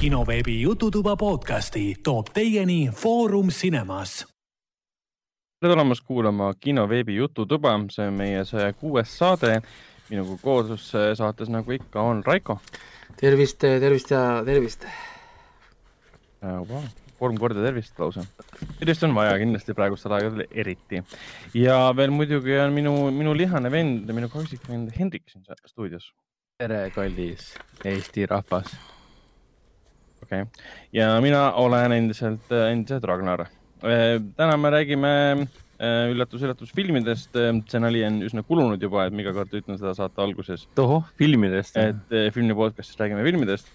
kinoveebi Jututuba podcasti toob teieni Foorum Cinemas. tere tulemast kuulama kinoveebi Jututuba, see on meie saja kuues saade. minuga koos saates, nagu ikka, on Raiko. tervist, tervist ja tervist wow. kolm korda tervist lausa. tervist on vaja kindlasti praegustel aegadel eriti. ja veel muidugi on minu, minu lihane vend, minu kaksikvend Hendrik siin stuudios. tere, kallis Eesti rahvas. Okei okay., ja mina olen endiselt, endiselt Ragnar. täna me räägime üllatus, üllatus filmidest. stsenarii on üsna kulunud juba, et ma iga kord ütlen seda saate alguses. tohoh, filmidest. et filmi podcast'is räägime filmidest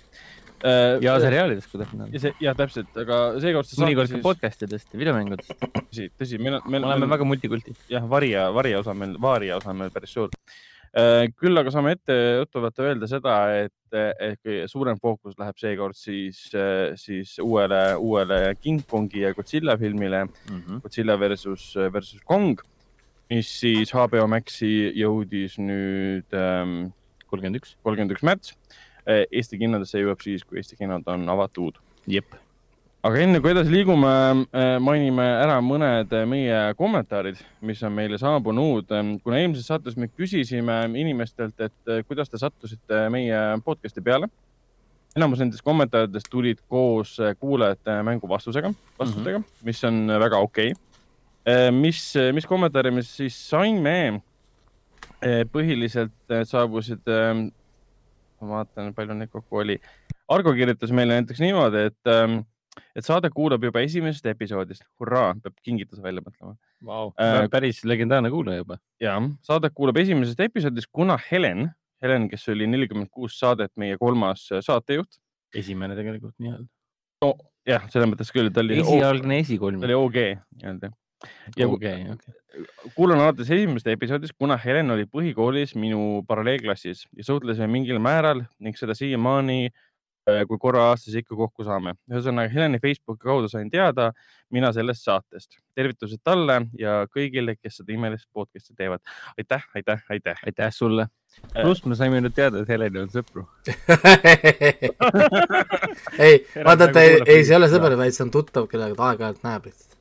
ja seriaalidest, kui täpne on. ja täpselt, aga seekord. mõnikord ka podcast idest ja videomängudest. tõsi, tõsi, meil on, meil on. oleme väga multikulti. jah, varja, varja osa meil, vaaria osa on meil päris suur. Küll aga saame ette juttuvalt öelda seda, et ehk suurem fookus läheb seekord siis, siis uuele, uuele King Kongi ja Godzilla filmile mm. -hmm. Godzilla versus, versus Kong, mis siis HBO Maxi jõudis nüüd ähm, kolmkümmend üks, kolmkümmend üks märts Eesti kinodesse jõuab siis, kui Eesti kinod on avatud. jep. Aga enne kui edasi liigume, eh, mainime ära mõned meie kommentaarid, mis on meile saabunud. kuna eelmises saates me küsisime inimestelt, et eh, kuidas te sattusite meie podcast'i peale. enamus nendest kommentaaridest tulid koos kuulajate mängu vastusega, vastustega mm, -hmm. mis on väga okei okay. mis, mis kommentaare me siis saime? põhiliselt saabusid ma vaatan, palju neid kokku oli. Argo kirjutas meile näiteks niimoodi, et, ähm, et saade kuulab juba esimesest episoodist. hurraa, peab kingituse välja mõtlema wow.. Äh, päris legendaarne kuulaja juba. ja, saadet kuulab esimesest episoodist, kuna Helen, Helen, kes oli nelikümmend kuus saadet meie kolmas saatejuht. esimene tegelikult nii-öelda no,. jah, selles mõttes küll, ta oli. esialgne esikolm. ta oli OG nii-öelda ja okay, okay. kuulan alates esimesest episoodist, kuna Helen oli põhikoolis minu paralleelklassis ja suhtlesime mingil määral ning seda siiamaani, äh, kui korra aastas ikka kokku saame. ühesõnaga Heleni Facebooki kaudu sain teada mina sellest saatest. tervitused talle ja kõigile, kes seda imelist podcast'i teevad. aitäh, aitäh, aitäh. aitäh sulle. Äh. pluss me saime nüüd teada, et Helenil on sõpru ei, vaata, et ei, ei, see ei ole sõber, vaid see on tuttav, kellega ta aeg-ajalt näeb lihtsalt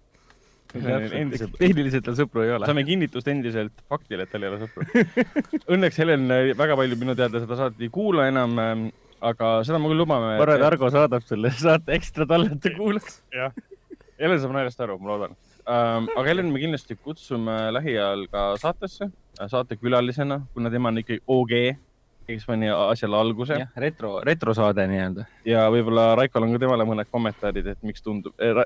endiselt. tehniliselt tal sõpru ei ole. saame kinnitust endiselt faktile, et tal ei ole sõpru Õnneks Helen väga palju minu teada seda saadet ei kuula enam, ähm, aga seda ma küll lubame. ma arvan, et Argo saadab selle saate ekstra talle, et ta kuulaks. jah, Helen saab naljast aru, ma loodan um,. aga Helen me kindlasti kutsume lähiajal ka saatesse, saatekülalisena, kuna tema on ikkagi OG kes pani asjale alguse. retro, retrosaade nii-öelda. ja võib-olla Raikol on ka temale mõned kommentaarid, et miks tundub eh,.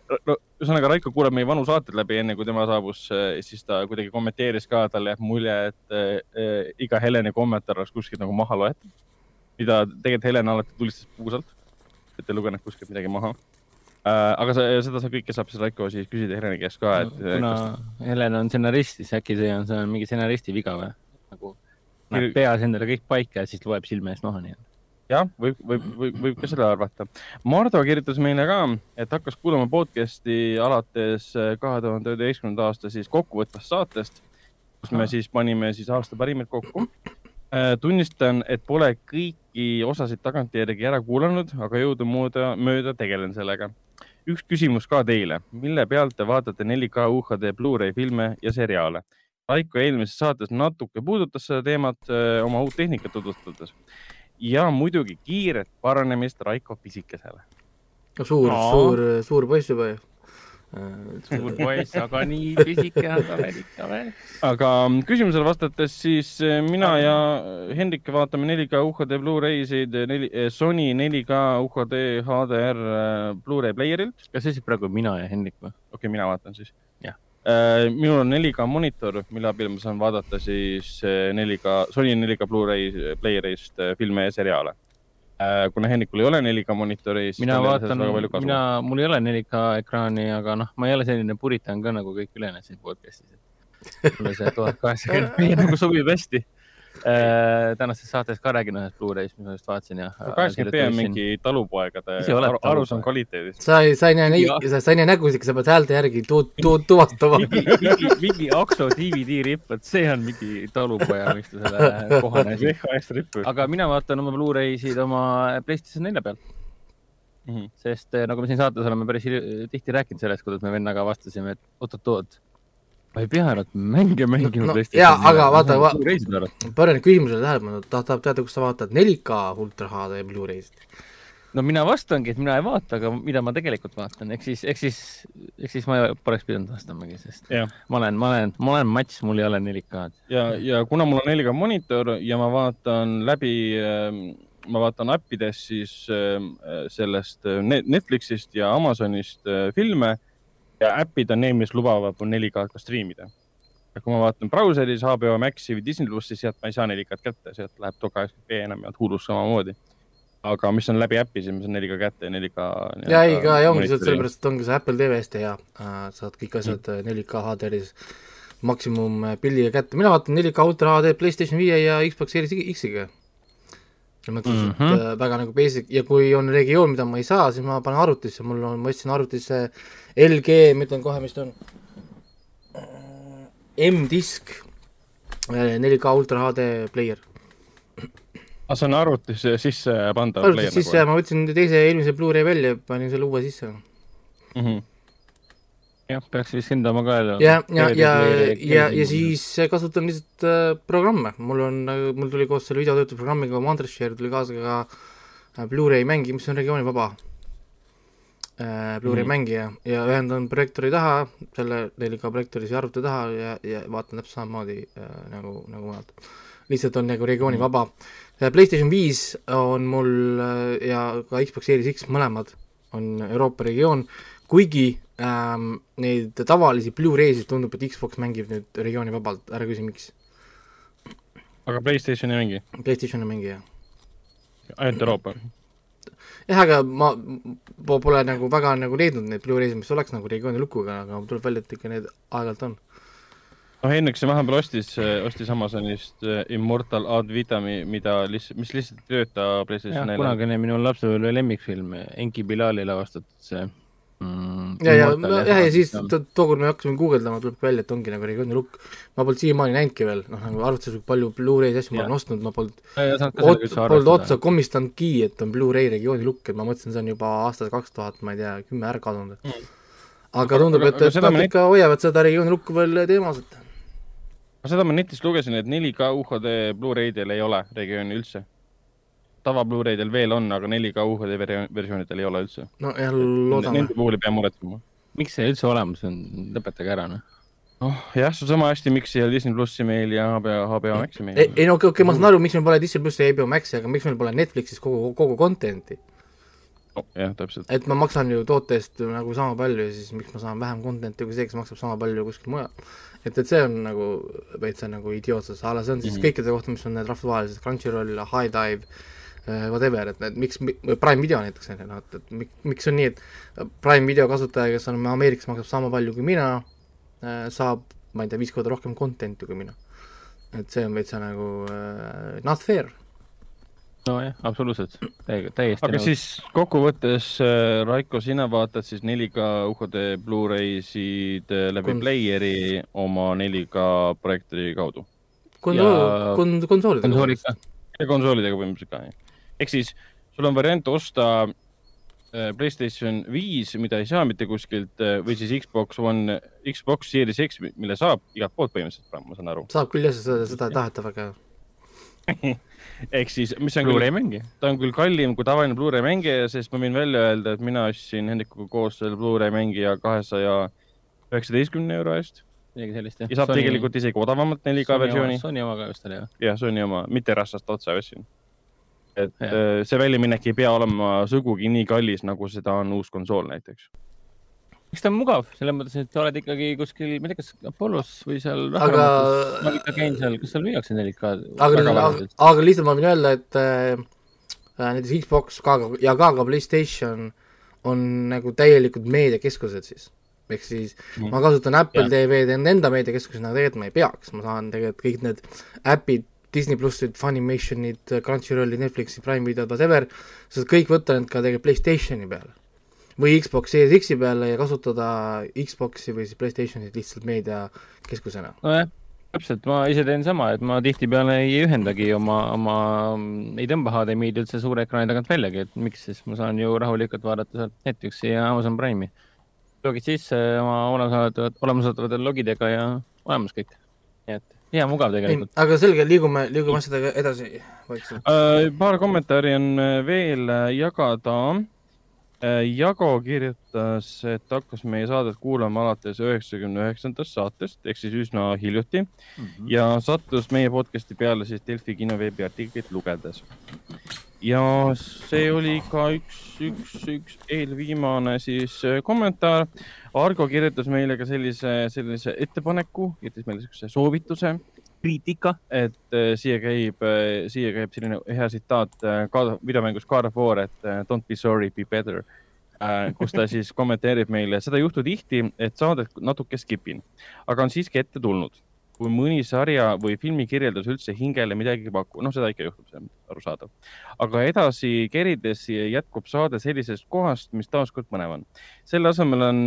ühesõnaga, Raiko kuulab meie vanu saateid läbi, enne kui tema saabus, eh, siis ta kuidagi kommenteeris ka, talle jääb mulje, et eh, iga Heleni kommentaar oleks kuskilt nagu maha loetud. Mida tegelikult Helen alati tulistas puusalt, et ei lugenud kuskilt midagi maha äh,. aga see, seda saab kõike saab siis Raiko siis küsida Heleni käest ka, et no,. kuna kas... Helen on stsenarist, siis äkki see on, see on mingi stsenaristi viga või? nagu näeb peas endale kõik paika ja siis loeb silme eest maha nii-öelda jah, võib, võib, võib, võib ka seda arvata. Mardo kirjutas meile ka, et hakkas kuulama podcast'i alates äh, kahe tuhande üheteistkümnenda aasta siis kokkuvõtvast saatest, kus me siis panime siis aasta parimaid kokku. Äh, tunnistan, et pole kõiki osasid tagantjärgi ära kuulanud, aga jõudumööda, mööda tegelen sellega. üks küsimus ka teile, mille pealt te vaatate 4K UHD Blu-ray filme ja seriaale? Raiko eelmises saates natuke puudutas seda teemat öö, oma uut tehnikat tutvustades ja muidugi kiiret paranemist Raiko pisikesele. no suur no., suur, suur poiss juba ju. Suur poiss, aga nii pisike on ta veel ikka veel. aga küsimusele vastates siis mina ja Hendrik vaatame 4K UHD Blu-ray'sid Sony 4K UHD HDR Blu-ray player'ilt. kas see siis praegu mina ja Hendrik või? okei okay,, mina vaatan siis Äh, minul on 4K monitor, mille abil ma saan vaadata siis 4K, äh, Sony 4K Blu-ray player'ist äh, filme ja seriaale. Kuna Hennikul ei ole 4K monitori, siis mina vaatan, mina, mul ei ole 4K ekraani, aga noh, ma ei ole selline puritan ka nagu kõik ülejäänud siin podcast'is. mulle see tuhat kaheksakümmend nagu sobib hästi Äh, tänases saates ka räägin ühest Blu-ray'st, mis ma just vaatasin ja. kaheksakümmend B on mingi talupoegade arusaam kvaliteedist. sa ei, sa ei näe, sa ei näe nägusid, sa pead häälte järgi tu-, tu-, tuvastama. mingi, mingi Akso DVD ripp, et see on mingi talupoja mõistusele kohane asi. VHS ripp. aga mina vaatan oma Blu-ray'sid oma PlayStation nelja peal Mhm. sest eh, nagu me siin saates oleme päris tihti rääkinud sellest, kuidas me vennaga avastasime, et oot-oot-oot, ma ei pea ainult mänge mängima no PlayStationi jaa, aga ma vaata, vaadata. panen küsimusele tähelepanu, ta tahab teada, kus sa vaatad 4K ultra HD Blu-ray'sid. no mina vastangi, et mina ei vaata, aga mida ma tegelikult vaatan, ehk siis, ehk siis, ehk siis ma ei- poleks pidanud vastamagi, sest jah, ma olen, ma olen, ma olen mats, mul ei ole 4K-d. ja, ja kuna mul on 4K monitor ja ma vaatan läbi, ma vaatan äppides siis ähm, sellest äh, Net- Netflixist ja Amazonist äh, filme ja äpid on need, mis lubavad mul 4K-d ka striimida. ja kui ma vaatan brauseris HBO Maxi või Disney plussi, sealt ma ei saa 4K-d kätte, sealt läheb 1080p enamjaolt Hulus samamoodi. aga mis on läbi äpi, siis ma saan 4K kätte ja 4K. ja ei, ka ja ongi sellepärast et ongi see Apple TV hästi hea, saad kõik asjad Mm. 4K HDR-is maksimumpildiga kätte, mina vaatan 4K ultra HD PlayStation viie ja Xbox Series X-iga. selles mõttes mm, Mhm. -hmm. et äh, väga nagu basic ja kui on regioon, mida ma ei saa, siis ma panen arvutisse, mul on, ma ostsin arvutisse LG, ma ütlen kohe, mis ta on, M-disk, 4K ultra HD player. aga see on arvutisse sisse pandav arvutis sisse ja ma võtsin teise eelmise Blu-ray välja, panin selle uue sisse mm. -hmm. jah, peaks vist hindama ka. ja, ja, ja, ja, ja siis kasutan lihtsalt äh, programme, mul on, mul tuli koos selle videotöötlusprogrammiga Wondershare tuli kaasa ka äh, Blu-ray mängija, mis on regioonivaba äh, Blu-ray Mhm. mm. mängija ja ühendan projektoori taha, selle 4K projektoori siia arvuti taha ja, ja vaatan täpselt samamoodi äh, nagu, nagu mujalt. lihtsalt on nagu regioonivaba mm.. PlayStation viis on mul äh, ja ka Xbox Series X mõlemad on Euroopa regioon, kuigi ähm, neid tavalisi Blu-ray'sid tundub, et Xbox mängib nüüd regiooni vabalt, ära küsi, miks. aga Playstation ei mängi, PlayStation ei mängi, jah. ainult Euroopa. jah, aga ma po- pole nagu väga nagu leidnud neid Blu-ray'sid, mis oleks nagu regiooni lukuga, aga tuleb välja, et ikka need aeg-ajalt on. noh, Hendrik siin vahepeal ostis, ostis Amazonist äh, Immortal Ad Vitami, mida lihtsalt, mis lihtsalt ei tööta PlayStation 4-l. kunagine minu lapsepõlve lemmikfilm, Enki Bilali lavastatud see mm,. ja, ja, jah, ja siis to- tookord me hakkasime guugeldama, tuleb välja, et ongi nagu regiooni lukk. ma polnud siiamaani näinudki veel, noh nagu arvutis kui palju Blu-ray'sid asju ma olen ostnud, ma polnud polnud otsa komistanudki, et on Blu-ray regiooni lukk, et ma mõtlesin, see on juba aastast kaks tuhat, ma ei tea, kümme ära kadunud Mm. aga tundub, et, et seda nad ikka hoiavad seda regiooni lukku veel teemas, et seda ma netist lugesin, et 4K UHD Blu-raydel ei ole regiooni üldse. Tava Blu-raydel veel on, aga 4K UHD versioon- versioonidel ei ole üldse. no jah, loodame Nende. puhul ei pea muretsema. miks see üldse olemas on, lõpetage ära noh. noh, jah, see on sama hästi, miks ei ole Disney plussi meil ja HBO, HBO Maxi meil ei, no okei, okei, ma saan aru, miks meil pole Disney plussi ja HBO Maxi, aga miks meil pole Netflixis kogu, kogu content'i. oh,. jah, täpselt. et ma maksan ju toote eest nagu sama palju ja siis miks ma saan vähem content'i kui see, kes maksab sama palju kuskil mujal. et, et see on nagu veits on nagu idiootsus, aga see on siis mm. -hmm. kõikide kohta, mis on need rahvusvahelised Crunchyroll, High Dive äh,, whatever, et need miks, Prime Video näiteks on ju, noh, et, et mik- miks on nii, et Prime Video kasutaja, kes on Ameerikas, maksab sama palju kui mina, saab, ma ei tea, viis korda rohkem content'i kui mina. et see on veits nagu äh, not fair. nojah, absoluutselt, täiesti. täiesti aga siis kokkuvõttes, Raiko, sina vaatad siis 4K UHD Blu-raysid äh, läbi Kon- Playeri oma 4K projektori kaudu konsool Ja-, kon-, konsoolidega. konsoolidega põhimõtteliselt ka, jah. Ehk siis sul on variant osta äh, Playstation viis, mida ei saa mitte kuskilt äh, või siis Xbox One, Xbox Series X, mille saab igalt poolt põhimõtteliselt, ma saan aru. saab küll jah, seda, seda ei taheta väga. ehk siis, mis on küll Blu-ray mängi. ta on küll kallim kui tavaline Blu-ray mängija, sest ma võin välja öelda, et mina ostsin Hendrikuga koos selle Blu-ray mängija kahesaja üheksateistkümne euro eest midagi sellist jah. ja saab tegelikult isegi odavamat 4K versiooni. Sony oma ka vist oli jah. jah, Sony oma, mitte Rassast otse ostsin. Et Jah. äh, see väljaminek ei pea olema sugugi nii kallis, nagu seda on uus konsool näiteks. eks ta on mugav, selles mõttes, et sa oled ikkagi kuskil, ma ei tea, kas Apollos või seal Aga- ma ikka käin seal, kas seal müüakse 4K? aga, aga, aga lihtsalt ma võin öelda, et äh, näiteks Xbox ka ja ka ka Playstation on nagu täielikud meediakeskused siis. ehk siis Mhm. ma kasutan Apple Jah. TV-d enda meediakeskusi, aga tegelikult ma ei peaks, ma saan tegelikult kõik need äpid, Disney plussid, Funimationid, Crunchyrolli, Netflixi, Prime videod, whatever, sa saad kõik võtta need ka tegelikult Playstationi peale. või Xbox Series X-i peale ja kasutada Xbox'i või siis Playstationit lihtsalt meediakeskusena. nojah, täpselt, ma ise teen sama, et ma tihtipeale ei ühendagi oma, oma, ei tõmba HDMI-d üldse suure ekraani tagant väljagi, et miks siis ma saan ju rahulikult vaadata sealt Netflixi ja Amazon Prime'i. logid sisse oma olemasolevate, olemasolevate logidega ja olemas kõik. nii et hea mugav tegelikult. aga selge, liigume, liigume asjadega edasi vaikselt. Äh, paar kommentaari on äh, veel äh, jagada. Jago kirjutas, et hakkas meie saadet kuulama alates üheksakümne üheksandast saatest ehk siis üsna hiljuti ja sattus meie podcast'i peale siis Delfi kinoveebi artiklit lugedes. ja see oli ka üks, üks, üks eelviimane siis äh, kommentaar. Argo kirjutas meile ka sellise, sellise ettepaneku, jättis meile siukse soovituse, kriitika. et äh, siia käib, siia käib selline hea tsitaat äh, videomängus God of War, et äh, don't be sorry, be better. kus ta siis kommenteerib meile, seda ei juhtu tihti, et saadet natuke skip in, aga on siiski ette tulnud, kui mõni sarja või filmi kirjeldus üldse hingele midagi ei paku, noh, seda ikka juhtub, see on arusaadav. aga edasi kerides jätkub saade sellisest kohast, mis taaskord põnev on. selle asemel on,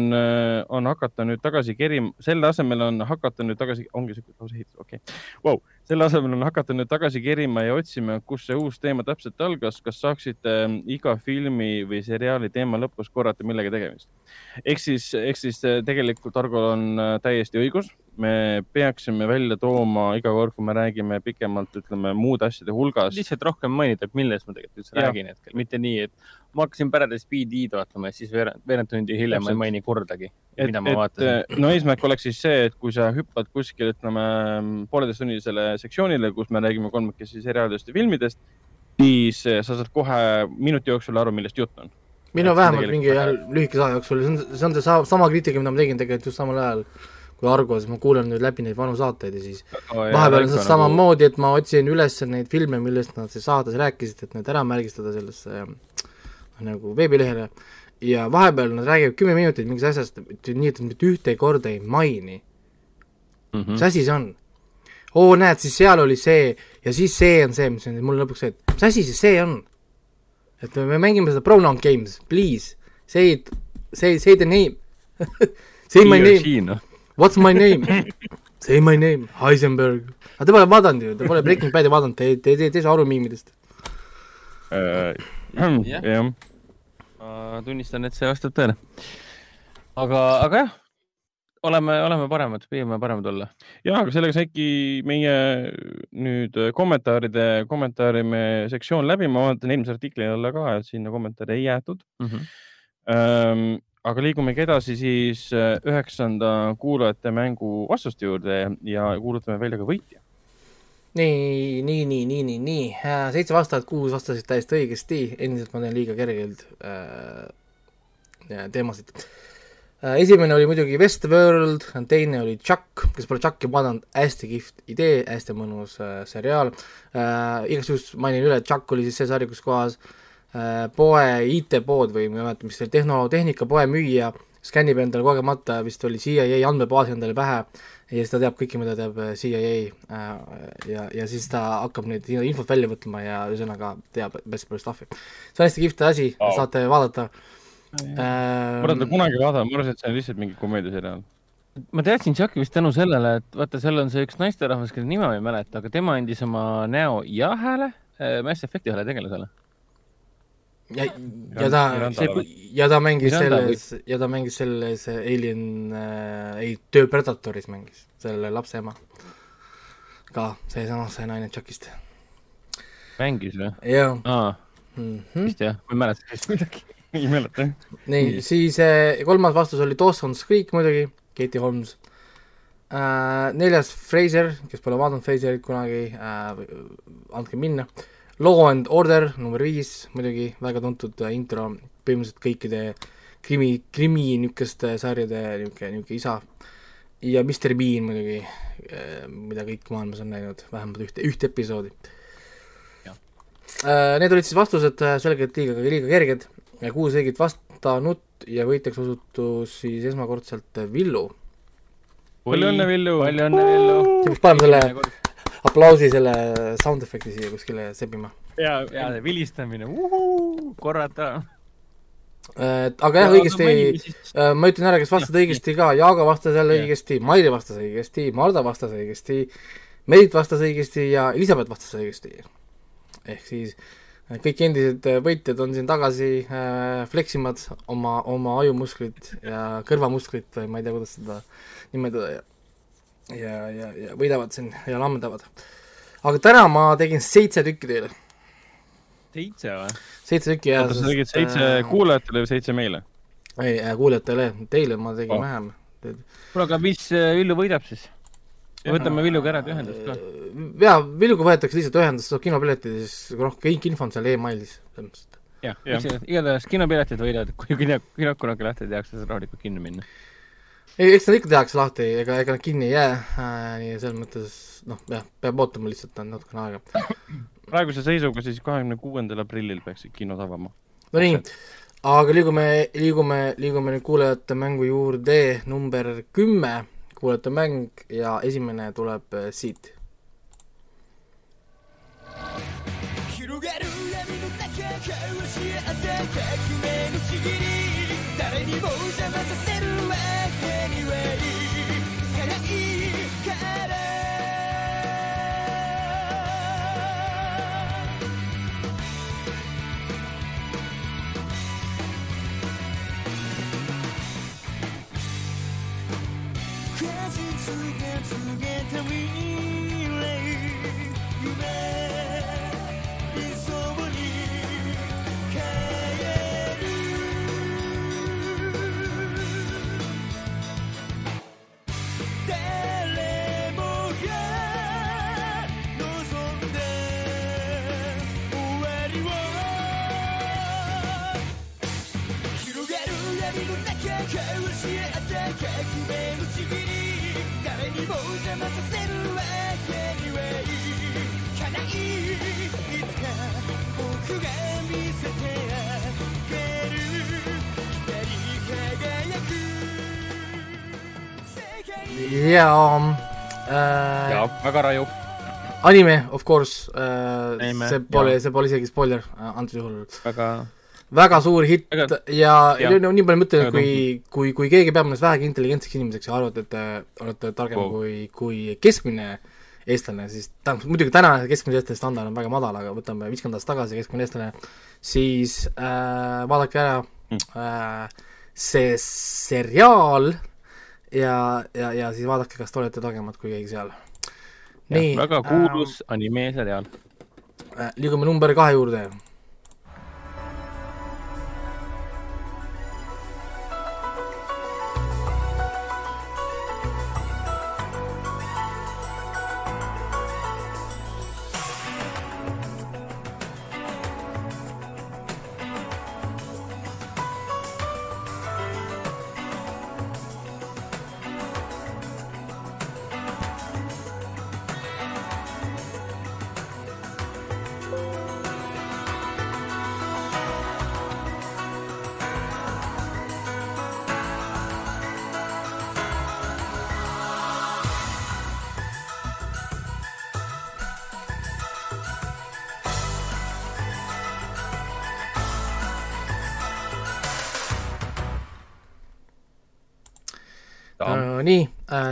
on hakata nüüd tagasi kerima, selle asemel on hakata nüüd tagasi, ongi siuke lause ehitus, okei okay. wow.. selle asemel on hakata nüüd tagasi kerima ja otsima, kus see uus teema täpselt algas, kas saaksite iga filmi või seriaali teema lõpus korrata, millega tegemist. ehk siis, ehk siis äh, tegelikult Argol on äh, täiesti õigus, me peaksime välja tooma iga kord, kui me räägime pikemalt, ütleme muude asjade hulgas. lihtsalt rohkem mainida, et millest ma tegelikult üldse räägin hetkel, mitte nii, et ma hakkasin Paradise BD-d vaatama ja siis veerand, veerand tundi hiljem ma ei maini kordagi, et, mida ma vaatasin. et no eesmärk oleks siis see, et kui sa hüppad kuskil, ütleme pooleteisttunnisele sektsioonile, kus me räägime kolmekesi seriaalidest ja filmidest, siis eh, sa saad kohe minuti jooksul aru, millest jutt on. minu vähemalt mingi lühikese aja jooksul, see on, see on see sama, sama kriitika, mida ma tegin tegelikult just samal ajal kui Argo, siis ma kuulan nüüd läbi neid vanu saateid ja siis vahepeal on nagu see samamoodi, et ma otsin üles neid filme, millest nad siis saates rääkisid, et need ära märgistada sellesse äh, nagu veebilehele ja vahepeal nad räägivad kümme minutit mingist asjast, nii et mitte ühte korda ei maini, Mhm. mis asi see on? oo, näed, siis seal oli see ja siis see on see, mis on mul lõpuks see, et mis asi siis see on? et me, me mängime seda pronoun games, please, say it, say, say the name Say my name, what's my name? Say my name, Heisenberg. aga te pole vaadanud ju, te pole Breaking Bad'i vaadanud, te, te, te, te ei saa aru miimidest. Jah. jah, ma tunnistan, et see vastab tõele. aga, aga jah, oleme, oleme paremad, püüame paremad olla. ja aga sellega saidki meie nüüd kommentaaride, kommentaarime sektsioon läbi, ma vaatan eelmise artikli alla ka, et sinna kommentaare ei jäetud. Ähm, aga liigumegi edasi siis äh, üheksanda kuulajate mängu vastuste juurde ja kuulutame välja ka võitja. nii, nii, nii, nii, nii, nii, seitse vastajat, kuus vastasid täiesti õigesti, endiselt ma teen liiga kergelt äh, teemasid äh,. esimene oli muidugi Westworld, teine oli Chuck, kes pole Chucki vaadanud, hästi kihvt idee, hästi mõnus äh, seriaal äh,. igaks juhuks mainin üle, Chuck oli siis see sari, kus kohas äh, poe IT-pood või ma ei mäleta, mis see oli, tehno, tehnikapoe müüja skännib endale kogemata, vist oli CIA andmebaasi endale pähe ja siis ta teab kõike, mida teab äh, CIA äh, ja, ja siis ta hakkab neid infot välja võtma ja ühesõnaga teab best palju stuff'i. see on hästi kihvt asi wow., saate vaadata ma olen teda äh,. kunagi vaadanud, ma arvasin, et see on lihtsalt mingi komöödiaseriaal. ma teadsin Chucki vist tänu sellele, et vaata, seal on see üks naisterahvas, kelle nime ma ei mäleta, aga tema andis oma näo ja hääle äh, Mass Effecti ühele tegelasele. ja, ja ta ja ta mängis Miranda selles, ja ta mängis selles Alien äh,, ei, töö Predatoris mängis, selle lapse ema. ka seesama, see naine Chuckist. mängis või? jaa aa, mm. -hmm. vist jah, ma ei mäleta sellist midagi. ei mäleta jah. nii, siis äh, kolmas vastus oli Dawson's Creek muidugi, Katie Holmes äh,. neljas Fraser, kes pole vaadanud Fraserit kunagi äh,, andke minna. Law and Order number viis muidugi, väga tuntud äh, intro, põhimõtteliselt kõikide krimi, krimi niisuguste sarjade niisugune, niisugune isa. ja Mr Bean muidugi, mida kõik maailmas on näinud, vähemalt ühte, ühte episoodi. Need olid siis vastused äh, selgelt liiga, liiga kerged kuus õiget vastanud ja võitjaks osutus siis esmakordselt Villu. palju õnne, Villu. palju õnne, Villu. panema selle aplausi selle sound efekti siia kuskile sebima. ja, ja see vilistamine, korrata. et aga jah, õigesti, ma ütlen ära, kes vastas õigesti ka, Jaago vastas jälle Jah. õigesti, Mairi vastas õigesti, Marda vastas õigesti, Merit vastas õigesti ja Elizabeth vastas õigesti. ehk siis äh, kõik endised äh, võitjad on siin tagasi äh, fleksimad oma, oma ajumusklit ja kõrvamusklit või ma ei tea, kuidas seda nimetada ja ja, ja, võidavad siin ja lammendavad. aga täna ma tegin seitse tükki teile, seitse või? seitse tükki ja oota, sa tegid seitse kuulajatele või seitse meile? ei, kuulajatele, teile ma tegin Oh. vähem. kuule, aga mis äh, Villu võidab siis? võtame Villuga ära ühendust ka. jaa, Villuga võetakse lihtsalt ühendust, saab kinopiletid ja siis noh, kõik info on seal mõttes, et jah Jah. ja., igatahes kinopiletid võidavad, kui kino, kino kunagi lahti tehakse, siis rahulikult kinno minna ei , eks nad ikka tehakse lahti , ega , ega nad kinni ei jää äh, , nii selles mõttes noh , jah , peab ootama lihtsalt natukene aega . praeguse seisuga siis kahekümne kuuendal aprillil peaksid kinod avama . no nii , aga liigume , liigume , liigume nüüd kuulajate mängu juurde , number kümme , kuulajate mäng ja esimene tuleb äh, siit . 広がる闇の中交わし合った革命のちぎり誰にも邪魔させるわ けにはい にも邪魔させるわけにはいかないいつか僕が見せてあげる光り輝く世界ja äh, ja väga raju . anime of course äh, , Anime, see pole , jah. see pole isegi spoiler äh, antud juhul . väga , väga suur hitt Väga- ja, ja no, nii palju ma ütlen, Väga kui, kui, kui keegi peab ennast vähegi intelligentseks inimeseks ja arvate, et te olete targem wow. kui, kui keskmine eestlane, siis tähendab, muidugi täna keskmise eestlase standard on väga madal, aga võtame viiskümmend aastat tagasi keskmine eestlane, siis äh, vaadake ära Mm. äh, see seriaal ja, ja, ja siis vaadake, kas te olete targemad kui keegi seal. nii, väga kuulus äh, animeseriaal. äh, liigume number kahe juurde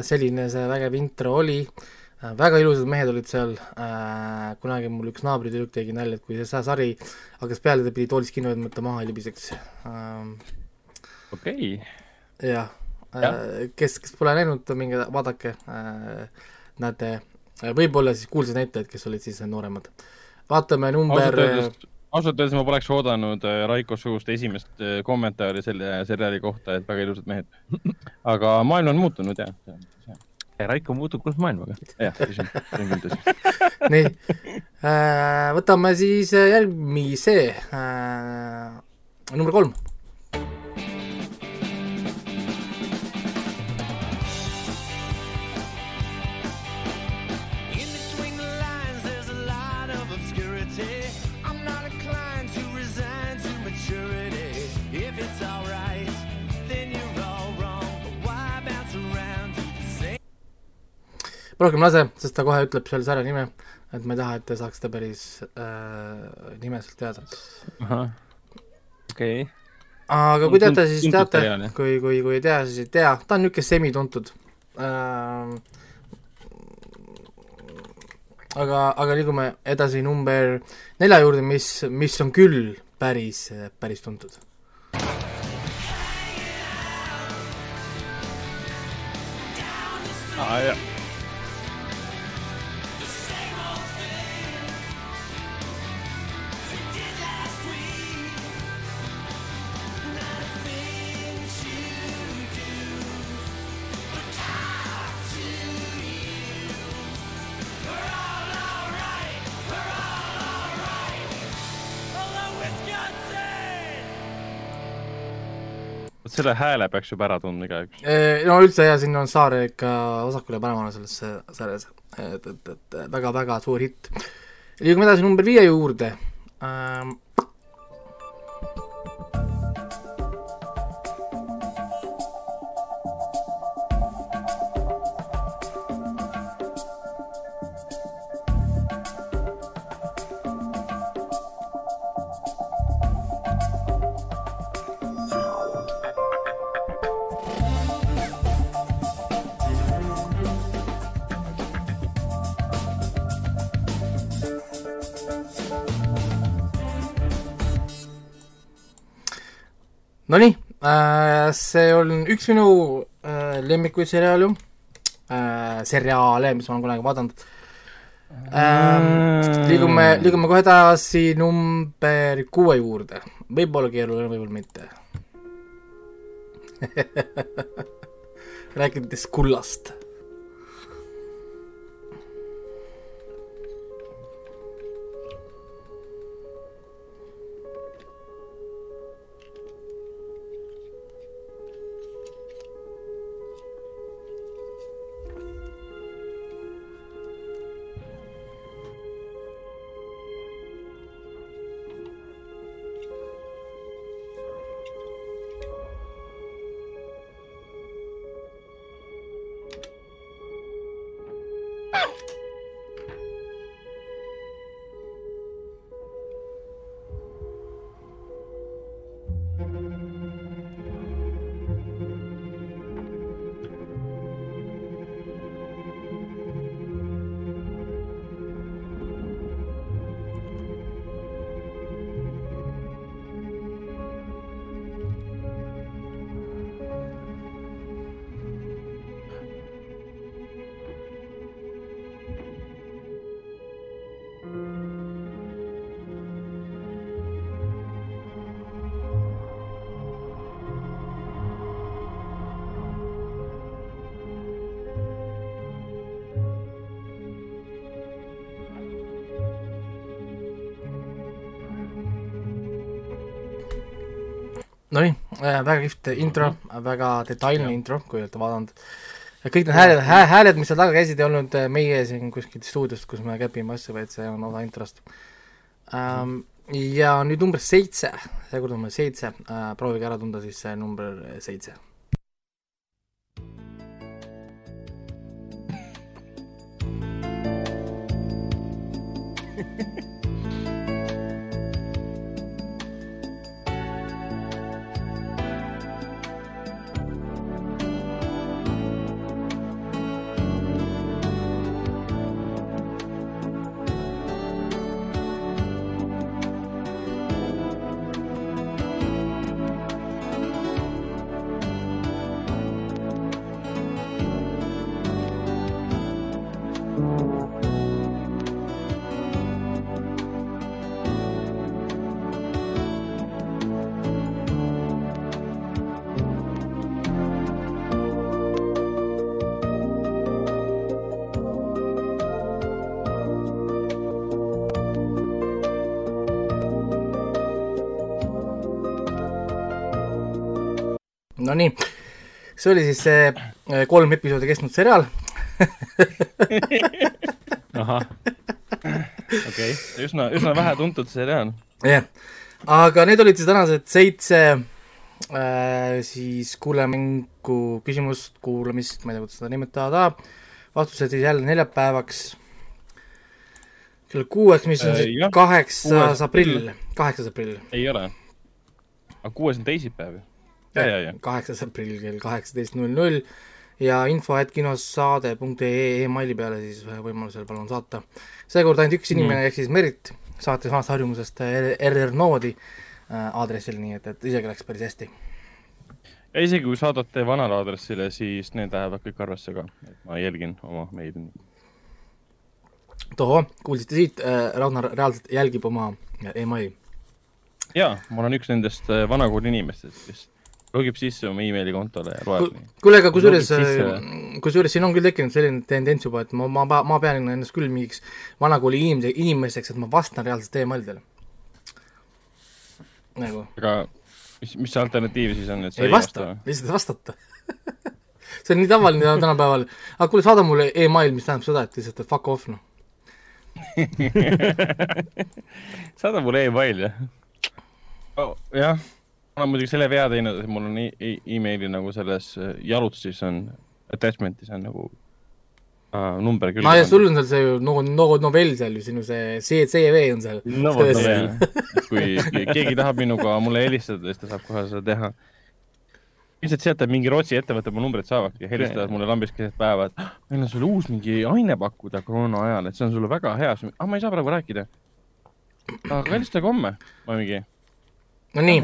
selline see vägev intro oli uh,, väga ilusad mehed olid seal uh,, kunagi mul üks naabritüdruk tegi nalja, et kui see sari hakkas peale, ta pidi toolist kinno võtma, et ta maha ei libiseks uh,. okei, jah Jah. uh,, kes, kes pole näinud, minge vaadake näete võib-olla siis kuulsad näitlejad, kes olid siis nooremad. vaatame number ausalt, öeldes, ausalt öeldes ma poleks oodanud äh, Raiko suust esimest äh, kommentaari selle seriaali kohta, et väga ilusad mehed. aga maailm on muutunud ja. Raiko muutub koos maailmaga. jah, see on, küll tõsi. nii uh,, võtame siis äh, järgmise uh,, number kolm rohkem lase, sest ta kohe ütleb seal sarja nime, et ma ei taha, et te saaksite päris äh, nimeselt teada. ahah, okei. aga kui teate, siis teate kui, kui, kui ei tea, siis ei tea, ta on niisugune semituntud ähm,. aga, aga liigume edasi number nelja juurde, mis, mis on küll päris, päris tuntud. ah,. Selle hääle peaks juba ära tundma igaüks. no üldse ja siin on Saare ikka vasakule ja paremale selles sarjas, et, et, et väga-väga suur hitt. liigume edasi number viie juurde ähm,. See on üks minu äh, lemmikuid seriaale äh,, seriaale, mis ma olen kunagi vaadanud ähm,. liigume, liigume kohe edasi number kuue juurde, võib-olla keeruline, võib-olla mitte. rääkides kullast. Väga kihvt intro, väga detailne intro, kui olete vaadanud. kõik need hääled, hääled, mis seal taga käisid, ei olnud äh, meie siin kuskilt stuudiost, kus me käpime asju, vaid see on osa introst ähm,. ja nüüd number seitse, seekord number seitse äh,, proovige ära tunda siis see number seitse. Nonii, see oli siis see äh, kolm episoodi kestnud seriaal. ahah, okei, üsna, üsna vähe tuntud seriaal. jah, aga need olid siis tänased seitse äh, siis kuulamängu küsimust, kuulamist, ma ei tea, kuidas seda nimetada, vastused siis jälle neljapäevaks kell kuueks, mis on Äh, siis kaheksas aprill, kaheksas aprill. ei ole. aga kuues on teisipäev ju. Kaheksas aprill kell kaheksateist null null ja info et kinossaade.ee emaili peale siis võimalusel palun saata. seekord ainult üks inimene ehk siis Merit saatis vanast harjumusest RR Noodi äh, aadressil, nii et, et isegi läks päris hästi. ja isegi kui saadate vanale aadressile, siis need lähevad kõik arvesse ka, et ma jälgin oma meili. tohoh, kuulsite siit äh,, Ragnar reaalselt jälgib oma emaili. ja, ma olen üks nendest äh, vanakooli inimestest, kes logib sisse oma emaili kontole ja loeb nii. kuule, aga kusjuures sisse, kusjuures siin on küll tekkinud selline tendents juba, et ma, ma, ma pean ennast küll mingiks vanakooli inimese, inimeseks, et ma vastan reaalselt emailidele. nagu, aga mis, mis see alternatiiv siis on, et sa ei vasta, lihtsalt ei vastata see on nii tavaline tänapäeval, aga kuule, saada mulle email, mis tähendab seda, et lihtsalt fuck off, noh. saada mulle email, jah oh,. jah, olen muidugi selle vea teinud, et mul on e e emaili nagu selles äh, jalutuses on, attachment'is on nagu uh, number küll. aa ja sul on seal see no, no novell seal ju sinu see CV on seal. no vot, Selles- no veel. kui keegi tahab minuga mulle helistada, siis ta saab kohe seda teha. ilmselt sealt, et mingi Rootsi ettevõte mu numbrit saavadki ja helistavad mulle lambist keset päeva, et "Ah, meil on sulle uus mingi aine pakkuda koroona ajal, et see on sulle väga hea. ah, ma ei saa praegu rääkida. aga helistage homme. ma mingi, no nii,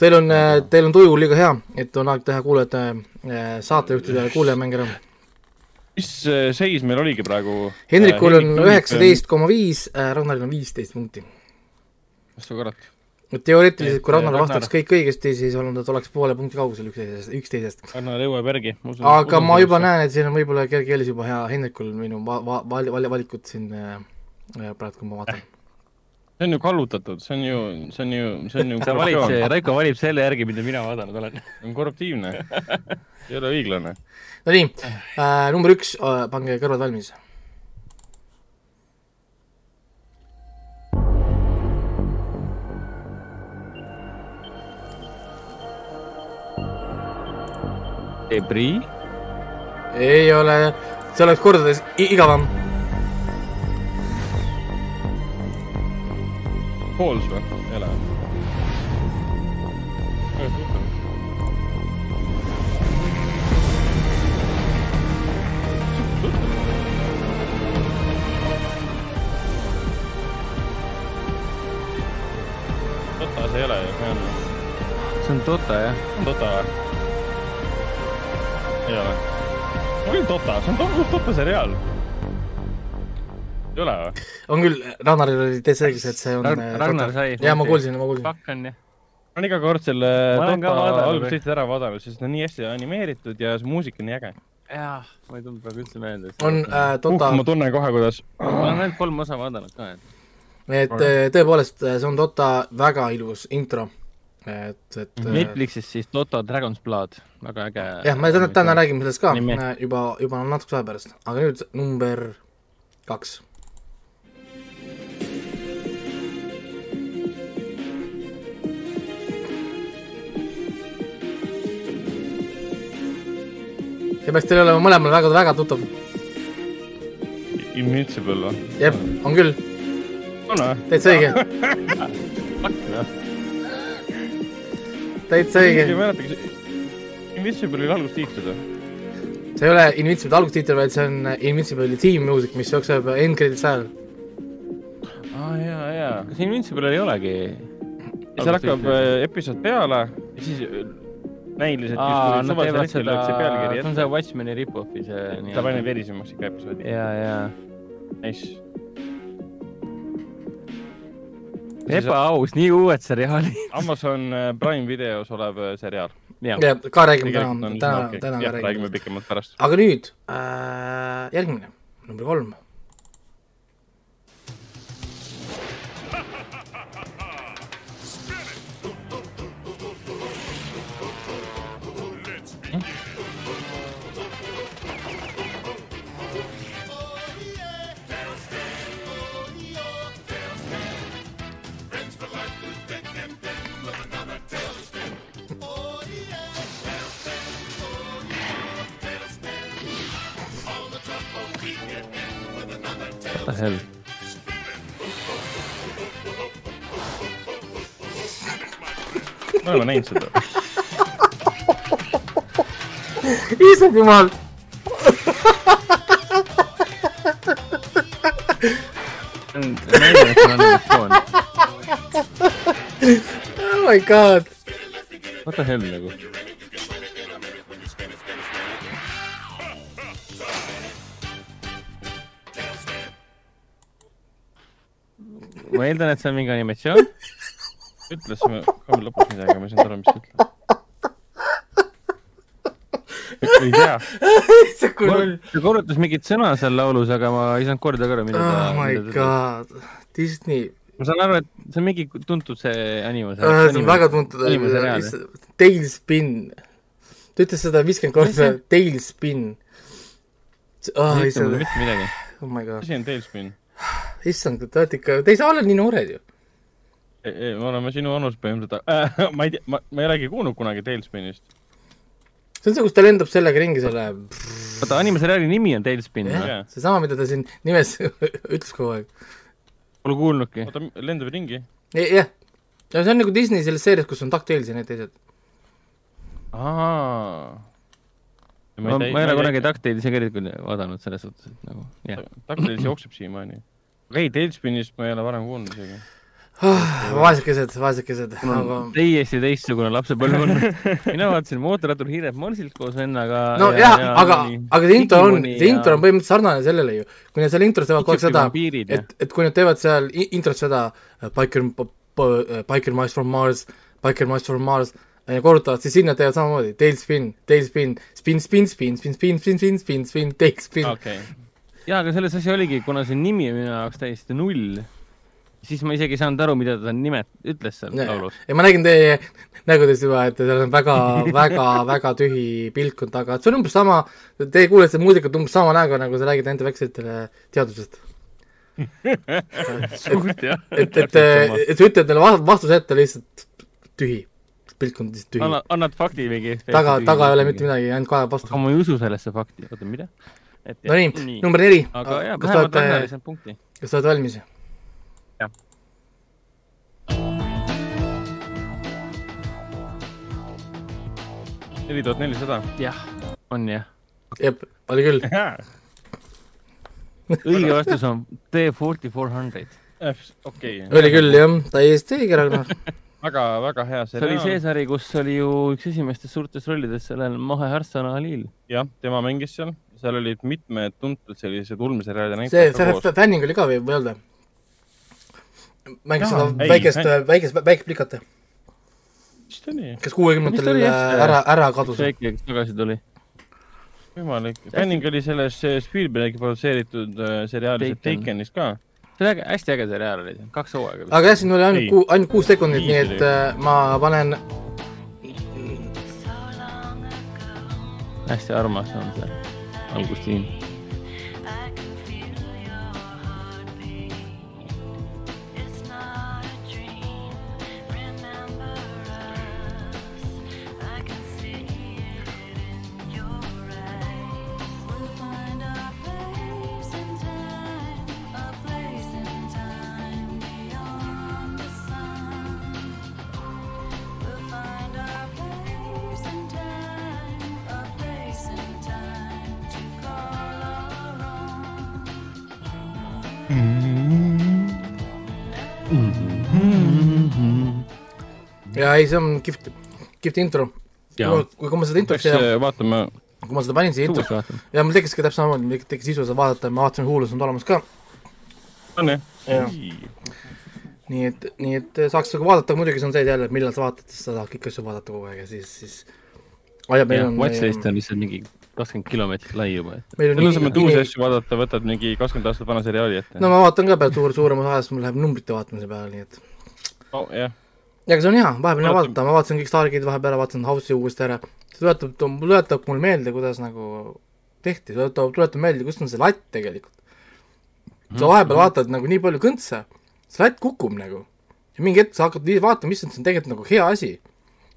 teil on, teil on tuju liiga hea, et on aeg teha kuulajate äh, saatejuhtidele kuulajamäng ära. mis äh, seis meil oligi praegu? Hendrikul on üheksateist koma viis, Ragnaril on viisteist punkti. vastu kurat. et teoreetiliselt, kui Ragnar vastaks kõik õigesti, siis on ta, oleks poole punkti kaugusel üksteisest, üksteisest. Ragnar jõuab järgi. aga ma juba. näen, et siin on võib-olla kerge eelis juba hea Hendrikul minu va-, va-, val-, val-, valikut siin äh, äh, praegu, kui ma vaatan. See on ju kallutatud, see on ju, see on ju, see on ju sa valid, Raiko valib selle järgi, mida mina vaadanud olen. see on korruptiivne. ei ole õiglane. no nii äh,, number üks äh,, pange kõrvad valmis. Debris, ei ole, see oleks kordades igavam. Halls või? ei ole. Tota see ei ole ju, see on, see on Dota jah. on Tota või? ei ole. on küll Tota, see on Tota seriaal. Ei ole või? on küll, Ragnaril oli täitsa õigus, et see on Ragn- äh, Ragnar sai jaa, ma kuulsin, ma kuulsin. Fuck on jah. ma olen iga kord selle Tota vaadanud, algusest ära vaadanud, sest ta on nii hästi animeeritud ja see muusika on nii äge. jah, ma ei tulnud praegu üldse meelde. on äh, uh, Tota, ma tunnen kohe, kuidas ma olen ainult kolm osa vaadanud ka, et et äh, tõepoolest, see on Tota väga ilus intro. et, et äh, Netflixis siis Dota Dragon's Blood, väga äge. jah, me täna, täna räägime sellest ka Nimi. äh, juba, juba natukese aja pärast, aga nüüd number kaks. See peaks teil olema mõlemal väga, väga tuttav. Invincible või? jah, on küll, on või? täitsa õige, täitsa ei õige. mäleta, kas Invincible oli algustiitlid või? see ei ole Invincible algustiitel, vaid see on Invincible'i team music, mis jookseb end credits ajal. aa jaa, jaa. kas Invincible ei olegi? seal hakkab äh, episood peale ja siis näiliselt aa, just nad teevad seda see, on see. Watchmeni rip-off'i see ta pani. verisemaks ikka episoodi. ja, ja. Nice. ebaaus, nii uued seriaalid. Amazon äh, Prime videos olev äh, seriaal. ja ka räägime täna on, täna täna jah, ka räägime räägime. pikemalt pärast. aga nüüd äh, järgmine, number kolm. hell. me oleme näinud seda. issand jumal, animatsioon. oh my god. What the hell nagu. Ma eeldan, et see on mingi animatsioon. ütles ka lõpus midagi, ma ei saanud aru, mis ta ütles. ei tea, ta korrutas mingit sõna seal laulus, aga ma ei saanud korda ka aru, mida ta oh my god, Disney, ma saan aru, et see on mingi tuntud see anime. see on väga tuntud Tailspin. ta ütles seda viiskümmend korda, Tailspin. oh ei ütle issand, mulle mitte midagi. oh my god, asi on Tailspin. issand, te olete ikka, te ei saa olla nii noored ju. me oleme sinu vanus põhimõtteliselt äh, ma ei tea, ma, ma ei olegi kuulnud kunagi Tailspinist. see on see, kus ta lendab sellega ringi selle, oota, animaseriaali nimi on Tailspin või? Jah. seesama, mida ta siin nimes ütles kogu aeg. Pole kuulnudki. oota, lendab ringi? jah, ja see on nagu Disney selles seerias, kus on DuckTales ja need teised. aa. ma, ma ei ole kunagi ka eriti vaadanud selles suhtes, et nagu, jah. DuckTales jookseb siiamaani. aga ei, Tailspinist ma ei ole varem kuulnud isegi. vaesekesed, vaesekesed, aga täiesti teistsugune lapsepõlv on. mina vaatasin mootorrattur Hiiret Marsilt koos vennaga. no jah, aga, aga see intro on, see intro on põhimõtteliselt sarnane sellele ju. kui nad seal intros teevad kogu aeg seda, et, et kui nad teevad seal intros seda äh, Biker, Biker Mice from Mars, Biker Mice from Mars ja korrutavad, siis siin nad teevad samamoodi, tailspin, tailspin, spin, spin, spin, spin, spin, spin, spin, spin, spin, tailspin. okei. jaa, aga selles asi oligi, kuna see nimi on minu jaoks täiesti null, siis ma isegi ei saanud aru, mida ta nimet-, ütles seal laulus. ja ma nägin teie nägudest juba, et seal on väga, väga, väga tühi pilk on taga, et see on umbes sama, te kuulete seda muusikat umbes sama näoga, nagu sa räägid enda väiksematele teadusest. suht jah. et, et, et sa ütled va- vastuse ette lihtsalt tühi, pilk on lihtsalt tühi. annad, annad fakti mingi. taga, taga ei ole mitte. midagi, ainult kahe vastu aga. ma ei usu sellesse fakti, oota, mida? no nii, number neli. aga jaa, kas te vähemalt olete, annalised punkti. kas te olete valmis? Jah. neli tuhat nelisada. jah, on jah. jep, oli küll. õige vastus on D forty four hundred. okei. oli küll jah, täiesti õige, Ragnar. väga, väga hea see oli see seriaal. sari, kus oli ju üks esimestest suurtest rollidest sellel Mahe Harsana Alil. jah, tema mängis seal, seal olid mitmed tuntud sellised ulmeseriaalide see, näitlejad see fä- fänning oli ka või, või ei olnud? mängis seda väikest fänn-, väikest, väikest plikat, vist oli, kes kuuekümnendatel oli, jah. ära, ära kadus. see äkki, kes tagasi tuli. võimalik. Fanning oli selles eh, Spielbergi produtseeritud äh, seriaalis Taken. Takenis ka. See oli äge, hästi äge seriaal oli, kaks hooaega. aga jah, siin oli ainult kuu, ainult kuus sekundit, nii et äh, ma panen, hästi armas on see algustiim. ei, see on kihvt, kihvt intro. Kui, kui ma seda introt eh, vaatama, kui ma seda panin siia vaatan. ja mul tekkiski täpselt samamoodi, mul tekkis isu seda vaadata, ma vaatasin, Hulus on ta olemas ka. on jah? Nii et, nii et saaks nagu vaadata, muidugi see on see jälle, et millal sa vaatad, sest sa tahad kõiki asju vaadata kogu aeg ja siis, siis meil jah, on Watchlist on lihtsalt mingi kakskümmend kilomeetrit lai juba, meil on uusi asju vaadata, võtad mingi kakskümmend aastat vana seriaali ette. no ma vaatan ka pealt suur, suurem osa ajast mul läheb numbrite vaatamise peale, nii et oh,. Aga see on hea, vahepeal on vaadata, ma vaatasin kõik Stargate vahepeal ära, vaatasin House'i uuesti ära, see tuletab, tuletab mul meelde, kuidas nagu tehti, tuletab, tuletab meelde, kus on see latt tegelikult. sa vahepeal vaatad nagu nii palju kõntse, see latt kukub nagu. ja mingi hetk sa hakkad vaatama, issand, see on tegelikult nagu hea asi.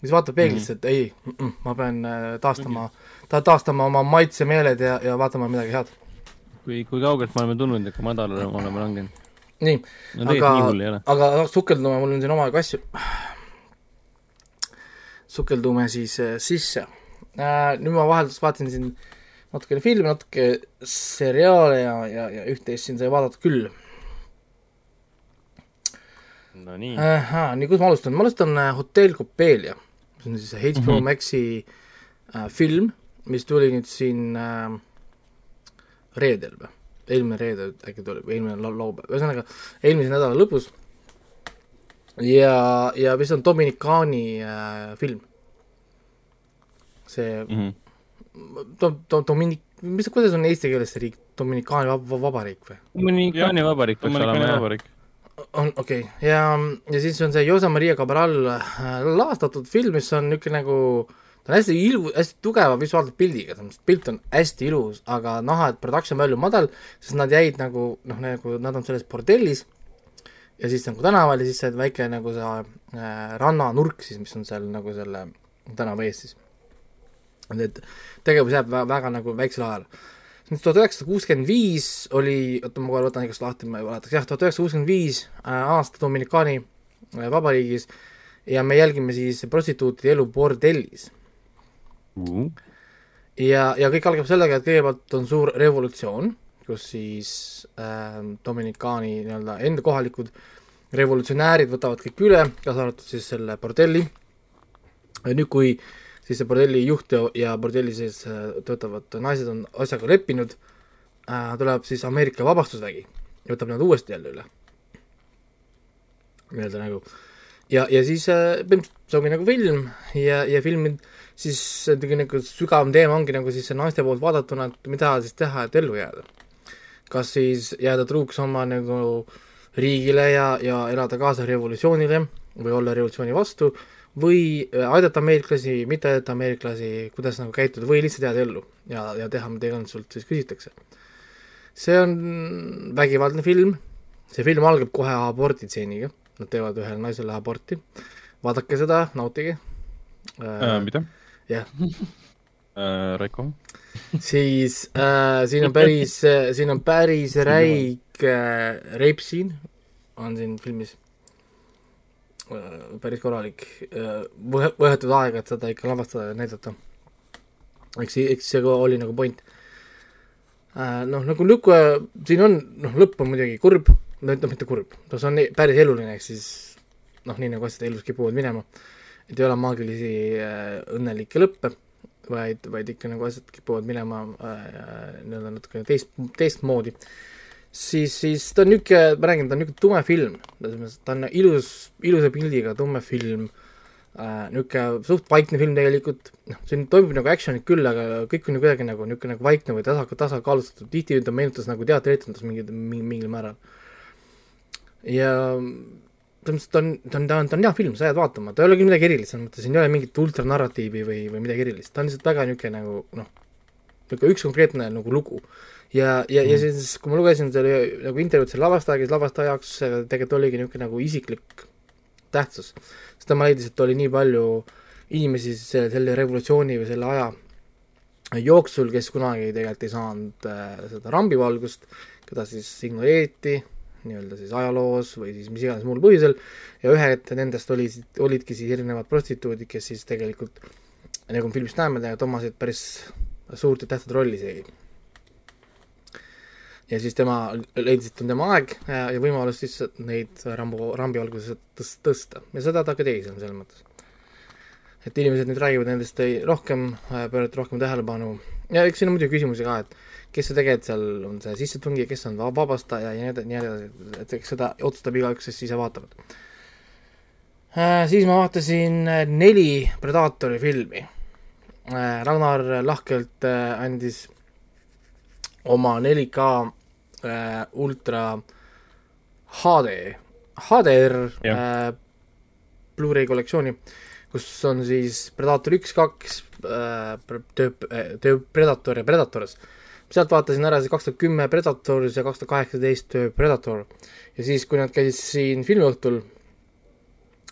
siis vaatad peeglisse, et ei mm, -mm, ma pean äh, taastama, ta-, taastama oma maitsemeeled ja, ja vaatama midagi head. kui, kui kaugelt me oleme tulnud ja kui madalale me oleme langenud. nii, no aga aga sukelduma, mul on siin omajagu asju. sukeldume siis äh, sisse äh,. nüüd ma vahelduseks vaatasin siin natukene filme, natuke seriaale ja, ja, ja üht-teist siin sai vaadata küll. Nonii, nii, kus ma alustan, ma alustan äh, Hotell Coppelia, see on siis HBO mm. -hmm. Maxi äh, film, mis tuli nüüd siin äh, reedel või, eelmine reede äkki tuli või eelmine lau- laupäev, ühesõnaga eelmise nädala lõpus ja, ja mis on Dominikaani äh, film. see Mhm. do-, do-, Dominik-, mis, kuidas on eesti keeles see riik, Dominikaani vab- vabariik või? Dominikaani vabariik peaks olema jah. Vabariik. on okei okay., ja, ja siis on see Jose Maria Cabral äh, lavastatud film, mis on niisugune nagu ta on hästi ilu-, hästi tugeva visuaalse pildiga, pilt on hästi ilus, aga näha, et production value madal, sest nad jäid nagu noh, nagu nad on selles bordellis ja siis nagu tänaval ja siis see väike nagu see äh, rannanurk siis, mis on seal nagu selle tänava ees siis. et tegevus jääb vä- väga nagu väiksele ajale. nüüd tuhat üheksasada kuuskümmend viis oli, oota ma kohe võtan igast lahti, ma ei mäletaks, jah, tuhat üheksasada kuuskümmend viis aasta Dominikaani äh, vabariigis ja me jälgime siis prostituutide elu bordellis. ja, ja kõik algab sellega, et kõigepealt on suur revolutsioon, kus siis äh, Dominikaani nii-öelda enda kohalikud revolutsionäärid võtavad kõik üle, kaasa arvatud siis selle bordelli. nüüd, kui siis see bordelli juht ja, ja bordelli sees äh, töötavad naised on asjaga leppinud äh,, tuleb siis Ameerika vabastusvägi ja võtab nad uuesti jälle üle. nii-öelda nagu ja, ja siis äh, põhimõtteliselt see ongi nagu film ja, ja filmi siis niisugune nagu sügavam teema ongi nagu siis see naiste poolt vaadatuna, et mida siis teha, et ellu jääda. kas siis jääda truuks oma nagu riigile ja, ja elada kaasa revolutsioonile või olla revolutsiooni vastu või aidata ameeriklasi, mitte aidata ameeriklasi, kuidas nagu käituda või lihtsalt jääda ellu ja, ja teha, mida iganes sult siis küsitakse. see on vägivaldne film, see film algab kohe aborditseeniga, nad teevad ühele naisele aborti, vaadake seda, nautige Äh, mida? Jah, Raiko? siis äh, siin on päris, siin on päris räig äh, reipsiin on siin filmis äh,. päris korralik äh,, võhe-, võetud aega, et seda ikka lavastada ja näidata. eks, eks see oli nagu point äh,. noh, nagu lõpp, siin on, noh, lõpp on muidugi kurb, no mitte kurb, no see on päris eluline, ehk siis noh, nii nagu asjad elus kipuvad minema, et ei ole maagilisi äh, õnnelikke lõppe vaid, vaid ikka nagu asjad kipuvad minema äh, nii-öelda natuke teist, teistmoodi, siis, siis ta on niisugune, ma räägin, ta on niisugune tume film, selles mõttes, et ta on ilus, ilusa pildiga tume film. Äh,, niisugune suht vaikne film tegelikult, noh, siin toimub nagu action'it küll, aga kõik on ju kuidagi nagu niisugune nagu vaikne või tasa, tasakaalustatud, tihti ta meenutas nagu teatrietendust mingil, mingil määral. ja selles mõttes ta on, ta on, ta on, ta on hea film, sa jääd vaatama, ta ei ole küll midagi erilist, selles mõttes siin ei ole mingit ultranarratiivi või, või midagi erilist, ta on lihtsalt väga niisugune nagu noh, niisugune üks konkreetne nagu lugu. ja, ja, ja siis, kui ma lugesin selle nagu intervjuud selle lavastajaga, siis lavastaja jaoks tegelikult oligi niisugune nagu isiklik tähtsus. sest tema leidis, et oli nii palju inimesi selle, selle revolutsiooni või selle aja jooksul, kes kunagi tegelikult ei saanud äh, seda rambivalgust, keda siis ignoreeriti nii-öelda siis ajaloos või siis mis iganes muul põhjusel ja ühed nendest olid, olidki siis erinevad prostituudid, kes siis tegelikult nagu me filmist näeme, tegelikult omasid päris suurt ja tähtsat rolli isegi. ja siis tema leidis, et on tema aeg ja, ja võimalus siis neid rambu, rambivalguses tõst-, tõsta ja seda ta ka tegi seal selles mõttes. et inimesed nüüd räägivad nendest rohkem, pööravad rohkem tähelepanu ja eks siin on muidugi küsimusi ka, et kes see tegelikult seal on see sissetungija, kes on va- vabastaja ja nii edasi, et eks seda otsustab igaüks, kes ise vaatavad äh,. siis ma vaatasin neli Predaatori filmi äh,. Ragnar lahkelt äh, andis oma 4K äh, ultra HD, HDR äh, Blu-ray kollektsiooni, kus on siis Predaator üks, kaks äh,, Predator ja Predators sealt vaatasin ära siis kaks tuhat kümme Predators ja kaks tuhat kaheksateist Predator. ja siis, kui nad käisid siin filmiõhtul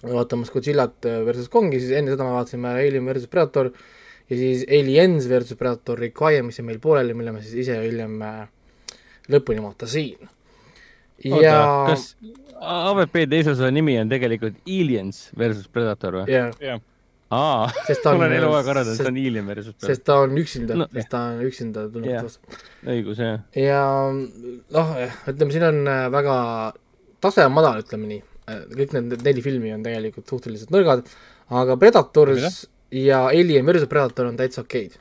vaatamas Godzillat versus Kongi, siis enne seda me vaatasime ära Alien versus Predator ja siis Aliens versus Predator Requiem, mis jäi meil pooleli, mille me siis ise hiljem lõpuni vaatasin. oota, kas AVP teise osa nimi on tegelikult Aliens versus Predator või? jah jah, aa, sest ta ma on olen eluaeg arvanud, et sest- see on versus Predator. sest ta on üksinda No, sest ta on üksinda tulnud Jah. vastu. õigus, jah. ja noh, ütleme siin on äh, väga, tase on madal, ütleme nii. kõik need neli filmi on tegelikult suhteliselt nõrgad, aga Predators ja Alien versus Predator on täitsa okeid.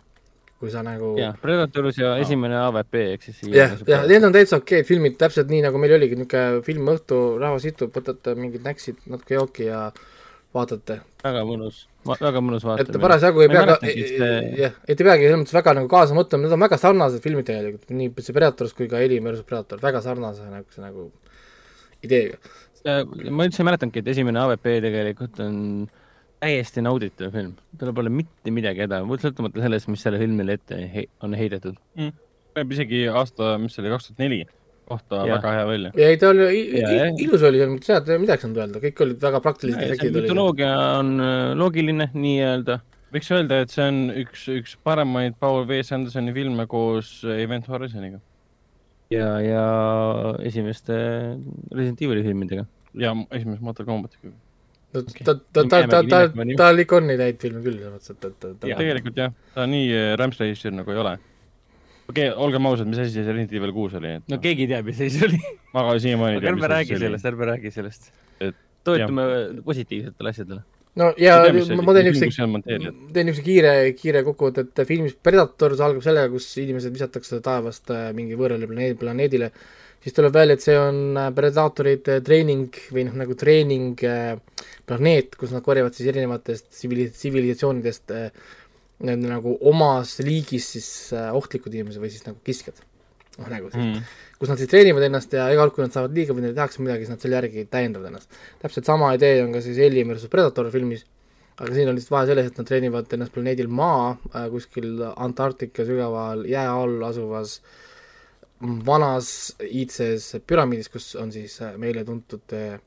kui sa nagu jah, Predatorus ja esimene AVP ehk siis jah, jah, need on täitsa okeid filmid, täpselt nii, nagu meil oligi niisugune filmõhtu, rahvas istub, võtate mingid näksid, natuke jooki ja vaatate. väga mõnus, väga mõnus et vaatamine. parasjagu ei pea ka, see- jah, et ei peagi selles mõttes väga nagu kaasa mõtlema, need on väga sarnased filmid tegelikult, nii see Predators kui ka Alien versus Predator, väga sarnase niisuguse nagu ideega. Ma üldse ei mäletanudki, et esimene AVP tegelikult on täiesti nauditav film. tal pole mitte midagi häda, sõltumata sellest, mis selle filmile ette on heidetud. näeb isegi aasta, mis see oli, kaks tuhat neli kohta Jah. väga hea välja. ja ei, ta oli Ja, ilus oli selles mõttes jah, et midagi ei saanud öelda, kõik olid väga praktilised efektid mütoloogia on äh, loogiline nii-öelda võiks öelda, et see on üks, üks paremaid Paul W. Sandersoni filme koos Event Horizoniga ja, ja esimeste Resident Evil'i filmidega. ja esimese Mortal Combatiga. ta, ta, ta, ta, ta, ta, tal ikka on neid häid filme küll, selles mõttes, et, et, et ta, tegelikult jah, ta nii äh, rämpsrežissöör nagu ei ole. Okei okay,, olgem ausad, mis asi see Resident Evil kuus oli, et no keegi teab, mis seis oli. ma ka siiamaani aga ärme räägi sellest, ärme räägi sellest Et-. toetume positiivsetele asjadele. no ja ma teen niisuguse teen niisuguse kiire, kiire kokkuvõtte, et filmis Predators algab sellega, kus inimesed visatakse taevast äh, mingi võõrale planeedi, planeedile, siis tuleb välja, et see on äh, Predatorite treening või noh, nagu treening äh, planeet, kus nad korjavad siis erinevatest tsivili-, tsivilisatsioonidest äh, need nagu omas liigis siis äh, ohtlikud inimesed või siis nagu kiskjad. noh, nagu siis Mm. kus nad siis treenivad ennast ja iga kord, kui nad saavad liiga või neile tehakse midagi, siis nad selle järgi täiendavad ennast. täpselt sama idee on ka siis Alien versus Predator filmis, aga siin on lihtsalt vahe selles, et nad treenivad ennast planeedil Maa äh, kuskil Antarktika sügaval jää all asuvas vanas iidses püramiidis, kus on siis äh, meile tuntud äh,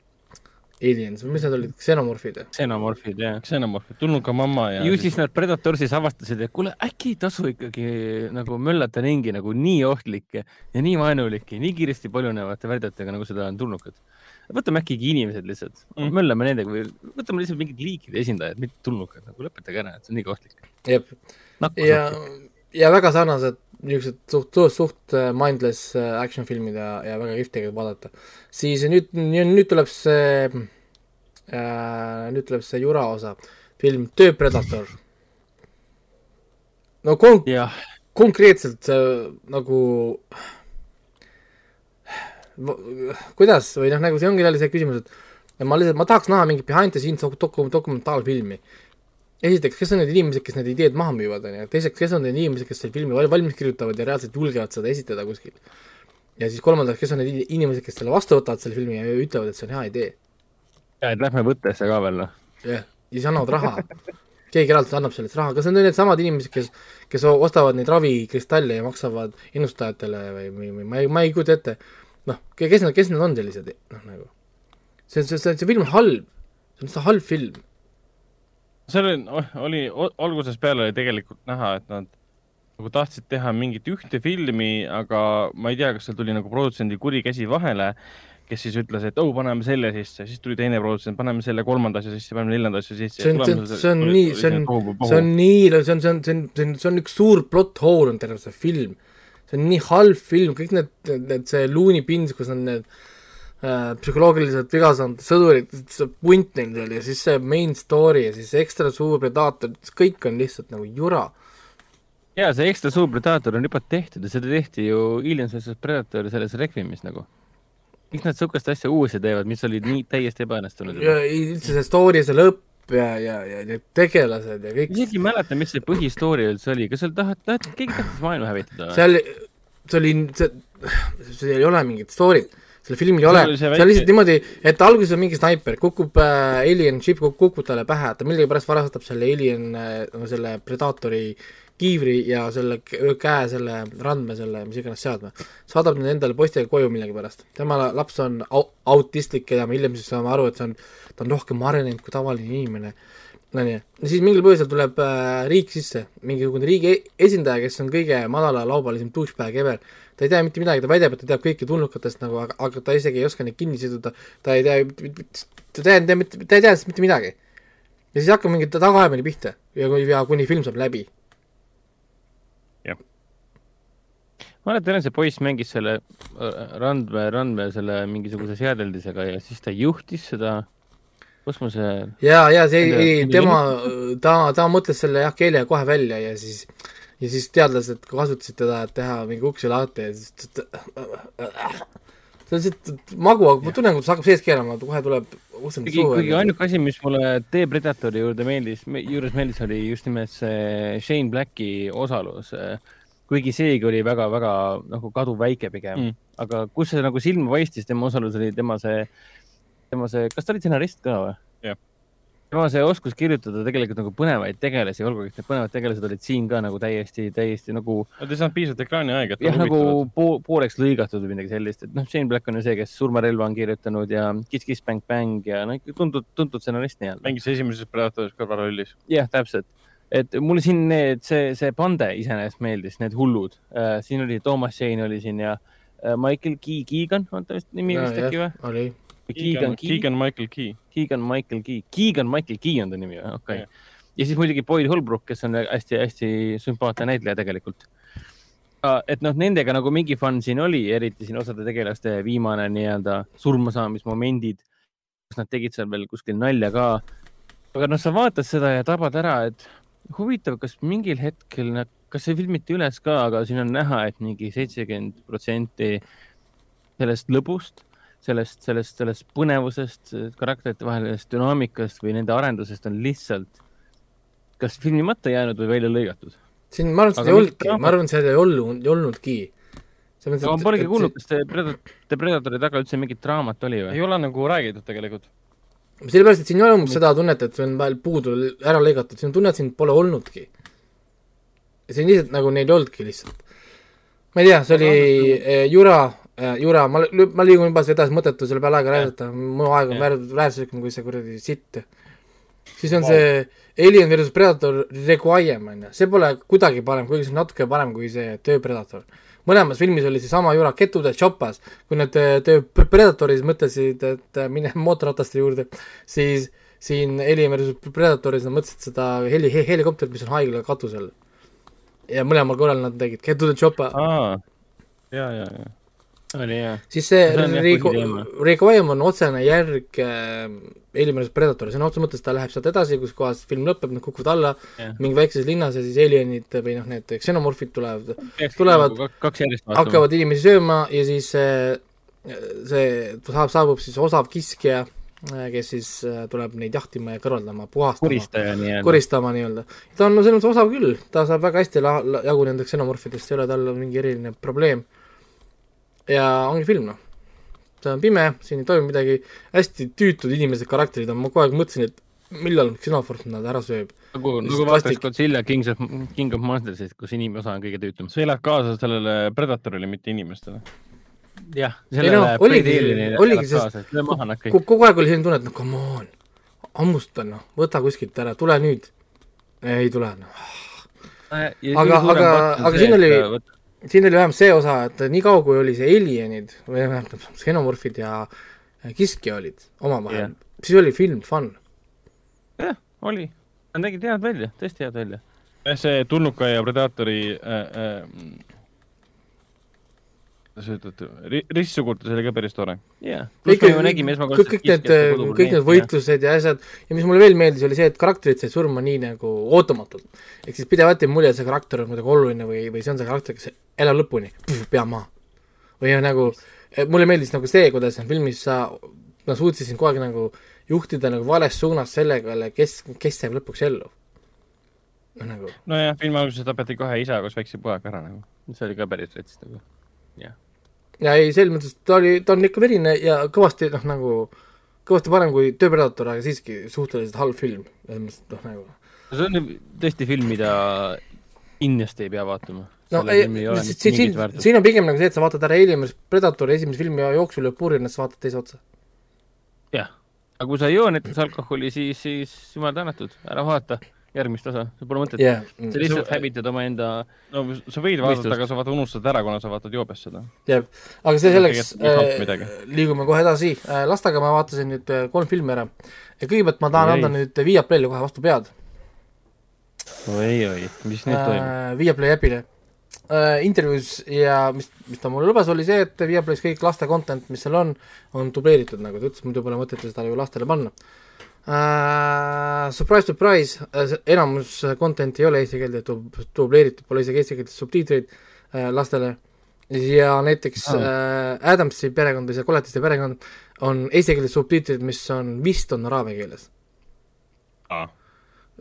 aliens või mis need olid, ksenomorfid või? xenomorfid, jah. ksenomorfid, tulnud ka mamma ja ju siis nad Predatorsis avastasid, et kuule, äkki ei tasu ikkagi nagu möllata ringi nagu nii ohtlike ja nii vaenulike, nii kiiresti paljunevate värdjatega, nagu seda on tulnukad. võtame äkki inimesed lihtsalt Mm. möllame nendega või võtame lihtsalt mingid liikide esindajad, mitte tulnukad, nagu lõpetage ära, et see on nii ohtlik. jep, ja, ja väga sarnased niisugused suht, suht, suht äh, mindless äh, action filmid ja, ja väga kihvt tegelikult vaadata. siis nüüd, nüüd tuleb see äh,, nüüd tuleb see Jura osa, film Töö Predator. no kon-, jah, konkreetselt see nagu kuidas või noh, nagu see ongi jälle see küsimus, et ma lihtsalt, ma tahaks näha mingit behind the scenes doku-, dokumentaalfilmi. esiteks, kes on need inimesed, kes need ideed maha müüvad, on ju, teiseks, kes on need inimesed, kes selle filmi val- valmis kirjutavad ja reaalselt julgevad seda esitada kuskil. ja siis kolmandaks, kes on need inimesed, kes selle vastu võtavad, selle filmi ja ütlevad, et see on hea idee. ja et lähme võttesse ka veel, noh. jah, ja siis annavad raha. keegi eraldi annab sellest raha, kas need on needsamad inimesed, kes, kes ostavad neid ravikristalle ja maksavad ennustajatele või, või, või ma ei, ma ei kujuta ette. noh, kes nad, kes nad on sellised, noh nagu. see, see, see, see film on halb, see on lihtsalt halb film. See oli, oli o- algusest peale oli tegelikult näha, et nad nagu tahtsid teha mingit ühte filmi, aga ma ei tea, kas seal tuli nagu produtsendi kuri käsi vahele, kes siis ütles, et oh, paneme selle sisse, siis tuli teine produtsent, paneme selle kolmanda asja sisse, paneme neljanda asja sisse. see on, see on, see on nii, see on, see on nii, see on, see on, see on, see on, see on üks suur plot hole on terve see film. see on nii halb film, kõik need, need, see Looney Pins, kus on need äh, psühholoogiliselt viga saanud sõdurid, see punt neil seal ja siis see main story ja siis ekstra suur predaator, kõik on lihtsalt nagu jura. ja see ekstra suur Predator on juba tehtud ja seda tehti ju Aliens vs Predator selles Requimis nagu. miks nad sihukest asja uuesti teevad, mis olid nii täiesti ebaõnnestunud ja üldse see story, see lõpp ja, ja, ja need tegelased ja kõik isegi ei mäleta, mis see põhistory üldse oli, kas seal tahad, tahad, keegi tahtis maailma hävitada või? seal, see oli, see, seal ei ole mingit story't, sellel filmil ei ole, see on väike- lihtsalt niimoodi, et alguses on mingi snaiper, kukub äh, alien ship, kukub talle pähe, ta millegipärast varastab selle alien äh,, selle predaatori kiivri ja selle käe selle randme, selle mis iganes seadme, saadab need endale poistega koju millegipärast. tema la- laps on au- autistlik ja me hiljem siis saame aru, et see on, ta on rohkem arenenud kui tavaline inimene onju, ja siis mingil põhjusel tuleb äh, riik sisse, mingisugune riigi e- esindaja, kes on kõige madalalaubalisem douchebag ever. Ta ei tea mitte midagi, ta väidab, et ta teab kõiki tulnukatest nagu, aga, aga ta isegi ei oska neid kinni siduda, ta ei tea, ta ei tea, ta ei tea mitte midagi. ja siis hakkab mingi tagaajamine pihta ja ja kuni film saab läbi. ma mäletan, see poiss mängis selle äh, Randmäe, Randmäe selle mingisuguse seadeldisega ja siis ta juhtis seda kosmose, ja, ja see ei, tema, ta, ta mõtles selle jah, keele kohe välja ja siis ja siis teadlased kasutasid teda, et teha mingi uksi lahti ja siis ta- see on lihtsalt magu, aga ma tunnen, kuidas hakkab sees keerama, kohe tuleb uksend kuigi, suhu kuigi. ainuke asi, mis mulle The Predatori juurde meeldis, juures meeldis, oli just nimelt see Shane Blacki osalus. kuigi seegi oli väga-väga nagu kaduvväike pigem mm., aga kus see nagu silma paistis, tema osalus oli tema see, tema see, kas ta oli stsenarist ka või? Jah. Tema see oskus kirjutada tegelikult nagu põnevaid tegelasi, olgugi et need põnevad tegelased olid siin ka nagu täiesti, täiesti nagu Nad ei saanud piisavalt ekraaniaega, jah, nagu po pooleks lõigatud või midagi sellist, et noh, Shane Black on ju see, kes Surmarelva on kirjutanud ja Kiss Kiss Bang Bang ja no ikka tuntud, tuntud stsenarist nii-öelda. mängis esimeses Predatoris kõrvalrollis. jah, täpselt, et mulle siin need, see, see pande iseenesest meeldis, need hullud äh,, siin oli Toomas Shane oli siin ja äh, Michael Key, Keegan on ta vist nimi vist äkki või? oli, Keegan, Keegan Michael Key. Keegan Michael Key, Keegan Michael Key on ta nimi või? okei okay.. ja siis muidugi Boyd Holbrook, kes on hästi-hästi sümpaatne näitleja tegelikult. et noh, nendega nagu mingi fun siin oli, eriti siin osade tegelaste viimane nii-öelda surmasaamismomendid, kus nad tegid seal veel kuskil nalja ka. aga noh, sa vaatad seda ja tabad ära, et huvitav, kas mingil hetkel nad, kas see filmiti üles ka, aga siin on näha, et mingi seitsekümmend protsenti sellest lõbust sellest, sellest, sellest põnevusest, karakterite vahelisest dünaamikast või nende arendusest on lihtsalt kas filmimata jäänud või välja lõigatud. siin ma arvan, seda ei olnudki, ma arvan, seda ei olnud, ei olnudki. aga ma polegi kuulnud, kas te Predator, te Predatori taga üldse mingit draamat oli või ei? ole nagu räägitud tegelikult. sellepärast, et siin ei ole umbes seda tunnet, et see on veel puudu ära lõigatud, siin on tunne, et siin pole olnudki. see on lihtsalt nagu neil ei olnudki lihtsalt. ma ei tea, see oli eh, Jura, Jura, ma, ma liigun juba edasi, mõttetu selle peale aega rääkida, mu aeg on väärtuslikum kui see kuradi sitt. siis on see Alien versus Predator Requiem on ju, see pole kuidagi parem, kuigi see on natuke parem kui see Töö Predator. mõlemas filmis oli seesama Jura Ketude Chopas, kui nad eh, Töö Predatoris mõtlesid, et eh, mine mootorrataste juurde, siis siin Alien versus Predatoris nad mõtlesid seda heli, helikopterit, mis on haigla katusel. ja mõlemal korral nad tegid Ketude Chopa, aa, ja, ja, ja. Oli jah. siis see See Rico Requiem on otsene järg äh, Alien versus Predator, sõna otseses mõttes ta läheb sealt edasi, kus kohas film lõpeb, nad kukuvad alla Jah. mingi väikses linnas ja siis alienid või noh, need xenomorfid tulevad, Tulevad- nagu hakkavad inimesi sööma ja siis see, see saab, saabub siis osav kiskja, kes siis äh, tuleb neid jahtima ja kõrvaldama, puhastama, koristaja nii-öelda. koristama nii-öelda. ta on no selles mõttes osav küll, ta saab väga hästi la-, la- jagu nendest xenomorfidest, ei ole tal mingi eriline probleem. Ja ongi film noh, see on pime, siin ei toimu midagi, hästi tüütud inimesed, karakterid on, ma kogu aeg mõtlesin, et millal xenomorf nad ära sööb. nagu, nagu vaataks. Godzilla Kings of, King of Monsters'ist, kus inimosa on kõige tüütum. sa elad kaasa sellele Predatorile, mitte inimestele. jah, Ei noh, oligi- oligi nad kõik. kogu aeg oli selline tunne, et noh, come on, hammusta noh, võta kuskilt ära, tule nüüd. ei tule noh. Aga- aga- aga siin oli- siin oli vähemalt see osa, et nii kaua, kui oli see alienid või vähemalt xenomorfid ja kiskja olid omavahel Jah. yeah., siis oli film fun. jah, oli. Nad nägid head välja, tõesti head välja. see tulnuka ja Predatori äh, äh, kuidas ütelda, ristsugutus oli ka päris tore. jah. kõik, kõik, need, kõik need. võitlused ja asjad ja mis mulle veel meeldis, oli see, et karakterid said surma nii nagu ootamatult. ehk siis pidevalt jäi mulje, et see karakter on kuidagi oluline või, või see on see karakter, kes elab lõpuni, pea maha. või on nagu, mulle meeldis nagu see, kuidas filmis sa, nad suutsid sind kogu aeg nagu juhtida nagu vales suunas sellega, kes, kes jääb lõpuks ellu. noh nagu, nojah, filmi alguses tapeti kohe isa koos väikse pojaga ära nagu. see oli ka päris rets nagu. Ja ei, selles mõttes ta oli, ta on ikka verine ja kõvasti noh, nagu kõvasti parem kui Tööpredator, aga siiski suhteliselt halb film, selles mõttes, noh nagu see on tõesti film, mida kindlasti ei pea vaatama. no ei, siin, siin, siin on pigem nagu see, et sa vaatad ära Alien vs Predatori esimese filmi jooksul ja puurid ennast, vaatad teise otsa. jah, aga kui sa ei joo näiteks alkoholi, siis, siis jumal tänatud, ära vaata. Järgmist osa, sul pole mõtet. Jah, sa lihtsalt hävitad omaenda, no sa võid vaadata, aga sa vaata unustad ära, kuna sa vaatad joobes seda. jah, aga see selleks äh,, liigume kohe edasi. Äh,, lastega ma vaatasin nüüd äh, kolm filmi ära. Ja kõigepealt ma tahan Oi. anda nüüd Viaplay'le kohe vastu pead. Oi-oi, mis nüüd toimub? äh, Viaplay äpile. Äh, intervjuus ja mis, mis ta mulle lubas, oli see, et Viaplay's kõik laste content, mis seal on, on dubleeritud, nagu ta ütles, muidu pole mõtet ju seda ju lastele panna. äh,. Surprise, surprise äh,, enamus content ei ole eesti keelde dub- dubleeritud, pole isegi eesti keeles subtiitreid äh, lastele ja näiteks Ah. äh, Adamsi perekond või see koletiste perekond on eesti keeles subtiitrid, mis on vist on araabia keeles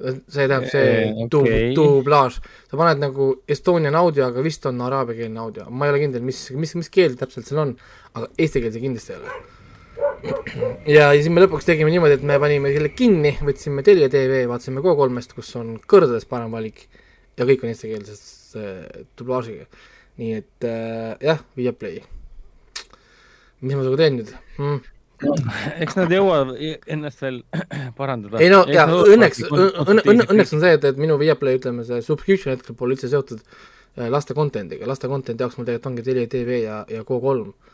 see tähendab see Eh, du- okei. dublaaž, sa paned nagu Estonian audio, aga vist on araabiakeelne audio, ma ei ole kindel, mis, mis, mis keel täpselt seal on, aga eesti keel see kindlasti ei ole. ja, siis me lõpuks tegime niimoodi, et me panime selle kinni, võtsime Telia tv, vaatasime Go3-st, kus on kordades parem valik ja kõik on eestikeelses äh, dublaažiga. nii et äh, jah, Viaplay. mis ma sinuga teen nüüd mm. eks nad jõuavad ennast veel parandada. ei no ja õnneks, õnne, õnne, õnneks on see, et, et minu Viaplay, ütleme see subscription hetkel pole üldse seotud äh, laste content'iga, laste content'i jaoks mul tegelikult ongi Telia tv ja, ja Go3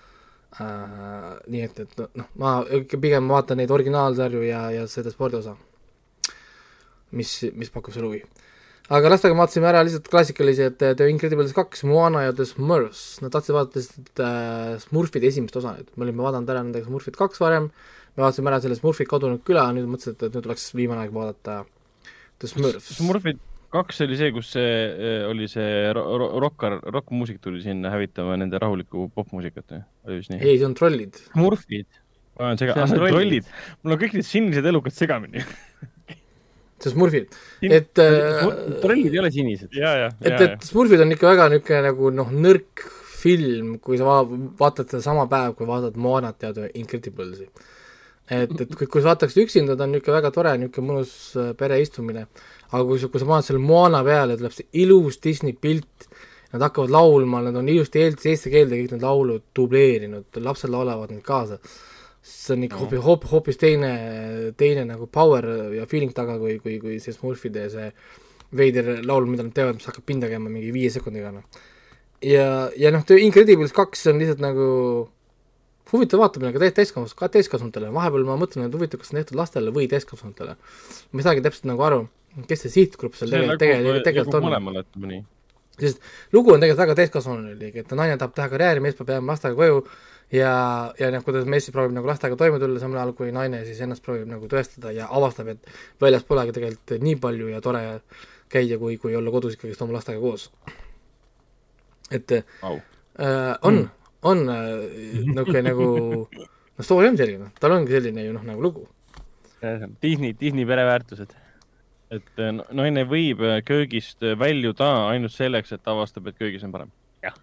äh,. nii et, et noh, ma ikka pigem vaatan neid originaalsarju ja, ja seda spordiosa, mis, mis pakub sulle huvi. aga lastega vaatasime ära lihtsalt klassikalised äh, The Incredibles kaks, Moana ja The Smurfs, nad tahtsid vaadata lihtsalt äh, Smurfide esimest osa nüüd, me olime vaadanud ära nendega Smurfid kaks varem, me vaatasime ära selle Smurfid kadunud küla, nüüd mõtlesin, et, et nüüd oleks viimane aeg vaadata The Smurfs. Smurfid kaks oli see, kus see eh, oli see ro- ro- rokkar, rokkmuusik tuli sinna hävitama nende rahulikku popmuusikat või? oli vist nii? ei, see on trollid. Smurfid, ma olen sega-, see on see on trollid. trollid. mul on kõik need sinised elukad segamini. see Smurfid, et äh, trollid ei ole sinised. ja, ja, et, et Smurfid on ikka väga niisugune nagu noh, nõrk film, kui sa va- vaatad seda sama päev, kui vaatad Moanat ja The Incredibles'i. et, et kui, kui sa vaataks üksinda, ta on niisugune väga tore, niisugune mõnus äh, pereistumine, aga kui sa, kui sa paned selle Moana peale, tuleb see ilus Disney pilt, nad hakkavad laulma, nad on ilusti eesti, eesti keelde kõik need laulud dubleerinud, lapsed laulavad neid kaasa. see on ikka No. hoopis, hoopis, hoopis teine, teine nagu power ja feeling taga, kui, kui, kui see Smurfide see veider laul, mida nad teevad, mis hakkab pinda käima mingi viie sekundiga, noh. ja, ja noh, The Incredibles kaks on lihtsalt nagu huvitav vaatamine ka täis- täiskasvanud, ka täiskasvanutele, vahepeal ma mõtlen, et huvitav, kas see on tehtud lastele või täiskasvanutele. ma ei saagi täpselt nagu aru, kes see sihtgrupp seal tegelikult, tegelikult, tegelikult on. mõlemale, ütleme nii. sest lugu on tegelikult väga täiskasvanulik, et naine tahab teha karjääri, mees peab jääma lastega koju ja, ja noh, kuidas mees siis proovib nagu lastega toime tulla, samal ajal kui naine siis ennast proovib nagu tõestada ja avastab, et väljas polegi tegelikult nii palju ja tore käia, kui, kui olla kodus ikkagist oma lastega koos. et Au. äh, on mm., on äh, niisugune nagu, no story on selline, tal ongi selline ju noh, nagu lugu. Disney, Disney pereväärtused. et no- naine võib eh, köögist väljuda ainult selleks, et avastab, et köögis on parem. Jah.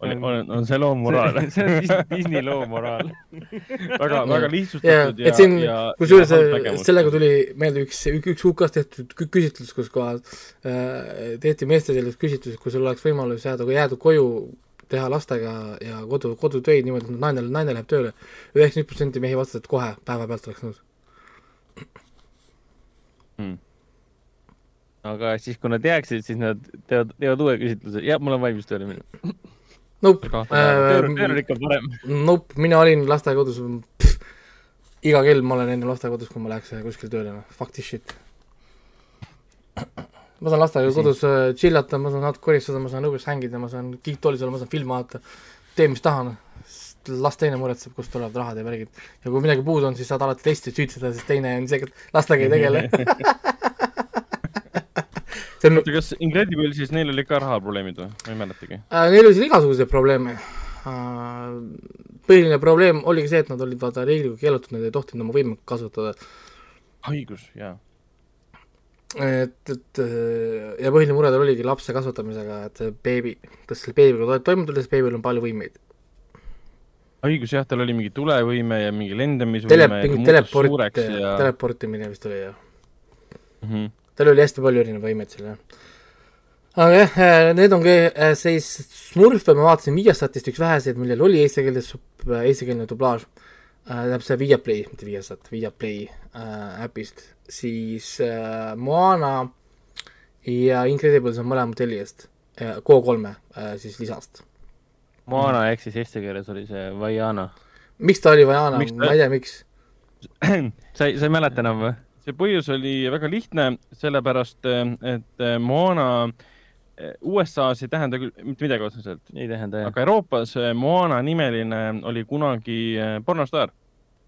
on, on, on see loo moraal. see on Disney, loo moraal. väga, väga lihtsustatud ja, et siin ja, kusjuures ja äh, sellega tuli meelde üks, üks UK-s tehtud kü- küsitlus, kus kohas äh, tehti meeste sellised küsitlused, kui sul oleks võimalus jääda, jääda koju, teha lastega ja kodu, kodutöid niimoodi, et naine, naine läheb tööle. üheksakümmend protsenti mehi vastas, et kohe päevapealt oleks nõus. Hmm. aga siis, kui nad jääksid, siis nad teevad, teevad uue küsitluse. jah, mul on valmis tööle minna. Nope töö on ikka parem. Nope, mina olin lastekodus, iga kell ma olen enne lastekodus, kui ma läheks kuskile tööle, noh, fuck this shit. Ma saan lastega kodus äh, chill ata, ma saan natuke koristada, ma saan õues hängida, ma saan kiiktoolis olla, ma saan filme vaadata, teen mis tahan, las teine muretseb, kust tulevad rahad ja värgid. ja kui midagi puudu on, siis saad alati teist süüdistada, sest teine on see, kes lastega ei tegele. see on oota, kas Incrediblesis neil oli ka rahaprobleemid või? ma ei mäletagi. äh,, neil oli seal igasuguseid probleeme äh,. põhiline probleem oligi see, et nad olid vaata riiklikult keelatud, nad ei tohtinud oma võimet kasutada haigus, jaa. et, et äh, ja põhiline mure tal oligi lapse kasvatamisega, et see beebi, kas selle beebiga toime tulla, sest beebil on palju võimeid. haigus jah, tal oli mingi tulevõime ja mingi tele, lendamisvõime. mingi teleport, ja.... teleportimine vist oli jah. Mm -hmm. tal oli hästi palju erinevaid võimeid seal jah. aga jah, need ongi äh, siis Smurfe ma vaatasin Viasatist üks väheseid, millel oli eestikeelne sub-, eestikeelne dublaaž äh,. tähendab see Viaplay, mitte Viasat, Viaplay äh, äpist, siis äh, Moana ja Incredibles on mõlema telli eest, K3-e siis lisast. Moana ehk siis eesti keeles oli see Vaiana. miks ta oli Vajana, Miks ta- ma ei tea, miks. sa ei, sa ei mäleta enam või? see põhjus oli väga lihtne, sellepärast et äh, Moana äh, USA-s ei tähenda küll mitte midagi otseselt, ei tähenda jah. aga Euroopas äh, Moana nimeline oli kunagi pornostaar,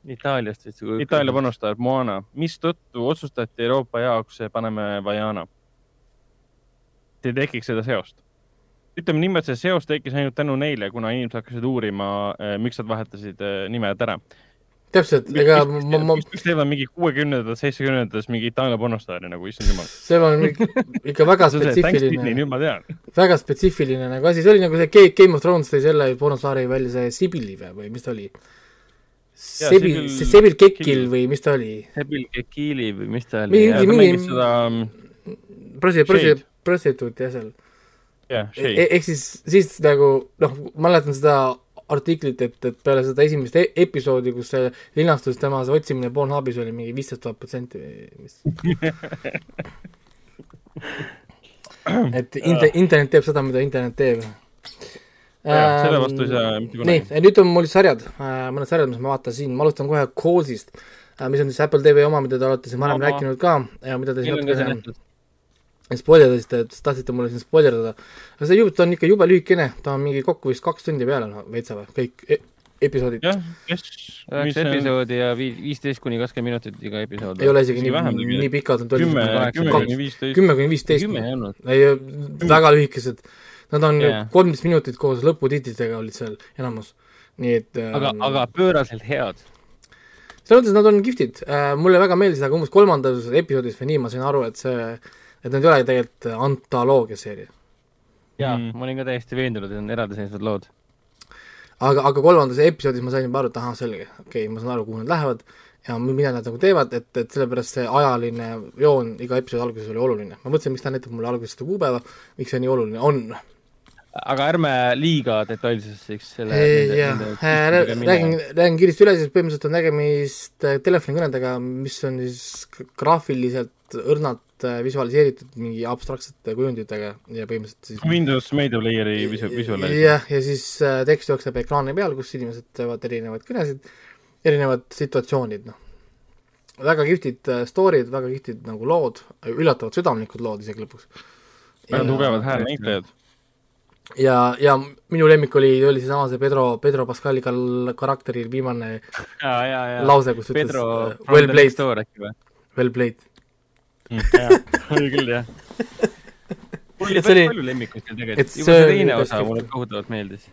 Itaaliast vist. Itaalia pornostaar Moana, mistõttu otsustati Euroopa jaoks, paneme Vajana. ei tekiks seda seost. ütleme niimoodi, et see seos tekkis ainult tänu neile, kuna inimesed hakkasid uurima, miks nad vahetasid nimed ära. täpselt, ega ma, ma, miks teevad mingi kuuekümnendates, seitsmekümnendates mingi Itaalia pornostaari nagu, issand jumal. see on ik- ikka väga on spetsiifiline, nüüd ma tean. väga spetsiifiline nagu asi, see oli nagu see Ga- Game of Thrones tõi selle pornosaari välja, see Sibili või, mis ta oli? Sebil, see Sebil Kekil või mis ta oli? Sebil Kekili või mis ta oli Mingi- mingi- seda, prosi-, prosi- prostituut jah seal. jah, Shade. E-, ehk siis, siis nagu noh, mäletan seda artiklit, et, et peale seda esimest e episoodi, kus see linastus tema see otsimine Pornhubis oli mingi viisteist tuhat protsenti või mis. et inte-, internet teeb seda, mida internet teeb. selle vastu ei saa mitte nii kunagi., nüüd on mul sarjad, mõned sarjad, mis ma vaatasin, ma alustan kohe Calls'ist, mis on siis Apple TV oma, mida te olete siin varem rääkinud ka ja mida te siin natuke. spoilerdasite, et tahtsite mulle siin spoilerdada. aga see jube, ta on ikka jube lühikene, ta on mingi kokku vist kaks tundi peale, no veitsa või, kõik e episoodid. jah, kes, mis üheksa episoodi ja vii-, viisteist kuni kakskümmend minutit iga episood. ei ole isegi nii nii pikad, nad kümme olid, kümme kuni viisteist. kümme kuni viisteist. kümme ei olnud. ei, väga lühikesed. Nad on kolmteist minutit koos lõputiitlitega olid seal enamus. nii et aga, ähm, aga pööraselt head. selles mõttes nad on kihvtid äh,, mulle väga meeldis, aga umbes kolmandas episoodis või nii ma sain aru, et see, et need ei ole tegelikult antoloogia seeria. jaa Mm., ma olin ka täiesti veendunud, et on eraldiseisvad lood. aga, aga kolmandas episoodis ma sain juba aru, et ahah, selge, okei okay,, ma saan aru, kuhu nad lähevad ja mi- mida nad nagu teevad, et, et sellepärast see ajaline joon iga episoodi alguses oli oluline. ma mõtlesin, miks ta näitab mulle alguses seda kuupäeva, miks see nii oluline on. aga ärme liiga detailsesse eks selle. jah, räägin, räägin kiiresti üle, siis põhimõtteliselt on tegemist äh, telefonikõnedega, mis on siis graafiliselt õrnalt äh, visualiseeritud mingi abstraktsete kujunditega ja põhimõtteliselt siis Windows Media Playeri visu-, visuaal. jah, ja siis äh, tekst jookseb ekraani peal, kus inimesed teevad erinevaid kõnesid, erinevad situatsioonid, noh. väga kihvtid äh, story'd, väga kihvtid nagu lood, üllatavalt südamlikud lood isegi lõpuks. väga ja, tugevad häälnäitlejad. ja, ja minu lemmik oli, oli seesama see Pedro, Pedro Pascali kal- karakteri viimane jaa, jaa, jaa. lause, kus ütles Pedro from well played well played. Oli küll jah. mul oli Et see oli- päris palju lemmikuid seal tegelikult, juba see teine osa mulle kohutavalt meeldis.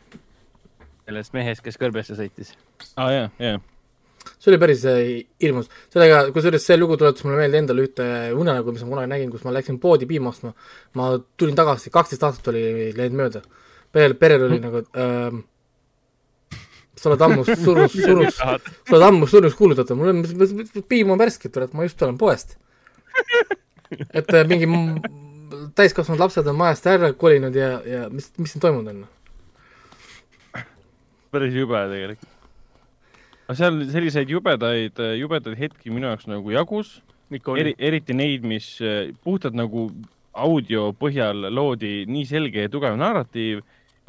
sellest mehest, kes kõrbesse sõitis. aa jaa, jaa. see oli päris äh, hirmus, sellega, kusjuures see lugu tuletas mulle meelde endale ühte unenägu, mis ma kunagi nägin, kus ma läksin poodi piima ostma, ma tulin tagasi, kaksteist aastat oli läinud mööda, perel, perel oli nagu, ähm, sa oled ammu surnud, surnud, sa oled ammu surnuks kuulutatud, mul on, piim on värske, kurat, ma just tulen poest. Et äh, mingi täiskasvanud lapsed on majast ära kolinud ja, ja mis, mis siin toimunud on? päris jube tegelikult. aga seal selliseid jubedaid, jubedaid hetki minu jaoks nagu jagus, eri, eriti neid, mis eh, puhtalt nagu audio põhjal loodi nii selge ja tugev narratiiv,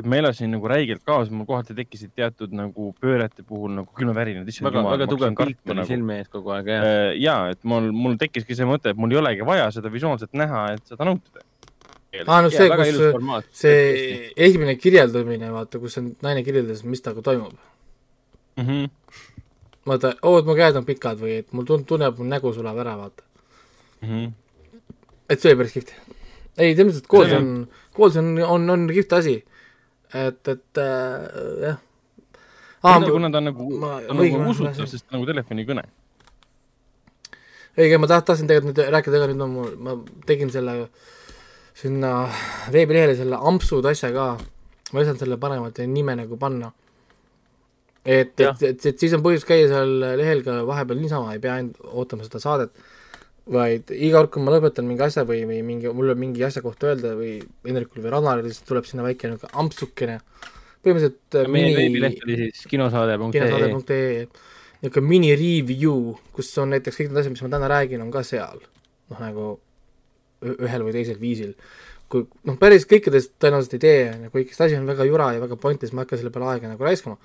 ma elasin nagu räigelt kaasa, mul kohati tekkisid teatud nagu pöörete puhul nagu külmavärinad. väga, väga tugev pilt oli silme ees kogu aeg, jah. Äh, ja et mul, mul tekkiski see mõte, et mul ei olegi vaja seda visuaalselt näha, et seda nautida. aa, no see, kus formaat. see esimene kirjeldamine, vaata, kus on naine kirjeldas, mis temaga toimub. Mm -hmm. vaata, oo, et mu käed on pikad või et mul tun-, tunneb, mu nägu sulab ära, vaata. Mm -hmm. et see oli päris kihvt. ei, selles mõttes, et kool See on, kool on, on, on kihvt asi. et, et äh, jah. kuna ta on nagu, ma- ta on nagu ma- usutav, sest nagu telefonikõne. õige, ma taht-, tahtsin tegelikult nüüd rääkida ka, nüüd mul, ma tegin selle sinna veebilehele selle ampsud asja ka, ma ei osanud selle paremat nime nagu panna. et, et, et, et siis on põhjust käia seal lehel ka vahepeal niisama, ei pea ainult ootama seda saadet, vaid iga kord, kui ma lõpetan mingi asja või, või mingi, mul on mingi asja kohta öelda või Hendrikul või Rannarile, siis tuleb sinna väike niisugune ampsukene, põhimõtteliselt äh, meie mini veebileht oli siis kinosaade.ee. kinosaade.ee niisugune mini review, kus on näiteks kõik need asjad, mis ma täna räägin, on ka seal. noh, nagu ühel või teisel viisil. kui noh, päris kõikidest tõenäoliselt ei tee, on ju, kui ikkagist asi on väga jura ja väga pointless, ma ei hakka selle peale aega nagu raiskama.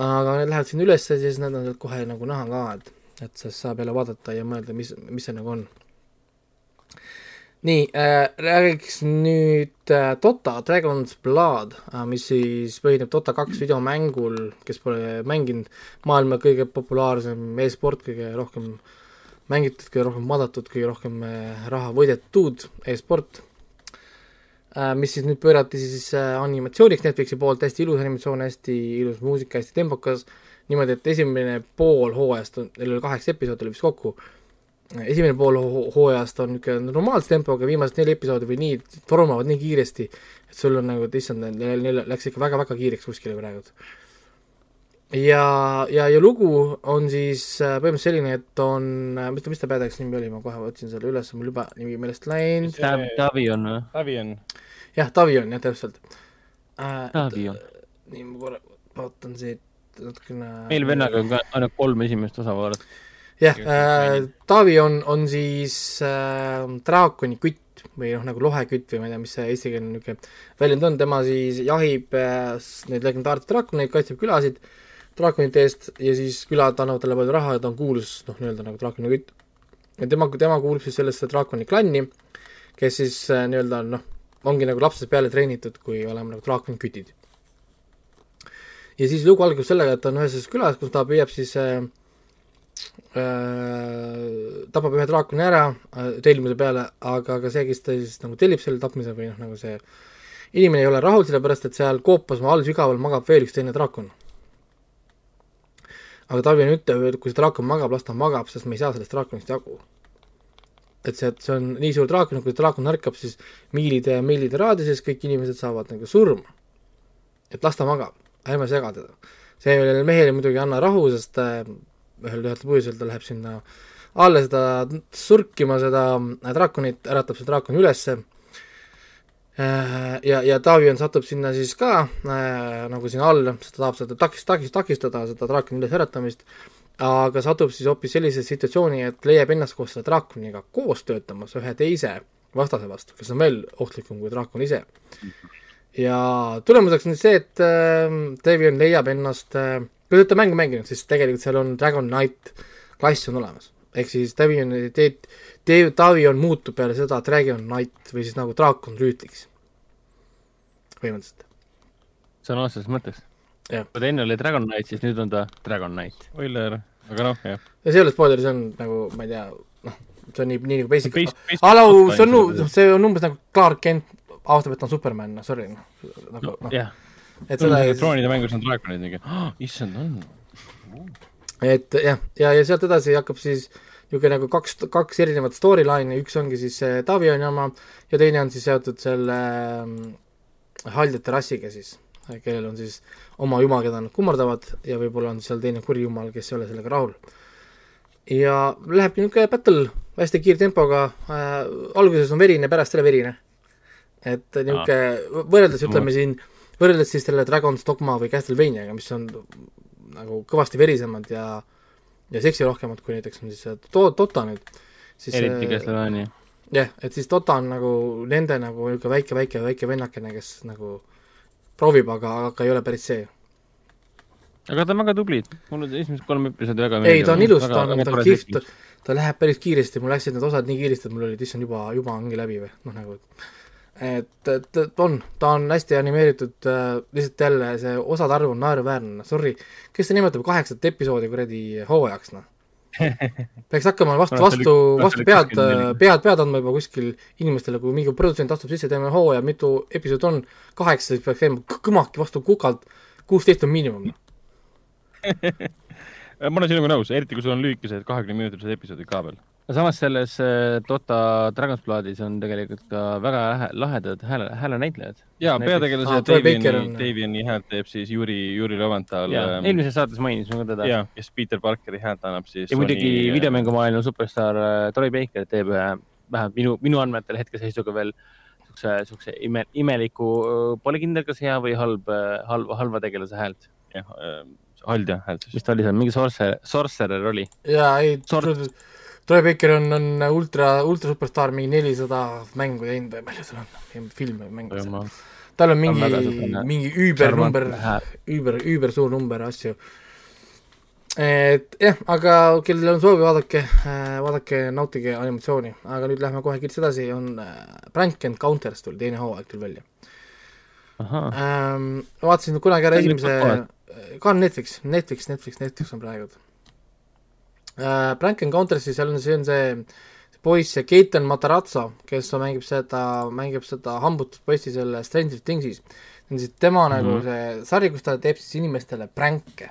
aga need lähevad sinna ülesse, siis need on sealt kohe nagu näha ka, et, et siis saab jälle vaadata ja mõelda, mis, mis see nagu on. Nii äh,, räägiks nüüd äh, Dota Dragon's Blood äh,, mis siis põhineb Dota kaks videomängul, kes pole mänginud, maailma kõige populaarsem e-sport, kõige rohkem mängitud, kõige rohkem vaadatud, kõige rohkem äh, raha võidetud e-sport. Äh,, mis siis nüüd pöörati siis äh, animatsiooniks Netflixi poolt, hästi ilus animatsioon, hästi ilus muusika, hästi tempokas, niimoodi, et esimene pool hooajast on, neil oli kaheksa episoodi oli vist kokku, esimene pool ho- hooajast on niisugune normaalse tempoga, viimased neli episoodi või nii, tormavad nii kiiresti, et sul on nagu, et issand, neil, läks ikka väga-väga kiireks kuskile praegu. ja, ja, ja lugu on siis äh, põhimõtteliselt selline, et on, mis ta, mis ta peategelase nimi oli, ma kohe otsin selle üles, mul juba nimi meelest läinud, Tavi on või? Tavi on, jah, Tavion, jah, täpselt äh,. Tavi on. nii, ma korra vaatan siit natukene meil vennaga on ka ainult kolm esimest osa vaadatud. jah äh,, Taavi on, on siis äh, draakoni kütt või noh, nagu lohekütt või ma ei tea, mis see eestikeelne niisugune väljend on, tema siis jahib äh, neid legendaarseid draakoneid, kaitseb külasid draakonite eest ja siis külad annavad talle palju raha ja ta on kuulus noh, nii-öelda nagu draakoni kütt. ja tema, tema kuulub siis sellesse draakoni klanni, kes siis äh, nii-öelda noh, ongi nagu lapsest peale treenitud, kui olema nagu draakoni kütid. Ja siis lugu algab sellega, et on ühes sellises külas, kus ta püüab siis äh, äh, tapab ühe draakoni ära äh, tellimuse peale, aga ka see, kes ta siis nagu tellib selle tapmise või noh, nagu see inimene ei ole rahul, sellepärast et seal koopas all sügaval magab veel üks teine draakon. aga Taavi on ütleb, et kui see draakon magab, las ta magab, sest me ei saa sellest draakonist jagu. et see, et see on nii suur draakon, kui draakon ärkab, siis miilide ja miilide raadiuses kõik inimesed saavad nagu surma. et las ta magab, ärme sega teda. see mehele muidugi anna rahu, sest äh, ühel ühel põhjusel ta läheb sinna alla seda surkima, seda draakonit, äratab selle draakoni ülesse Äh, ja, ja Taavi on, satub sinna siis ka äh, nagu sinna alla, sest ta tahab seda takist-, takist-, takistada seda draakoni ülesäratamist, aga satub siis hoopis sellisesse situatsiooni, et leiab ennast koos selle draakoniga koos töötamas ühe teise vastase vastu, kes on veel ohtlikum kui draakon ise. Ja tulemuseks on siis see, et äh, Devion leiab ennast äh,, kui te olete mängu mänginud, siis tegelikult seal on Dragon Knight klass on olemas. ehk siis Devion, Devion muutub peale seda Dragon Knight või siis nagu draakon rüütliks. põhimõtteliselt. sõna otseses mõttes. Kui ta enne oli Dragon Knight, siis nüüd on ta Dragon Knight. spoiler, aga noh, jah. ja see ei ole spoiler, see on nagu, ma ei tea, noh, see on nii, nii nagu basic Base- basic Alau, plot see on, see on umbes nagu Clark Kent avastab, et ta on Superman, sorry, noh, nagu noh, jah, et seda ei, troonide mängus on draakonid mingi oh,, issand on. et jah, ja, ja sealt edasi hakkab siis niisugune nagu kaks, kaks erinevat storyline'i, üks ongi siis see Tavioni oma ja teine on siis seotud selle ähm, haljate rassiga siis, kellel on siis oma jumal, keda nad kummardavad ja võib-olla on seal teine kuri jumal, kes ei ole sellega rahul. ja lähebki niisugune battle hästi kiire tempoga äh,, alguses on verine, pärast jälle verine. Et niisugune, võrreldes ütleme siin, võrreldes siis selle Dragon's Dogma või Castlevaniaga, mis on nagu kõvasti verisemad ja ja seksirohkemad kui näiteks on siis see Do-, Dota nüüd, siis eriti Castlevania. jah, et siis Dota on nagu nende nagu niisugune väike, väike, väike vennakene, kes nagu proovib, aga, aga ei ole päris see. aga ta on väga tubli, mulle esimesed kolm episoodi väga ei, ta on ilus, ta on, ta on kihvt, ta läheb päris kiiresti, mul läksid need osad nii kiiresti, et mul olid, issand, juba, juba ongi läbi või noh, nagu et, et, et on, ta on hästi animeeritud äh,, lihtsalt jälle see osade arv on naeruväärne, sorry, kes see nimetab kaheksat episoodi kuradi hooajaks, noh. peaks hakkama vastu, vastu, vastu pead, 24. pead, pead andma juba kuskil inimestele, kui mingi produtsent astub sisse, teeme hooaja, mitu episoodi on, kaheksa, siis peaks käima kõmaki vastu kukalt, kuusteist on miinimum. ma olen sinuga nõus, eriti kui sul on lühikesed kahekümne minutilised episoodid ka veel. Aga samas selles äh, Dota Dragon's Bloodis on tegelikult ka väga lahedad hääle, häälenäitlejad. ja peategelase Baker Daviani on-, Daviani häält teeb siis Juri, Juri Levantal. ja eelmises saates mainisime ka teda. ja kes Peter Parkeri häält annab siis. ja muidugi videomängumaailma superstaar äh, Troy Baker teeb ühe, vähemalt minu, minu andmetel hetkeseisuga veel siukse, siukse ime, imeliku, pole kindel, kas hea või halb, halva, halva tegelase häält. jah, haldja häält mis siis. ta oli seal, mingi sorcerer, sorcerer oli. jaa, ei Sort-, Troy Baker on, on ultra, ultra superstaar, mingi nelisada mängu teinud või palju tal on, filme või mänge. tal on mingi mingi üübernumber, üüber, üübersuur number asju. et jah, aga kellel on soovi, vaadake, vaadake, nautige animatsiooni, aga nüüd lähme kohe kilts edasi, on äh, Prank and Counters tuli teine hooaeg tuli välja. Ähm,. vaatasin kunagi ära esimese nüüd, ka on Netflix, Netflix, Netflix, Netflix on praegu äh,. Prank and Countersi, seal on, see on see see poiss, see Keiten Matarazzo, kes mängib seda, mängib seda hambutuspoissi selle Stranger Thingsis. see on siis tema mm -hmm. nagu see sari, kus ta teeb siis inimestele pränke.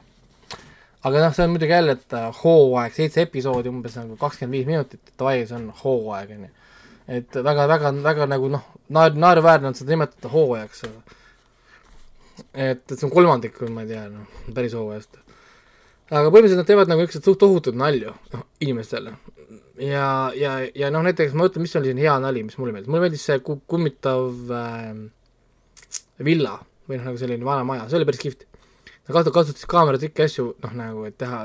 aga noh, see on muidugi jälle, et äh, hooaeg, seitse episoodi, umbes nagu kakskümmend viis minutit, davai, see on hooaeg, on ju. et väga, väga, väga nagu noh, naer-, naeruväärne on seda nimetada hooajaks, et, et see on kolmandik ma ei tea, noh, päris hooajast. Aga põhimõtteliselt nad teevad nagu niisuguseid suht tohutuid nalju noh, inimestele. ja, ja, ja noh, näiteks ma ütlen, mis oli siin hea nali, mis mulle meeldis, mulle meeldis see ku- kummitav äh, villa või noh, nagu selline vana maja, see oli päris kihvt. Nad kasut-, kasutasid kaameratrikki asju, noh nagu, et teha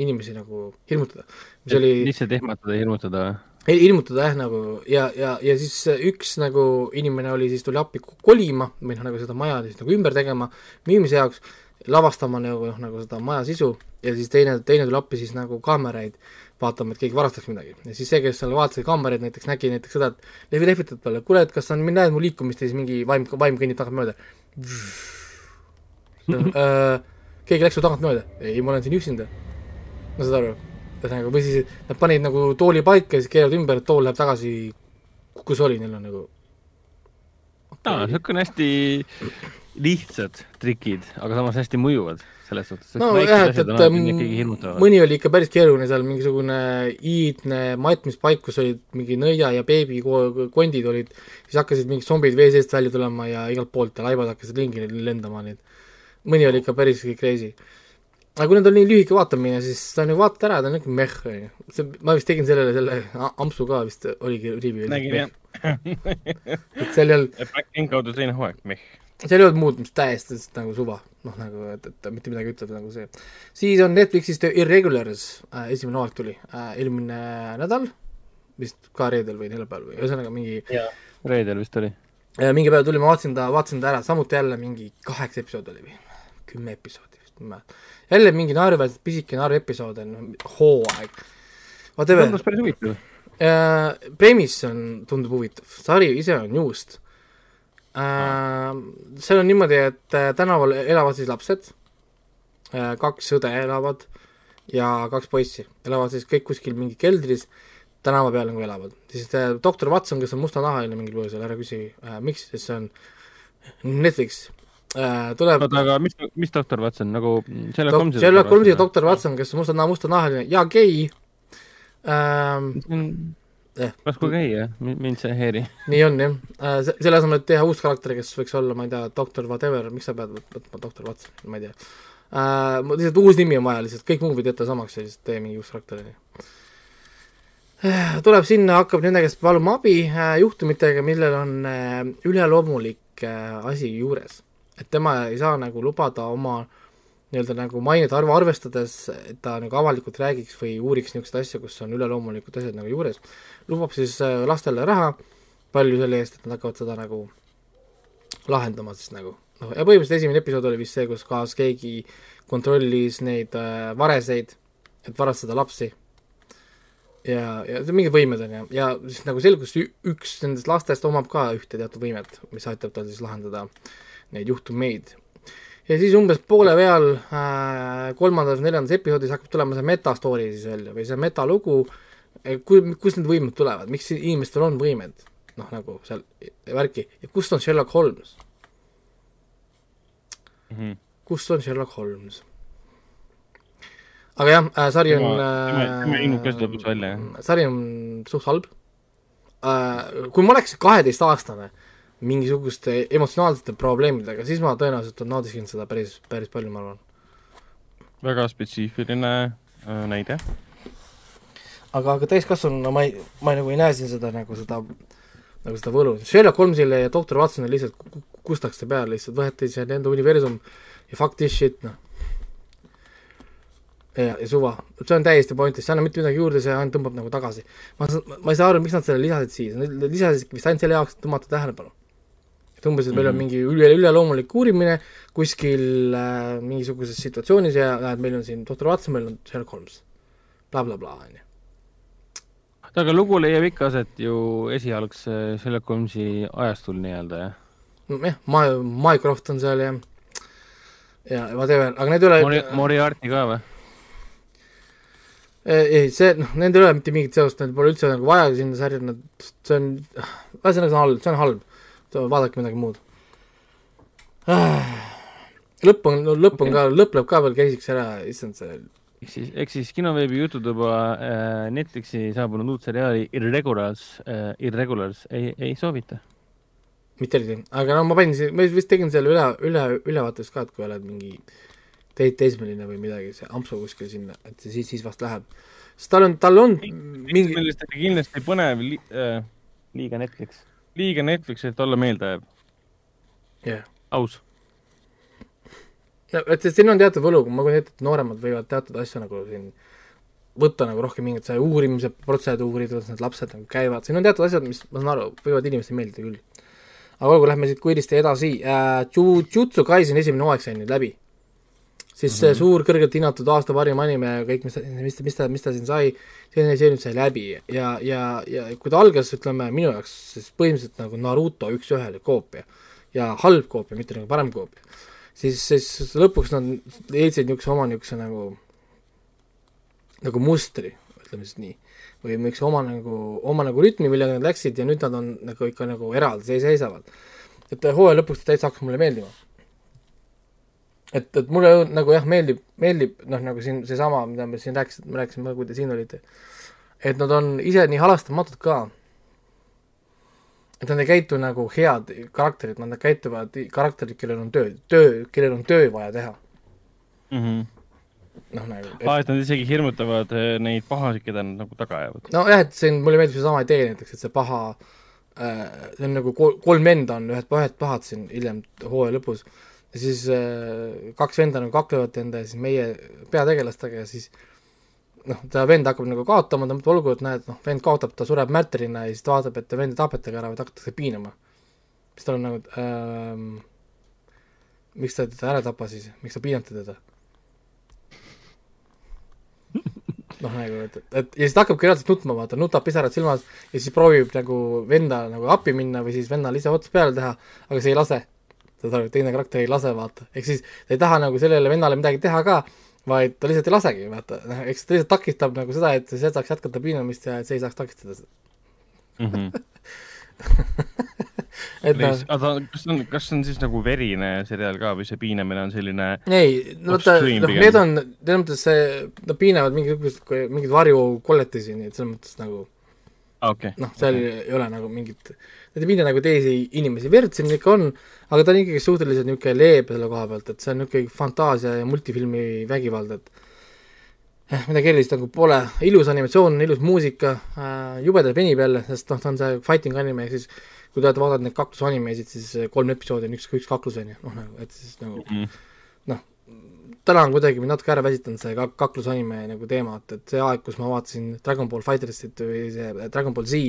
inimesi nagu hirmutada. mis oli lihtsalt ehmatada hirmutada või? Ei, ilmutada jah, nagu ja, ja, ja siis üks nagu inimene oli siis, tuli appi ko- kolima või noh, nagu seda maja siis nagu ümber tegema müümise jaoks, lavastama nagu noh, nagu seda maja sisu ja siis teine, teine tuli appi siis nagu kaameraid vaatama, et keegi varastaks midagi. ja siis see, kes seal vaatas kaameraid näiteks, nägi näiteks seda, et lehvi lehvitad talle, kuule, et kas sa näed mu liikumist ja siis mingi vaim, vaim kõnnib tagantmööda. Äh, keegi läks su tagantmööda, ei, ma olen siin üksinda. no saad aru, ühesõnaga, või siis nad panid nagu tooli paika ja siis keeravad ümber, tool läheb tagasi, kus oli, neil on nagu aa, niisugune hästi lihtsad trikid, aga samas hästi mõjuvad selles suhtes. no jah, et, et ikkagi m- hirmutavad. mõni oli ikka päris keeruline seal, mingisugune iidne matmispaik, kus olid mingi nõia ja beebi ko- kondid olid, siis hakkasid mingid zombid vee seest välja tulema ja igalt poolt ja laibad hakkasid ringi lendama, nii et mõni oli ikka päris crazy. aga kui nüüd on nii lühike vaatamine, siis ta on ju vaatad ära, ta on niisugune meh, on ju. see, ma vist tegin sellele selle ampsu ka vist oligi review. nägin jah, et seal ei olnud, Back in kaudu teine hooaeg, meh. Seal ei olnud muud, mis täiesti lihtsalt nagu suva, noh nagu, et, et mitte midagi ütleb nagu see. siis on Netflixis The Irregulars äh,, esimene hooaeg tuli äh, eelmine nädal, vist ka reedel või neljapäeval või ühesõnaga mingi reedel vist oli. äh, mingi päev tuli, ma vaatasin ta, vaatasin ta ära, samuti jälle mingi kaheksa episoodi oli või kümme episoodi vist, ma ei mäleta. jälle mingi naeruväärselt pisike naeruepisood on, hooaeg. Tundus päris huvitav. äh,. Premise on, tundub huvitav, sari ise on juust. Seal on niimoodi, et äh, tänaval elavad siis lapsed. Äh,, kaks õde elavad ja kaks poissi. Elavad siis kõik kuskil mingi keldris. Tänava peal nagu elavad. siis äh, doktor Watson, kes on mustanahaline mingil põhjusel, ära küsi äh, miks, sest see on Netflix. Äh,, tuleb oota, aga mis, mis doktor Watson? Nagu Sherlock Holmesi Sherlock Holmesi doktor Watson, kes on mustana-, mustanahaline ja gei. Ähm,. Eh. kas kui käia jah, mind see ei häiri. nii on jah äh,, selle asemel, et teha uus karakter, kes võiks olla, ma ei tea, doktor whatever, miks sa pead võt- võtma doktor Watson, ma ei tea äh,. lihtsalt uus nimi on vaja lihtsalt, kõik muud võid jätta samaks ja siis tee mingi uus karakter, onju. tuleb sinna, hakkab nende käest paluma abi äh, juhtumitega, millel on äh, üleloomulik äh, asi juures. et tema ei saa nagu lubada oma nii-öelda nagu mainet arvu arvestades, et ta nagu avalikult räägiks või uuriks niisuguseid asju, kus on üleloomulikud asjad nagu juures. lubab siis äh, lastele raha, palju selle eest, et nad hakkavad seda nagu lahendama siis nagu. noh, ja põhimõtteliselt esimene episood oli vist see, kus kohas keegi kontrollis neid äh, vareseid, et varastada lapsi. ja, ja mingid võimed on ju, ja siis nagu selgus, üks nendest lastest omab ka ühte teatud võimet, mis aitab tal siis lahendada neid juhtumeid ja siis umbes poole peal äh, kolmandas, neljandas episoodis hakkab tulema see metastory siis välja või see metalugu, ku-, kust need võimed tulevad, miks inimestel on võimed, noh nagu seal värki ja kust on Sherlock Holmes, kust on Sherlock Holmes? aga jah äh,, sari on jah? sari on suht halb äh,. kui ma oleks kaheteistaastane mingisuguste emotsionaalsete probleemidega, siis ma tõenäoliselt naudiksin seda päris, päris palju, ma arvan. väga spetsiifiline äh, näide. aga, aga täiskasvanuna ma ei, ma nagu ei näe siin seda nagu seda, nagu seda võlu. Sherlock Holmesile ja doktor Watsonile lihtsalt ku- ku- kustakse peale, lihtsalt võeti see nende universum ja fuck this shit, noh. ja, ja suva, see on täiesti pointless, see ei anna mitte midagi juurde, see ainult tõmbab nagu tagasi. ma, ma ei saa aru, miks nad selle lisasid siia, lisasid vist ainult selle jaoks, et tõmmata tähelepanu. Et umbes, et meil on Mhm. mingi üle, üleloomulik uurimine kuskil äh, mingisuguses situatsioonis ja näed, meil on siin doktor Watson, meil on Sherlock Holmes bla,. blablabla, on ju. aga lugu leiab ikka aset ju esialgse Sherlock Holmesi ajastul nii-öelda, jah? jah, Ma-, Mycroft on seal ja ja whatever, aga need ei ole Mori-, Moriarty ka või? ei, see noh, nendel ei ole mitte mingit seost, neil pole üldse nagu vaja sinna särgi, nad, see on, ühesõnaga see on halb, see on halb. Vaadake midagi muud. lõpp on, lõpp on ka, lõpp läheb ka veel käisiks ära, issand see, ehk siis, ehk siis kinoveebi jututuba äh, Netflixi saabunud uut seriaali Irregulars äh,, Irregulars ei, ei soovita. mitte eriti, aga no ma panin siin, ma vist tegin selle üle, üle, ülevaates ka, et kui oled mingi teid teismeline või midagi, see ampsu kuskil sinna, et see siis, siis vast läheb. sest tal on, tal on mingi, kindlasti põnev li,, äh, liiga Netflix, liiga Netflix, et olla meeldejääv. jah aus. no et siin on teatud võlu, ma kujutan ette, et nooremad võivad teatud asju nagu siin võtta nagu rohkem mingit see uurimise protseduurid, kuidas need lapsed nagu käivad, siin on teatud asjad, mis ma saan aru, võivad inimestele meeldida küll. aga olgu, lähme siit kiiresti edasi äh,, Jujutsu Kaisen esimene hooaeg sai nüüd läbi. Siis see suur kõrgelt hinnatud aasta parim anime ja kõik, mis mis mis ta, mis ta siin sai, see, see nüüd sai läbi ja, ja, ja kui ta algas, ütleme minu jaoks siis põhimõtteliselt nagu Naruto üks-ühele koopia ja halb koopia, mitte nagu parem koopia siis, siis lõpuks nad leidsid niisuguse oma niisuguse nagu, nagu mustri, ütleme siis nii. või niisuguse oma nagu, oma nagu rütmi, millega nad läksid ja nüüd nad on nagu ikka nagu eraldi se- seisavad. et hooaja lõpuks täitsa hakkas mulle meeldima. et, et mulle nagu jah, meeldib, meeldib noh, nagu siin seesama, mida me siin rääkisime, me rääkisime, kui te siin olite, et nad on ise nii halastamatud ka et nad ei käitu nagu head karakterid, nad käituvad karakterid, kellel on töö, töö, kellel on töö vaja teha. Mm -hmm. noh, nagu Ah, et nad isegi hirmutavad eh, neid pahasid, keda nad nagu taga ajavad. nojah, et siin mulle meeldib seesama idee näiteks, et see paha äh,, see on nagu kol- kolm venda on ühed, ühed pahad siin hiljem hooaja lõpus ja siis äh, kaks venda nagu kaklevad enda ja siis meie peategelastega ja siis noh, ta vend hakkab nagu kaotama, ta mõtleb, olgu, et näed, noh, vend kaotab, ta sureb märtrina ja siis ta vaatab, et vend tapetakse ära või ta hakatakse piinama. siis tal on nagu ähm, miks ta teda ära ei tapa siis, miks te piinate teda? noh, nagu, et, et ja siis ta hakkabki reaalselt nutma, vaata, nutab pisarad silmas ja siis proovib nagu venda nagu appi minna või siis vennal ise ots peale teha, aga see ei lase. aru, teine karakter ei lase, vaata, ehk siis ta ei taha nagu sellele vennale midagi teha ka, vaid ta lihtsalt ei lasegi, vaata, noh, eks ta lihtsalt takistab nagu seda, et see saaks jätkata piinamist ja et see ei saaks takistada seda. Mm -hmm. et noh, aga kas on, kas on siis nagu verine seriaal ka või see piinamine on selline ei, no vaata, noh, need on, selles mõttes see, nad piinavad mingisugust, mingeid varjukolletisi, nii et selles mõttes nagu okay., noh, seal ei ole nagu mingit, nad ei piina nagu teisi inimesi, verd siin ikka on, aga ta on ikkagi suhteliselt niisugune leebe selle koha pealt, et see on niisugune fantaasia ja multifilmi vägivald, et eh, midagi erilist nagu pole, ilus animatsioon, ilus muusika äh,, jubedalt venib jälle, sest noh, ta on see fighting anime, ehk siis kui te olete vaadanud neid kaklusanimesid, siis kolm episoodi on üks, üks kaklus, on ju, noh nagu, et siis nagu mm. noh, täna on kuidagi mind natuke ära väsitanud see kak-, kaklusanime nagu teema, et, et see aeg, kus ma vaatasin Dragon Ball Fightersit või see Dragon Ball Z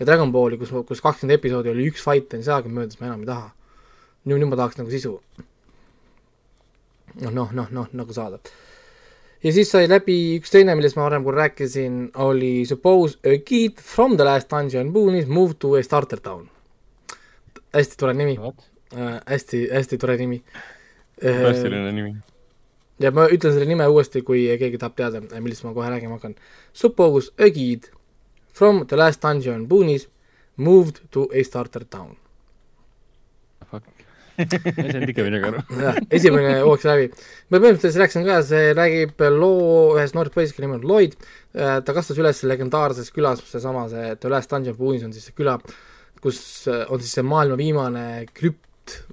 ja Dragon Balli, kus, kus kakskümmend episoodi oli üks fight, see aeg on möödas, ma enam ei taha. nüüd, nüüd ma tahaks nagu sisu. noh, noh, noh, noh, nagu saada ja siis sai läbi üks teine, millest ma varem korra rääkisin, oli Suppose a kid from the last dungeon boonies move to a starter town. hästi tore nimi äh,, hästi, hästi tore nimi klassiline nimi. Ja ma ütlen selle nime uuesti, kui keegi tahab teada, millest ma kohe rääkima hakkan. Suppose a kid from the last dungeon boonies moved to a starter town. ei saanud ikka midagi aru. jah, esimene hoogs läbi. ma põhimõtteliselt rääkisin ka, see räägib loo ühest noorest poisist, kelle nimi on Lloyd. ta kasvas üles legendaarses külas, seesama see The Last Dungeon Boonies on siis see küla, kus äh, on siis see maailma viimane krüpt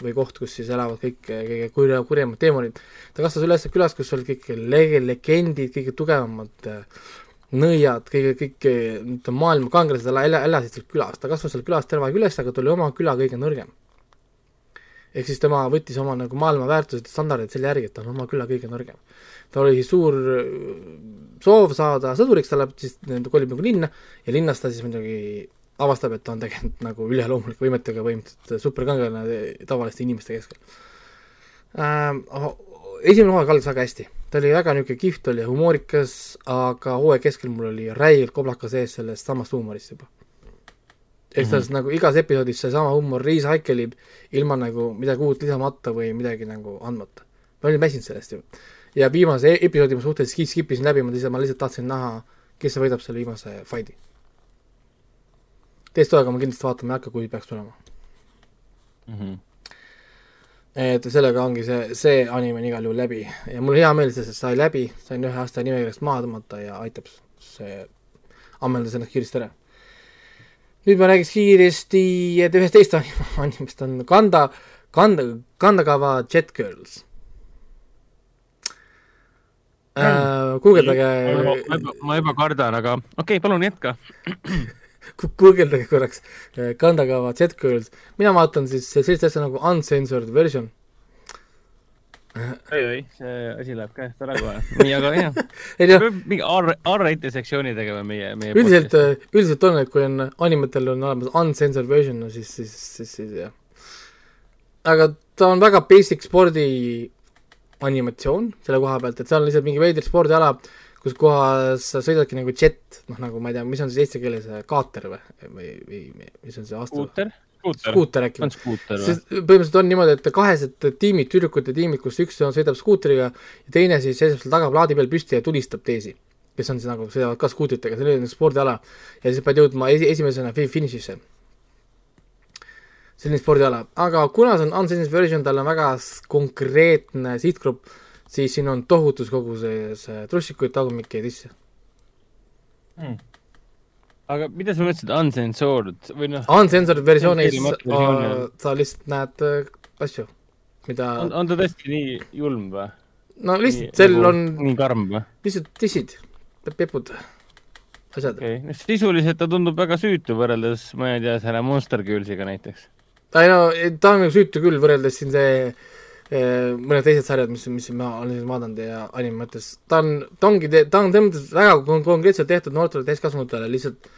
või koht, kus siis elavad kõik kõige kurja, kurjemad teemonid. ta kasvas üles külas, kus olid kõik lege-, legendid, kõige tugevamad äh, nõiad, kõige, kõik äh, maailma kangelased ela- ela- elasid seal külas, ta kasvas seal külas terve aeg üles, aga ta oli oma küla kõige nõrgem ehk siis tema võttis oma nagu maailma väärtused ja standardid selle järgi, et ta on oma küla kõige nõrgem. tal oli suur äh, soov saada sõduriks, ta läheb siis, kolib nagu linna ja linnas ta siis muidugi avastab, et ta on tegelikult nagu üleloomulike võimetega põhimõtteliselt superkangelane tavaliste inimeste keskel ähm, esimene hooaeg algas väga hästi, ta oli väga niisugune kihvt, oli humoorikas, aga hooaja keskel mul oli räigelt koblaka sees sellest samast huumorist juba. ehk selles nagu igas episoodis seesama huumor recycle ib ilma nagu midagi uut lisamata või midagi nagu andmata. ma olin väsinud sellest ju. ja viimase e- episoodi ma suhteliselt skip, skip isin läbi, ma lihtsalt, ma lihtsalt tahtsin näha, kes võidab selle viimase fight'i. Teist hooaega ma kindlasti vaatama ei hakka, kui peaks tulema. Mhm. et sellega ongi see, see anime on igal juhul läbi ja mul hea meel, sest sai läbi, sain ühe aasta nimekirjast maha tõmmata ja aitab see, ammendas ennast kiiresti ära. nüüd ma räägiks kiiresti et ühest teist anim- animest on Kanda, Kanda, Kandakava Jet Girls äh,. guugeldage ma juba, ma juba kardan, aga okei okay,, palun jätka. gu- guugeldage korraks äh, Kandakava Jet Girls, mina vaatan siis sellist asja nagu uncensored version oi, oi, see asi läheb käest ära kohe. nii, aga jah, ei tea, mingi R, R-rated sektsiooni tegema meie, meie. üldiselt, üldiselt on, et kui on animatel on olemas uncensored version, no siis, siis, siis, siis jah. aga ta on väga basic spordi animatsioon selle koha pealt, et seal on lihtsalt mingi veider spordiala, kus kohas sa sõidadki nagu jet, noh nagu ma ei tea, mis on siis eesti keeles kaater või, või, või mis on see aasta, skuuter, skuuter, skuuter äkki. On skuuter või? põhimõtteliselt on niimoodi, et kahesed tiimid, tüdrukute tiimid, kus üks on, sõidab skuutriga ja teine siis seisab seal taga plaadi peal püsti ja tulistab teisi, kes on siis nagu, sõidavad ka skuutritega, see on spordiala. Ja siis pead jõudma esi, esimesena fi- finišisse. selline spordiala, aga kuna see on uncensored version, tal on väga konkreetne sihtgrupp, siis siin on tohutus koguses äh, trussikuid, tagumikke ja tisse. aga mida sa mõtlesid uncensored või noh, Uncensored versioonis äh, sa lihtsalt näed äh, asju, mida on, ta tõesti nii julm või? no lihtsalt sel on nii karm või? lihtsalt tissid, pepud, asjad okay.. sisuliselt ta tundub väga süütu võrreldes, ma ei tea, selle Monster Girlsiga näiteks. ei no ta on nagu süütu küll võrreldes siin see mõned teised sarjad, mis, mis ma olen vaadanud ja anime mõttes, ta on, ta ongi, ta on selles mõttes väga kon- konkreetselt tehtud noortele täiskasvanutele lihtsalt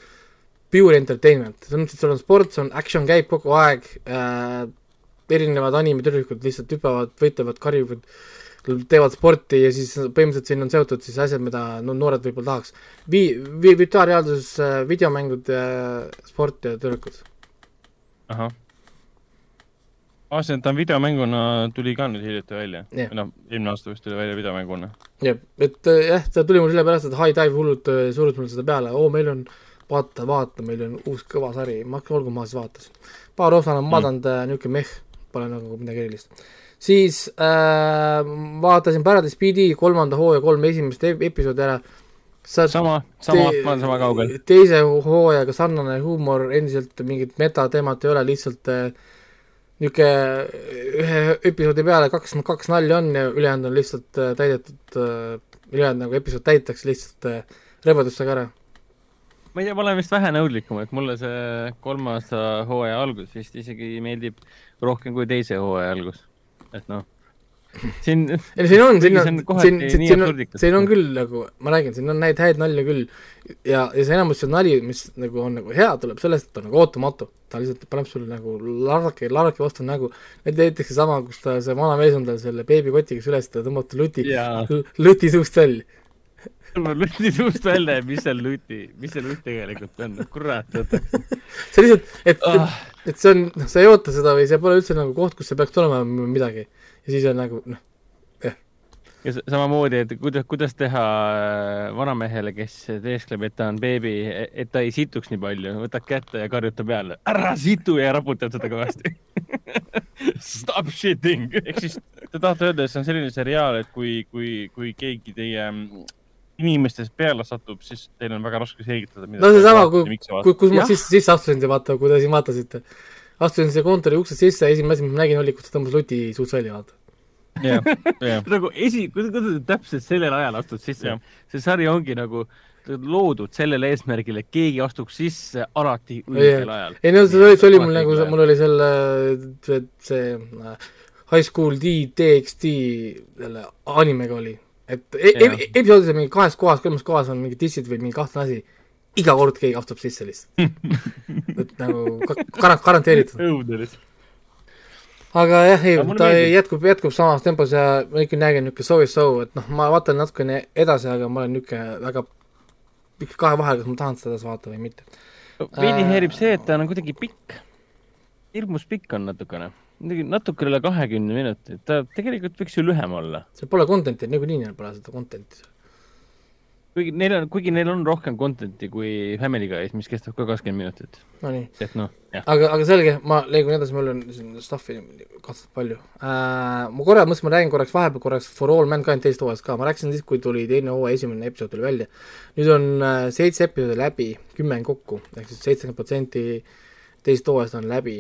pure entertainment, selles mõttes, et sul on sport, see on action käib kogu aeg äh,, erinevad animetüdrukud lihtsalt hüppavad, võitlevad, karjuvad, teevad sporti ja siis põhimõtteliselt siin on seotud siis asjad, mida no noored võib-olla tahaks. Vi-, vi-, virtuaalreaalsus, videomängud, sport ja tüdrukud. ahah. Ta on videomänguna, tuli ka nüüd hiljuti välja või noh, eelmine aasta vist tuli välja videomänguna. jah, et äh, jah, ta tuli mul sellepärast, et High Dive hullult äh, surus mulle seda peale, oo, meil on, vaata, vaata, meil on uus kõva sari, ma hakkan, olgu, ma siis vaatasin. paar osa olen vaadanud mm., niisugune meh, pole nagu midagi erilist. siis äh, vaatasin Paradise PD kolmanda hooaja kolm esimest ep- episoodi ära, sa sama, sama, ma olen sama kaugel. teise hooajaga sarnane huumor, endiselt mingit metateemat ei ole, lihtsalt äh, niisugune ühe episoodi peale kaks, kaks nalja on ja ülejäänud on lihtsalt äh, täidetud äh,, ülejäänud nagu episood täidetakse lihtsalt rõvedustega ära. ma ei tea, ma olen vist vähe nõudlikum, et mulle see kolmas hooaja algus vist isegi meeldib rohkem kui teise hooaja algus. et noh, siin, ei siin on, siin on siin, siin, siin on siin on küll nagu, ma räägin, siin on neid häid nalju küll ja, ja see enamus see nali, mis nagu on nagu hea, tuleb sellest, et ta on nagu ootamatu. ta lihtsalt paneb sulle nagu larraki, larraki vastu nägu. näiteks seesama, kus ta, see vana mees on tal selle beebikotiga süles, ta tõmbab ta luti, luti suust välja. ma lutti suust välja, et mis seal luti, mis see lutt tegelikult on, kurat võtaks. see lihtsalt, et, et Ah, et see on, noh, sa ei oota seda või see pole üldse nagu koht, kus see peaks tulema midagi. Ja siis on nagu noh, ja s- samamoodi, et kuidas, kuidas teha äh, vanamehele, kes teeskleb, et ta on beebi, et ta ei situks nii palju, võtad kätte ja karjutab peale, ära situ ja raputab teda kõvasti. Stop shitting. ehk siis te tahate öelda, et see on selline seriaal, et kui, kui, kui keegi teie mm, inimestest peale satub, siis teil on väga raske selgitada, mida no seesama, ja kui kui, kus ma Jah. sisse, sisse astusin, te vaata, kui te siin vaatasite. Astusin siia kontori uksest sisse ja esimene asi, mis ma nägin, oli, kus ta tõmbas luti suust välja, vaata. jah, jah, nagu esi, kuidas, sa täpselt sellel ajal astud sisse? See sari ongi nagu loodud sellele eesmärgile, et keegi astuks sisse alati õigel ajal. ei no see oli, see oli mul nagu mul oli selle, see, see äh, High School D, DXD selle animega oli, et e e episoodis on mingi kahes kohas, kolmes kohas on mingi dissid või mingi kahtlane asi, iga kord keegi astub sisse lihtsalt. et nagu ka- gar-, garanteeritud. õudne lihtsalt. aga jah, ei ta meeldib. jätkub, jätkub samas tempos ja ma ikka nägin niisugune so-so, et noh, ma vaatan natukene edasi, aga ma olen niisugune väga ikka kahe vahel, kas ma tahan seda edasi vaadata või mitte. veidi Äh, häirib see, et ta on kuidagi pikk. hirmus pikk on natukene, muidugi natuke üle kahekümne minuti, ta tegelikult võiks ju lühem olla. seal pole content'i, niikuinii neil pole seda content'i. Kuigi neil on, kuigi neil on rohkem content'i kui Family Guy's, mis kestab ka kakskümmend minutit. Nonii, et noh, jah. aga, aga selge, ma liigun edasi, mul on siin stuff'i kahtlaselt palju äh,. ma korra mõtlesin, ma räägin korraks vahepeal korraks For All Mankind teist hooajast ka, ma rääkisin siis, kui tuli teine hooaja esimene episood tuli välja. nüüd on äh, seitse episoodi läbi, kümme on kokku, ehk siis seitsekümmend protsenti teist hooajast on läbi.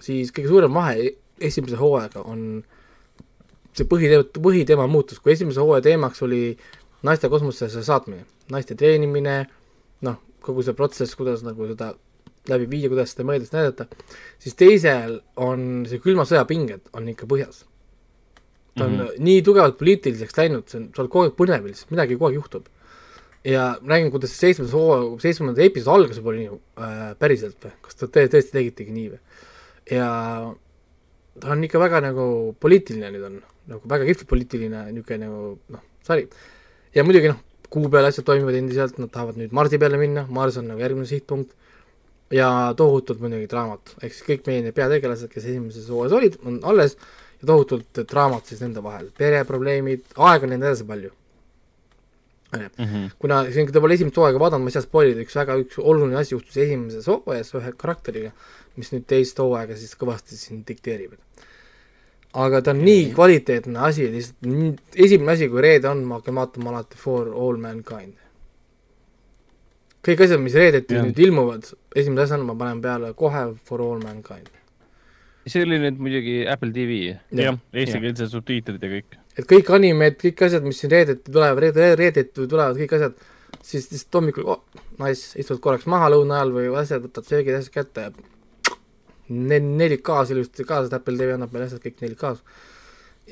siis kõige suurem vahe e- esimese hooajaga on see põhiteema, põhiteema muutus, kui esimese hooaja teemaks oli naiste kosmosesse saatmine, naiste treenimine, noh, kogu see protsess, kuidas nagu seda läbi viia, kuidas seda mõeldes näidata, siis teisel on see külma sõja pinged on ikka põhjas. ta on mm -hmm. nii tugevalt poliitiliseks läinud, see on, sa oled kogu aeg põnevil, sest midagi kogu aeg juhtub. ja räägin, kuidas see seitsmendas hooaja, seitsmenda episoodi algus juba oli nii äh, päriselt või, kas te tõ- tõesti tegitegi nii või? ja ta on ikka väga nagu poliitiline nüüd on, nagu väga kihvt poliitiline niisugune nagu noh, sari. Ja muidugi noh, kuu peal asjad toimivad endiselt, nad tahavad nüüd Marsi peale minna, Mars on nagu järgmine sihtpunkt. Ja tohutult muidugi draamat, ehk siis kõik meie peategelased, kes esimeses hooajas olid, on alles. Ja tohutult draamat siis nende vahel, pereprobleemid, aega on nende edasi palju. kuna siin, kui te pole esimest hooaega vaadanud, ma ei saa spoilida, üks väga üks oluline asi juhtus esimeses hooajas ühe karakteriga, mis nüüd teist hooaega siis kõvasti siin dikteerib. Aga ta on nii kvaliteetne asi, lihtsalt esimene asi, kui reede on, ma hakkan vaatama alati For All Mankind. kõik asjad, mis reedeti Jah. nüüd ilmuvad, esimese asjana ma panen peale kohe For All Mankind. see oli nüüd muidugi Apple TV. jah, eestikeelsed subtiitrid ja kõik. et kõik animed, kõik asjad, mis siin reedeti tulevad, reede, reedeti tulevad kõik asjad, siis lihtsalt hommikul oh,, nice, istud korraks maha lõuna ajal või asjad, võtad söögid, asjad kätte ja 4K-s ilusti ka, sest Apple TV annab meile asjad kõik 4K-s.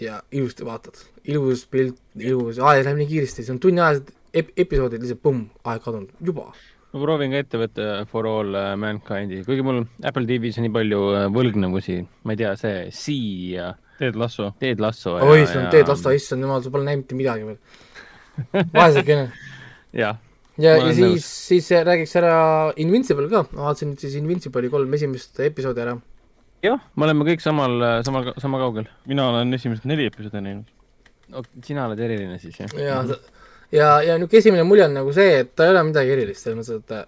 ja ilusti vaatad, ilus pilt, ilus, aeg läheb nii kiiresti, see on tunniajased ep-, episoodid lihtsalt pumm, aeg kadunud, juba. ma proovin ka ette võtta For All äh, Mankind'i, kuigi mul Apple TV-s on nii palju äh, võlgnevusi, ma ei tea, see Sea ja Ted Lasso. Ted Lasso. oi, sul on teed lasta, issand jumal, sa pole näinud mitte midagi veel. vaesekene. jah, ja, ja siis siis räägiks ära Invincible ka, ma vaatasin nüüd siis Invincible'i kolm esimest episoodi ära. jah, me oleme kõik samal, samal, sama kaugel mina olen esimesed neli episoodi näinud. no,. sina oled eriline siis, jah? ja, ja, ja niisugune esimene mulje on nagu see, et ta ei ole midagi erilist, selles mõttes, et äh,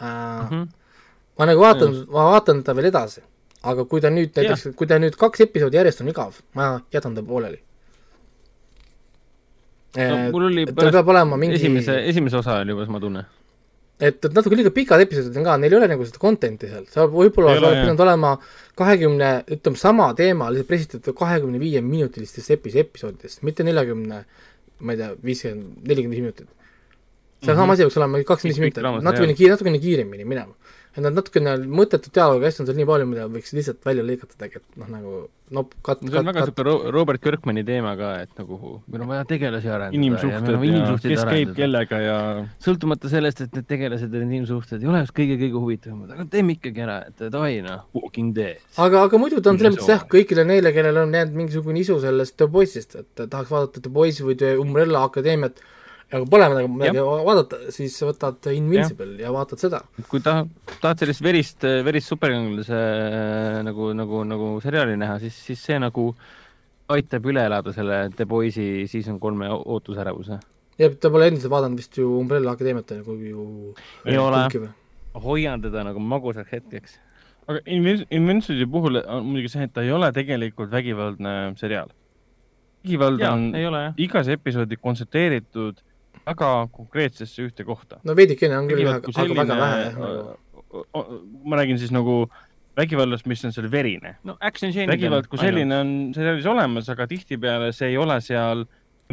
Mhm. ma nagu vaatan, ma vaatan ta veel edasi. aga kui ta nüüd näiteks, kui ta nüüd kaks episoodi järjest on igav, ma jätan ta pooleli. No mul oli tal peab olema mingi esimese, esimese osa oli juba sama tunne. et, et natuke liiga pikad episoodid on ka, neil ei ole nagu seda content'i seal, seal võib-olla Ei ole, oleks jah. pidanud olema kahekümne, ütleme sama teema lihtsalt presitatud kahekümne viie minutilistest epi-, episoodidest, mitte neljakümne, ma ei tea, viiskümmend, nelikümmend viis minutit. see on sama asi, peaks olema kakskümmend viis minutit, natukene kiire, natukene kiiremini minema. Et nad natukene mõttetut dialoogi asju on seal nii palju, mida võiks lihtsalt välja lõigata tegelikult, noh nagu no cut, see on väga Ro- Robert Kirkmani teema ka, et nagu meil on vaja tegelasi arendada. inimsuhted ja kes käib. kellega ja sõltumata sellest, et need tegelased ja need inimsuhted ei ole just kõige-kõige huvitavamad, aga teeme ikkagi ära, et davai noh, Walking Dead. aga, aga muidu ta on selles mõttes jah, kõigile neile, kellel on jäänud mingisugune isu sellest The Boys'ist, et tahaks vaadata The Boys'i või The Umbrella Akadeemiat, aga pole midagi, midagi vaadata, siis võtad Invincible ja, ja vaatad seda. kui ta, tahad sellist verist, verist superkangelase äh, nagu, nagu, nagu seriaali näha, siis, siis see nagu aitab üle elada selle The Boys'i season kolme ootusärevuse. ja ta pole endiselt vaadanud vist ju Umbrella Akadeemiat nagu ju ei ole, hoian teda nagu magusaks hetkeks. aga Invin- Invincible'i puhul on muidugi see, et ta ei ole tegelikult vägivaldne seriaal. vägivald on jah. igas episoodi kontsentreeritud väga konkreetsesse ühte kohta. no veidikene on küll, aga, kui aga väga vähe selline nagu., ma räägin siis nagu vägivallast, mis on seal verine. no action scene'id vägivald kui selline on seriaalis olemas, aga tihtipeale see ei ole seal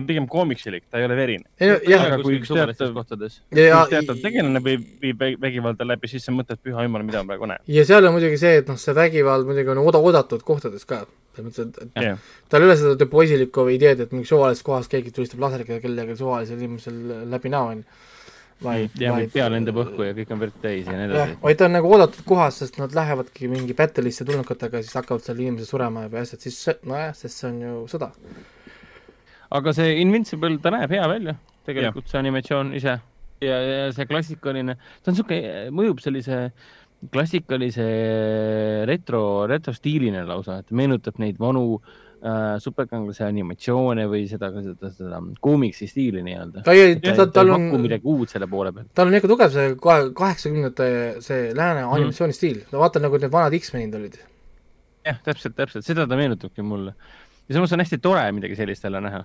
pigem koomiksilik, ta ei ole verine. Aga kui üks teatav- kohtades. ja kui, teatav tegelane viib, viib vä- vägivalda läbi, siis sa mõtled, püha jumal, mida ma praegu näen. ja seal on muidugi see, et noh, see vägivald muidugi on ooda-, oodatud kohtades ka. Selles mõttes, et, et jah, tal ei ole seda poisilikku ideed, et mingi suvalises kohas keegi tulistab laseriga kellelegi suvalisel inimesel läbi näo, on ju. vaid, ja vaid pea lendab õhku ja kõik on verd täis ja nii edasi., vaid ta on nagu oodatud kohas, sest nad lähevadki mingi battle'isse tulnukatega, siis hakkavad seal inimesed surema ja asjad, siis see- nojah, sest see on ju sõda. aga see Invincible, ta näeb hea välja, tegelikult see animatsioon ise ja, ja see klassikaline, ta on siuke, mõjub sellise klassikalise retro, retrostiiline lausa, et meenutab neid vanu äh, superkangelase animatsioone või seda, seda, seda koomiksi stiili nii-öelda. ta ei, ta, ta, ta tal on midagi uut selle poole peal. tal on ikka tugev see kahe- kaheksakümnendate see lääne Mhm. animatsioonistiil, vaata nagu need vanad X-menid olid. jah, täpselt, täpselt, seda ta meenutabki mulle. ja samas on hästi tore midagi sellist jälle näha.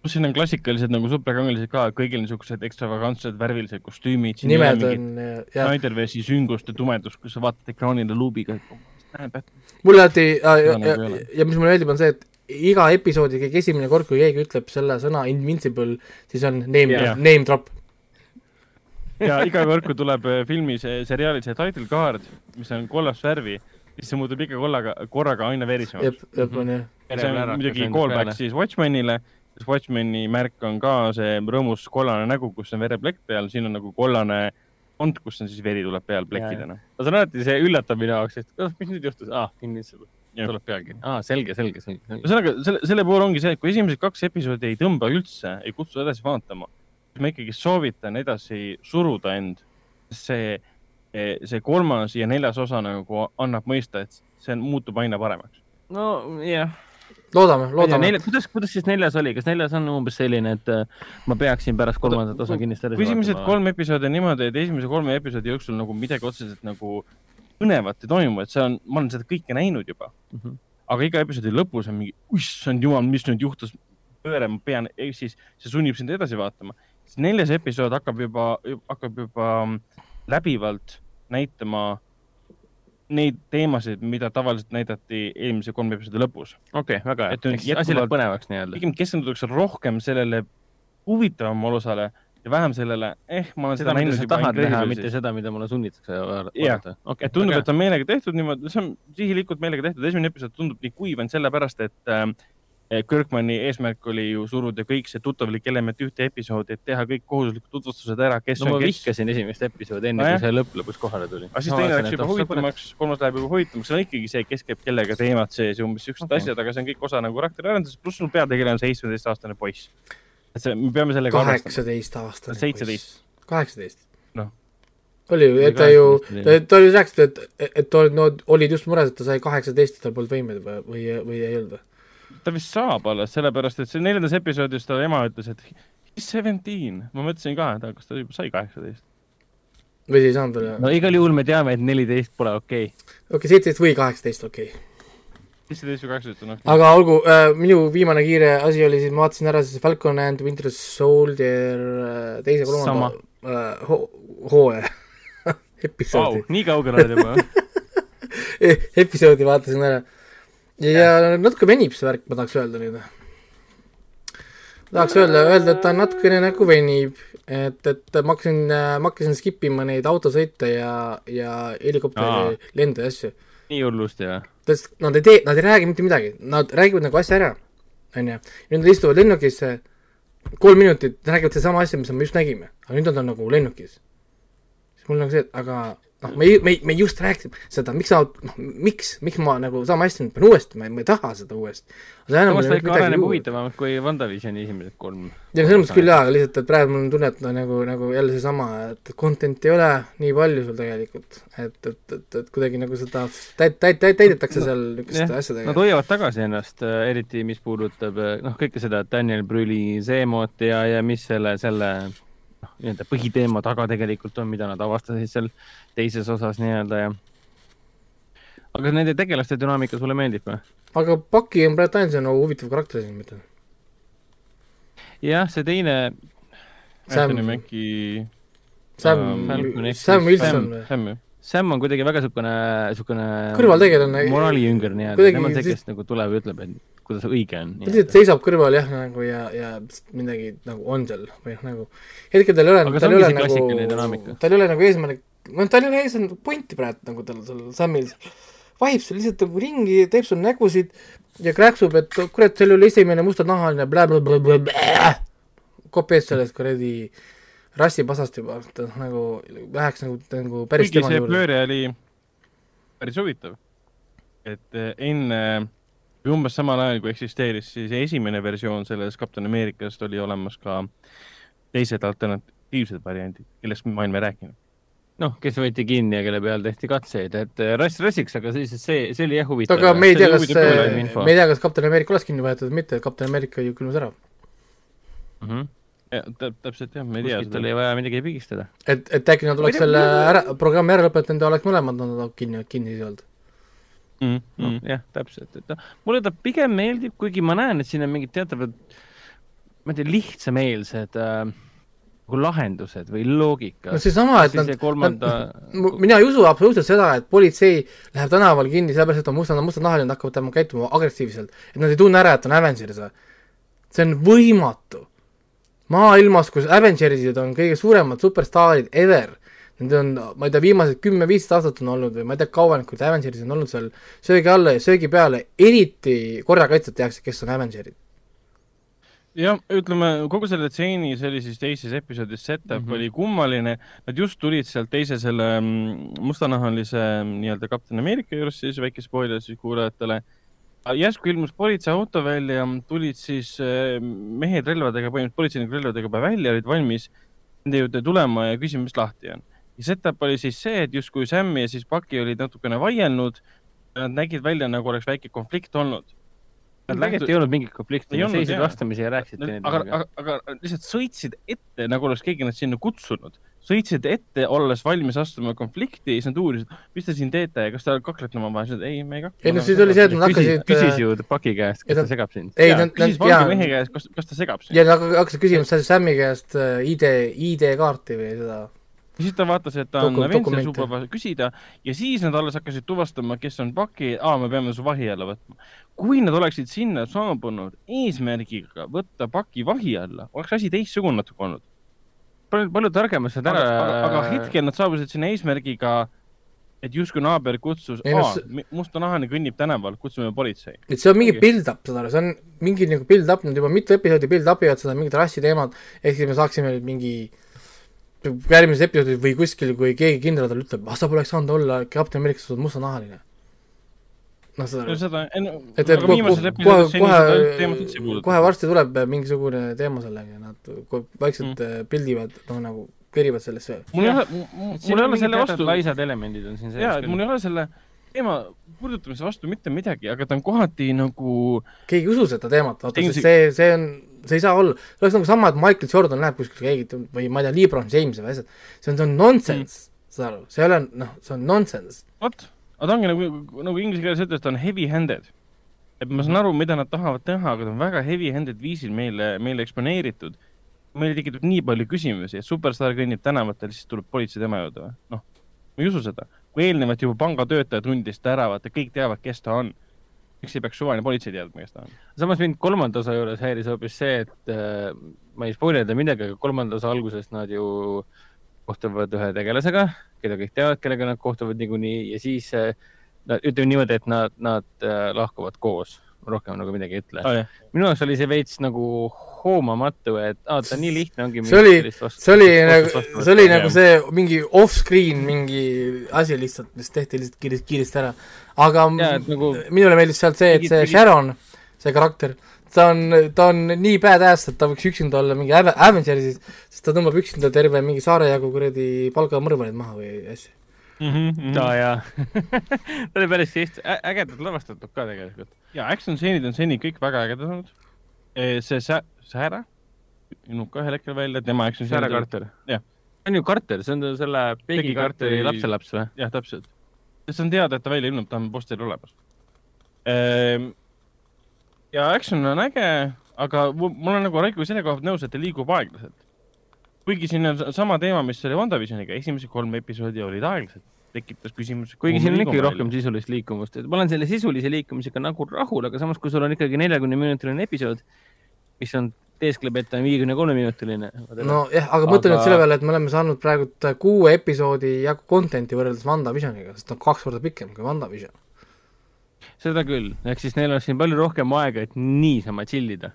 Pluss siin on klassikalised nagu superkangelased ka, kõigil niisugused ekstravagantsed värvilised kostüümid. nimed on jah, Snyderversi süngust ja tumedust, kus sa vaatad ekraanile luubiga, et oh, näeb, et mulle alati ja, ja, Seda ja, nagu ja mis mulle meeldib, on see, et iga episoodi kõige esimene kord, kui keegi ütleb selle sõna invincible, siis on name yeah., name drop. ja iga kord, kui tuleb äh, filmis, seriaalis see title card, mis on kollast värvi, siis see muutub ikka kollaga, korraga aina verisemaks. jep, jep, on jah. see on muidugi callback siis Watchmenile, sest Watchmeni märk on ka see rõõmus kollane nägu, kus on vereplekk peal, siin on nagu kollane fond, kus on siis veri tuleb peal plekkidena. ma saan alati, see üllatab minu jaoks, et oh, mis nüüd juhtus, aa ah,, tuleb pealkiri, aa ah,, selge, selge, selge, ühesõnaga, selle, selle puhul ongi see, et kui esimesed kaks episoodi ei tõmba üldse, ei kutsu edasi vaatama, siis ma ikkagi soovitan edasi suruda end. see, see kolmas ja neljas osa nagu annab mõista, et see on- muutub aina paremaks. no jah, loodame, loodame. kuidas, kuidas siis neljas oli, kas neljas on umbes selline, et äh, ma peaksin pärast kolmandat osa kindlasti edasi kui esimesed vaatama? kolm episoodi on niimoodi, et esimese kolme episoodi jooksul nagu midagi otseselt nagu põnevat ei toimu, et see on, ma olen seda kõike näinud juba Mhm. aga iga episoodi lõpus on mingi, issand jumal, mis nüüd juhtus, pööre, ma pean, siis see sunnib sind edasi vaatama. siis neljas episood hakkab juba, hakkab juba mm, läbivalt näitama neid teemasid, mida tavaliselt näidati eelmise kolme episoodi lõpus. okei okay,, väga hea, eks asi läheb põnevaks nii-öelda. pigem keskendutakse rohkem sellele huvitavamale osale ja vähem sellele, eh, ma olen seda, seda näinud juba tahad näha, mitte seda, mida mulle sunnitakse vaadata Jah. okay, et tundub, et on meelega tehtud niimoodi, see on sihilikult meelega tehtud, esimene episood tundub nii kuiv ainult sellepärast, et äh, Kirkmani eesmärk oli ju suruda kõik see tuttavalik element ühte episoodi, et teha kõik kohustuslikud tutvustused ära, kes no on kes. vihkasin esimest episoodi enne, Nojah. kui see lõpp lõpuks kohale tuli. aga siis teine läks juba huvitavamaks, kolmas läheb juba huvitavamaks, see on ikkagi see, kes käib kellega teemad sees ja umbes siuksed okay. asjad, aga see on kõik osa nagu karakteri pluss sul peategelane on seitsmeteistaastane poiss. et see, me peame sellega arvestama. kaheksateist aastane. Seitseteist.. kaheksateist. Noh. oli ju, Oli et ta ju, 18 ta, ta ju rääkis, et, et ta olid, no olid just mures, et ta sai kaheksateist ja tal polnud võimeid või, või, või ei olnud või? Ta vist saab alles, sellepärast et see neljandas episoodis ta ema ütles, et he's seventeen. ma mõtlesin ka, et kas ta juba sai kaheksateist. või siis ei saanud veel? no igal juhul me teame, et neliteist pole okei okay.. okei, seitseteist või kaheksateist, okei okay.. seitseteist või kaheksateist on okei. aga olgu äh,, minu viimane kiire asi oli siis, ma vaatasin ära siis Falcon and Winter Soldier äh, teise, kolmanda äh, ho- hooaja episoodi Wow, nii kaugel oled juba eh, episoodi vaatasin ära. Ja, ja natuke venib see värk, ma tahaks öelda nüüd. tahaks öelda, öelda, et ta natukene nagu venib, et, et ma hakkasin, ma hakkasin skip ima neid autosõite ja, ja helikopteri lende ja asju. nii hullusti või? sest nad ei tee, nad ei räägi mitte midagi, nad räägivad nagu asja ära, onju. nüüd nad istuvad lennukisse kolm minutit, räägivad sedasama asja, mis me just nägime, aga nüüd nad on nagu lennukis. siis mul on nagu see, et aga noh, me, me, me just rääkisime seda, miks sa, noh, miks, miks ma nagu sama asja nüüd pean uuesti, ma ei, taha seda uuesti. samas ta ikka areneb. huvitavamalt kui WandaVisioni esimesed kolm. ja selles mõttes küll jaa, aga lihtsalt, et praegu mul on tunne, et no nagu, nagu jälle seesama, et content'i ei ole nii palju sul tegelikult, et, et, et, et kuidagi nagu seda täit-, täit-, täit-, täidetakse seal niisuguste jah, asjadega Nad. hoiavad tagasi ennast, eriti mis puudutab eh, noh, kõike seda Daniel Brüli Seemot ja, ja mis selle, selle noh, nii-öelda põhiteema taga tegelikult on, mida nad avastasid seal teises osas nii-öelda ja. aga nende tegelaste dünaamika sulle meeldib või? aga Paki on praegu ainsa nagu huvitav karakter siin, ma ütlen. jah, see teine, Sam Mackie. Sam X- Sam Wilson või? Sam ju. Sam on kuidagi väga siukene, siukene Kõrvaltegelane. moraalijünger nii-öelda tema on see, kes nagu tuleb ja ütleb, et kuidas õige on. ta lihtsalt seisab kõrval jah, nagu ja, ja midagi nagu on seal või noh, nagu hetkel tal ei ole, tal ei ole nagu, tal ei ole nagu eesmärk, noh, tal ei ole eesmärk pointi praegu nagu tal seal Samil, vahib seal lihtsalt nagu ringi, teeb sul nägusid ja krääksub, et kurat, seal oli esimene mustanahaline blä-blä-blä-blä-blä, kopees sellest kuradi rassipasast juba, ta nagu läheks nagu, nagu päris kuigi see pööre oli päris huvitav. et eh, enne umbes samal ajal, kui eksisteeris siis esimene versioon sellest Kapten Ameerikast, oli olemas ka teised alternatiivsed variandid, kellest ma olen veel rääkinud. noh, kes võeti kinni ja kelle peal tehti katseid, et äh, rass rassiks, aga siis see, see oli jah huvitav. aga me ei tea, kas, me ei tea, kas kapten Ameerika oleks kinni võetud või mitte, kapten Ameerika ju külmus ära. Mhm. täpselt jah, me ei tea kuskilt oli. vaja midagi pigistada. et, et äkki nad oleks ei selle ära, programmi ära lõpetanud ja oleks mõlemad nad kinni, kinni siis olnud. Mm, noh, jah, täpselt, et noh, mulle ta pigem meeldib, kuigi ma näen, et siin on mingid teatavad, ma ei tea, lihtsameelsed äh, nagu lahendused või loogika no. seesama, et nad see, kolmanda, mina ei usu absoluutselt seda, et politsei läheb tänaval kinni sellepärast, et on mustad, mustanahaline, hakkavad tema käituma agressiivselt. et nad ei tunne ära, et on Avengeris see on võimatu. maailmas, kus Avengersid on kõige suuremad superstaarid ever, Need on, ma ei tea, viimased kümme-viisteist aastat on olnud või ma ei tea, kaua need, kui Avengersid on olnud seal söögi alla ja söögi peale, eriti korrakaitset tehakse, kes on Avengerid. jah, ütleme kogu selle stseeni, see oli siis teises episoodis setup mm. -hmm. oli kummaline. Nad just tulid sealt teise selle mm, mustanahalise mm, nii-öelda kapten Ameerika juurest, siis väike spoiler siis kuulajatele. järsku ilmus politseiauto välja, tulid siis äh, mehed relvadega, põhimõtteliselt politseinikud relvadega välja, olid valmis nende juurde tulema ja küsima, mis lahti on. Ja setup oli siis see, et justkui Sam ja siis Bucky olid natukene vaielnud. Nad nägid välja, nagu oleks väike konflikt olnud. tegelikult ei olnud mingit konflikti, Ei nad olnud, seisid vastamisi ja rääkisid aga, teineteisega. aga, aga lihtsalt sõitsid ette, nagu oleks keegi nad sinna kutsunud. sõitsid ette, olles valmis astuma konflikti ja siis nad uurisid, mis te siin teete ja kas te kaklete omavahel, ei, me ei kakle. ei no siis oli see, et nad hakkasid küsis ju Paki käest, kas ta nad- segab sind. ei, ei, nad, küsis nad, valge mehe käest, kas, kas ta segab sind. ja nad hakk- hakkasid küsima Sam'i käest äh, ID, ID-kaarti või seda ja siis ta vaatas, et ta on dokumente. lubab küsida ja siis nad alles hakkasid tuvastama, kes on Bucky, aa, me peame su vahi alla võtma. kui nad oleksid sinna saabunud eesmärgiga võtta Bucky vahi alla, oleks asi teistsugune natuke olnud. palju, palju targemad sa aga, täna aga, aga hetkel nad saabusid sinna eesmärgiga, et justkui naaber kutsus, aa mustanahane kõnnib tänaval, kutsume politsei. et see on mingi build-up, saad aru, see on mingi nagu build-up, nad juba mitu episoodi build-up ivad seda mingit rassi teemat, ehk siis me saaksime nüüd mingi järgmises episoodis või kuskil, kui keegi kindral talle ütleb, ah sa poleks saanud olla Captain America, sa oled mustanahaline. noh, saad aru, seda, et, et kohe, kohe kohe varsti tuleb mingisugune teema sellega ja nad vaikselt mm. pildivad, noh nagu kerivad sellesse mul ei ole, mul ei ole selle vastu, laisad elemendid on siin jaa, sees et mul ei ole selle teema puudutamise vastu mitte midagi, aga ta on kohati nagu keegi ei usu seda teemat, vaata, see, see on, see ei saa olla, see oleks nagu sama, et Michael Jordan läheb kuskile keegi või ma ei tea, Lebron James või asjad, see on, see on nonsense mm., saad aru, see ei ole, noh, see on nonsense. vot, aga ta ongi nagu, nagu inglise keeles ütles, ta on heavy-handed. et ma saan aru, mida nad tahavad teha, aga ta on väga heavy-handed viisil meile, meile eksponeeritud. meil tekitab nii palju küsimusi, et superstaar kõnnib tänavatel, siis tuleb politsei tema juurde või? noh, ma ei usu seda. kui eelnevalt juba pangatöötaja tundis ta ära, vaata kõik teavad, kes ta on. Miks ei peaks suvaline politsei teadma, kes ta on? samas mind kolmanda osa juures häiris hoopis see, et äh, ma ei spoilerda midagi, aga kolmanda osa alguses nad ju kohtuvad ühe tegelasega, keda kõik teavad, kellega nad kohtuvad niikuinii ja siis äh, ütleme niimoodi, et nad, nad äh, lahkuvad koos, rohkem nagu midagi ei ütle. Oh, minu jaoks oli see veits nagu hoomamatu, et aa, ta nii lihtne ongi. see oli, see oli nagu, see oli nagu see mingi off-screen mingi asi lihtsalt, mis tehti lihtsalt kiiresti, kiiresti ära. aga et nagu- minule meeldis sealt see, et see Sharon, see karakter, ta on, ta on nii badass, et ta võiks üksinda olla mingi Ave- Avengersis, sest ta tõmbab üksinda terve mingi saare jagu kuradi palgamõrvarid maha või asju. Aa jaa ta oli päris siht-, ägedalt lavastatud ka tegelikult. ja action stseenid on seni kõik väga ägedad olnud. see Sä-, Sarah ilmub ka ühel hetkel välja, tema action stseenid. Carter. On ju Carter, see on selle Peggy Carteri lapselaps või? jah, täpselt. see on teada, et ta välja ilmub, ta on posteril olemas ehm,. ja action on äge, aga mu- mul on nagu Raiko selle koha pealt nõus, et ta liigub aeglaselt. Kuigi siin on sama teema, mis oli WandaVisioniga, esimesed kolm episoodi olid aeglased. tekitas küsimuse. kuigi siin on ikkagi rohkem sisulist liikumist, et ma olen selle sisulise liikumisega nagu rahul, aga samas, kui sul on ikkagi neljakümne minutiline episood, mis on teeskleb, et ta on viiekümne kolme minutiline. nojah, aga mõtle Aga- nüüd selle peale, et me oleme saanud praegu kuue episoodi jagu content'i võrreldes WandaVisioniga, sest ta on kaks korda pikem kui WandaVision. seda küll, ehk siis neil on siin palju rohkem aega, et niisama chill ida.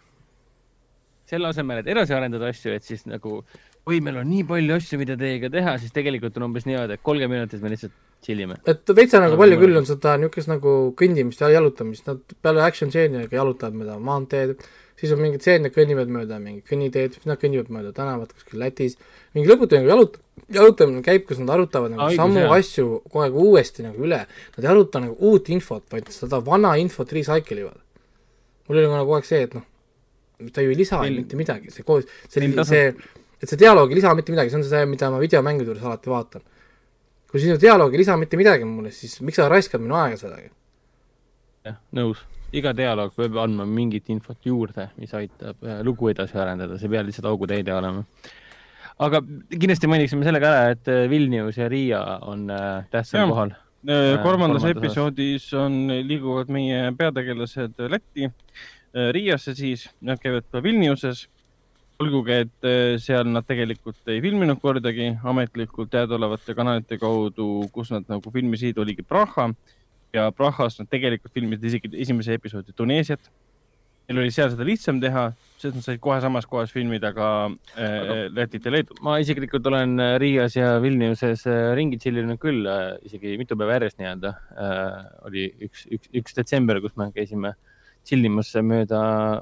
Selle asemel, et edasi arendada asju, et siis nagu, oi, meil on nii palju asju, mida teiega teha, siis tegelikult on umbes niimoodi, et kolmkümmend minutit me lihtsalt chill ime. et veitsa nagu palju küll on seda niisugust nagu kõndimist ja jalutamist, nad peale action stseeniga jalutavad mööda maanteed, siis on mingid stseenid, kõnnivad mööda mingit kõnniteed, siis nad kõnnivad mööda tänavat kuskil Lätis, mingi lõputu nagu jalut-, jalutamine käib, kus nad arutavad nagu Õigus, samu jah. asju kogu aeg uuesti nagu üle, nad ei aruta nagu uut infot, vaid seda vana infot recycle ivad. mul oli nagu kogu aeg see, et noh, ta ju ei lisa Neil- mitte midagi, see koos, see see, et see dialoog ei lisa mitte midagi, see on see, mida ma videomängude juures alati vaatan kui sinu dialoog ei lisa mitte midagi mulle, siis miks sa raiskad minu aega sellega? jah, nõus. iga dialoog peab andma mingit infot juurde, mis aitab äh, lugu edasi arendada, see ei pea lihtsalt augutäide olema. aga kindlasti mainiksime selle ka ära, et äh, Vilnius ja Riia on äh, tähtsal kohal. kolmandas kolmandas episoodis on, liiguvad meie peategelased Lätti, Riiasse siis, nad käivad ka Vilniuses. olgugi, et eh, seal nad tegelikult ei filminud kordagi ametlikult teadaolevate kanalite kaudu, kus nad nagu filmisid, oligi Praha ja Prahas nad tegelikult filmisid isegi esimese episoodi Tuneesiat. Neil oli seal seda lihtsam teha, sest nad said kohe samas kohas filmida ka eh, Lätit ja Leedut. ma isiklikult olen äh, Riias ja Vilniuses äh, ringi tšillinud küll, isegi mitu päeva järjest nii-öelda. oli üks, üks, üks detsember, kus me käisime tšillimas mööda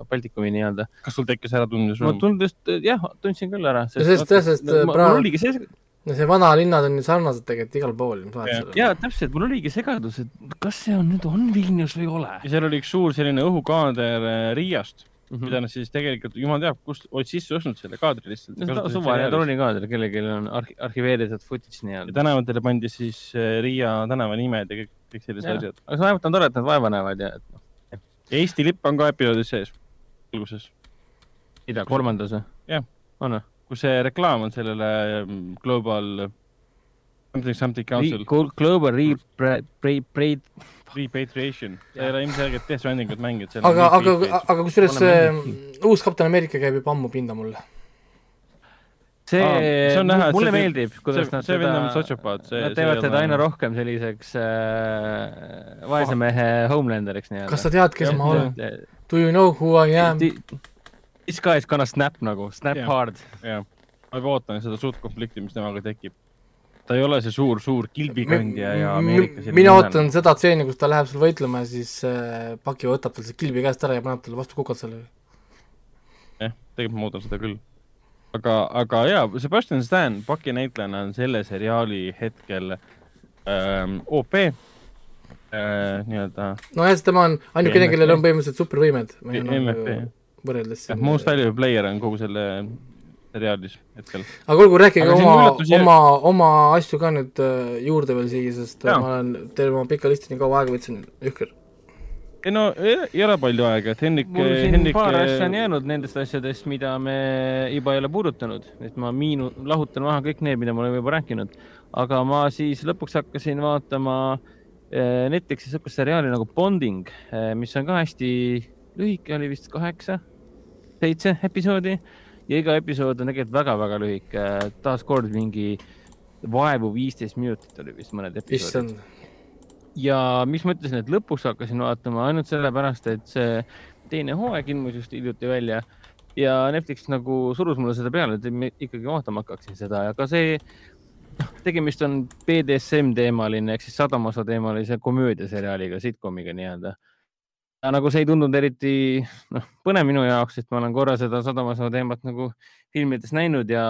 Baltikumi nii-öelda. kas sul tekkis äratundmise ma rõõm? tundus, jah, tundsin küll ära. sest- sest, äh, mul praegu- no see vanalinnad on ju sarnased tegelikult igal pool, ja täpselt, mul oligi segadus, et kas see on nüüd, on Vilnius või ei ole ja seal oli üks suur selline õhukaader eh, Riiast, mm. mida nad siis tegelikult, jumal teab, kust olid sisse ostnud selle kaadri lihtsalt. suvaline dronikaadr, kellelgi on arhi-, arhiveeritud footage ja nii-öelda. tänavatele pandi siis eh, Riia tänavanimed ja kõik, kõik sellised asjad. aga see vähemalt on tore, et nad vaeva näevad ja, et noh, ja Eesti lipp on ka episoodis sees, alguses, mida, kolmandas või? Jah. on või? kus see reklaam on sellele mm, Global something something council Global Re-, repatriation, sa ei ole ilmselgelt Death Strandingut mänginud. aga, aga, aga kusjuures see Paneme uus Kapten Ameerika käib juba ammu pinda mulle. See Aa, see on näha, mulle see- meeldib, kuidas see- nad see on sotsiopaat, see- Nad teevad teda aina rohkem selliseks äh, vaese mehe homelanderiks nii-öelda. kas sa tead, kes ma olen? Do you know who I am? This guy is gonna snap nagu, snap Jah. hard. jah, ma juba ootan seda suurt konflikti, mis temaga tekib. ta ei ole see suur, suur kilbikandja ja Ameerika mina ootan seda stseeni, kus ta läheb seal võitlema ja siis äh, Paki võtab tal see kilbi käest ära ja paneb talle vastu kukalt selle. jah, tegelikult ma ootan seda küll. aga, aga jaa, Sebastian Stan Paki näitlejana on selle seriaali hetkel ähm, OP äh, nii-öelda nojah, sest tema on ainukene, kellel on põhimõtteliselt supervõimed. Jah. võrreldes most valuable player on kogu selle seriaalis hetkel. aga olgu, rääkige Aga oma, üllatusi- oma, oma asju ka nüüd äh, juurde veel siia, sest äh, ma olen terve oma pika listi nii kaua aega võtsin, jõhker. Ei no ei, ole palju aega, et Hendrik, mul siin Hendrik paar asja on jäänud nendest asjadest, mida me juba ei ole puudutanud, et ma miinu-, lahutan maha kõik need, mida me oleme juba rääkinud. aga ma siis lõpuks hakkasin vaatama eh, Netflixi sihukest seriaali nagu Bonding, mis on ka hästi lühike, oli vist kaheksa, seitse episoodi. Ja iga episood on tegelikult väga-väga lühike, taaskord mingi vaevu viisteist minutit oli vist mõned episoodid ja miks ma ütlesin, et lõpus hakkasin vaatama ainult sellepärast, et see teine hooaeg ilmus just hiljuti välja. Ja Netflix nagu surus mulle seda peale, et ma ikkagi vaatama hakkaksin seda. Ja ka see, noh, tegemist on BDSM teemaline ehk siis sadamaso teemalise komöödiaseriaaliga, sitcomiga nii-öelda. ja nagu see ei tundunud eriti noh, põnev minu jaoks, sest ma olen korra seda sadamaso teemat nagu filmides näinud ja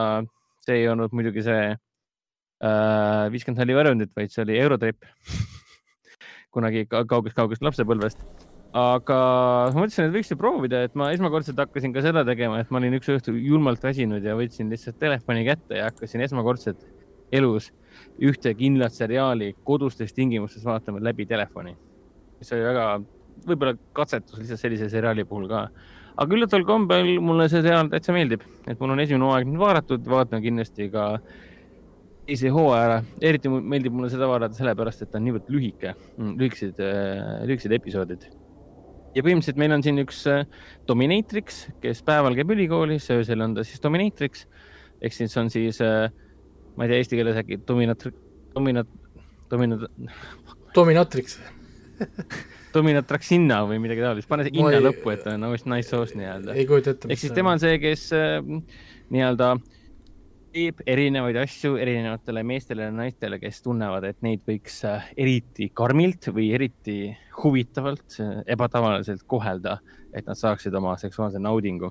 see ei olnud muidugi see äh, viiskümmend neli varjundit, vaid see oli Eurotrip kunagi ka- kaugest-kaugest lapsepõlvest. aga ma mõtlesin, et võiks ju proovida, et ma esmakordselt hakkasin ka seda tegema, et ma olin üks õhtu julmalt väsinud ja võtsin lihtsalt telefoni kätte ja hakkasin esmakordselt elus ühte kindlat seriaali kodustes tingimustes vaatama läbi telefoni. mis oli väga, võib-olla katsetus lihtsalt sellise seriaali puhul ka. aga üllataval kombel mulle see seriaal täitsa meeldib, et mul on esimene hooaeg nüüd vaadatud, vaatan kindlasti ka teise hooaja ära, eriti meeldib mulle seda vaadata sellepärast, et ta on niivõrd lühike, lühikesed, lühikesed episoodid. ja põhimõtteliselt meil on siin üks äh, dominatrix, kes päeval käib ülikoolis, öösel on ta siis dominatrix ehk siis on siis, ma ei tea eesti keeles äkki dominat-, dominat-, dominat-, Dominatrix. dominatraxinna või midagi taolist, pane see inna ei- lõppu, et ta on nice, nice sauce nii-öelda. ei kujuta ette. ehk siis tema on see, kes äh, nii-öelda teeb erinevaid asju erinevatele meestele ja naistele, kes tunnevad, et neid võiks äh, eriti karmilt või eriti huvitavalt, ebatavaliselt kohelda, et nad saaksid oma seksuaalse naudingu.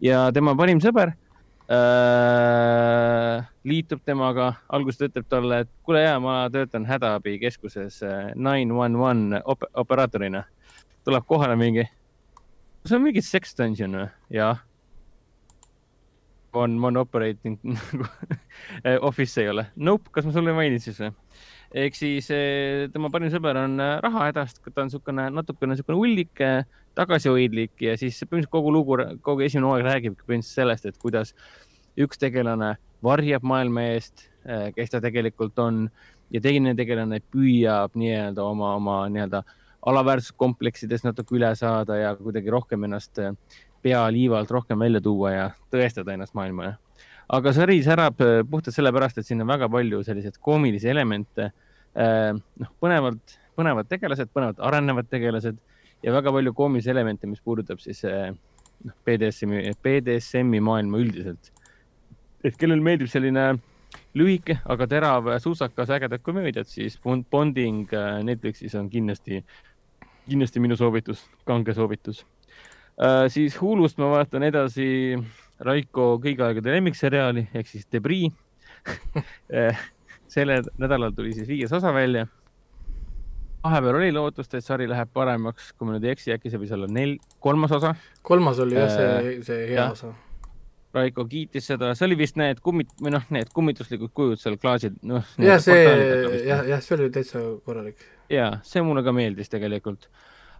ja tema parim sõber äh, liitub temaga, alguses ta ütleb talle, et kuule ja ma töötan hädaabikeskuses nine one one operaatorina. tuleb kohale mingi, see on mingi sex dungeon või? jah. on, on operating office ei ole. Nope, kas ma sulle ei maininud siis või? ehk siis eh, tema parim sõber on eh, rahahädast, ta on niisugune natukene niisugune ullik, tagasihoidlik ja siis põhimõtteliselt kogu lugu, kogu esimene hooaeg räägibki põhimõtteliselt sellest, et kuidas üks tegelane varjab maailma eest, kes ta tegelikult on ja teine tegelane püüab nii-öelda oma, oma nii-öelda alaväärsuskompleksidest natuke üle saada ja kuidagi rohkem ennast eh, pea liivalt rohkem välja tuua ja tõestada ennast maailmale. aga sari särab eh, puhtalt sellepärast, et siin on väga palju selliseid koomilisi elemente. noh, põnevalt, põnevad tegelased, põnevad arenevad tegelased ja väga palju koomilisi elemente, mis puudutab siis eh, noh, BDSM-i, BDSM-i maailma üldiselt. et kellel meeldib selline lühike, aga terav suusakas ägedad komöödiad, siis Bond- Bonding äh, Netflixis on kindlasti, kindlasti minu soovitus, kange soovitus. Siis Hulust ma vaatan edasi Raiko kõigi aegade lemmikseriaali ehk siis Debris selle nädalal tuli siis viies osa välja. vahepeal oli lootust, et sari läheb paremaks, kui ma nüüd ei eksi, äkki see võis olla nel-, kolmas osa kolmas oli jah, see Äh,, see hea jah. osa. Raiko kiitis seda, see oli vist need kummit- või noh, need kummituslikud kujud seal klaasid, noh. jah, see, jah, jah, see oli täitsa korralik. ja see mulle ka meeldis tegelikult.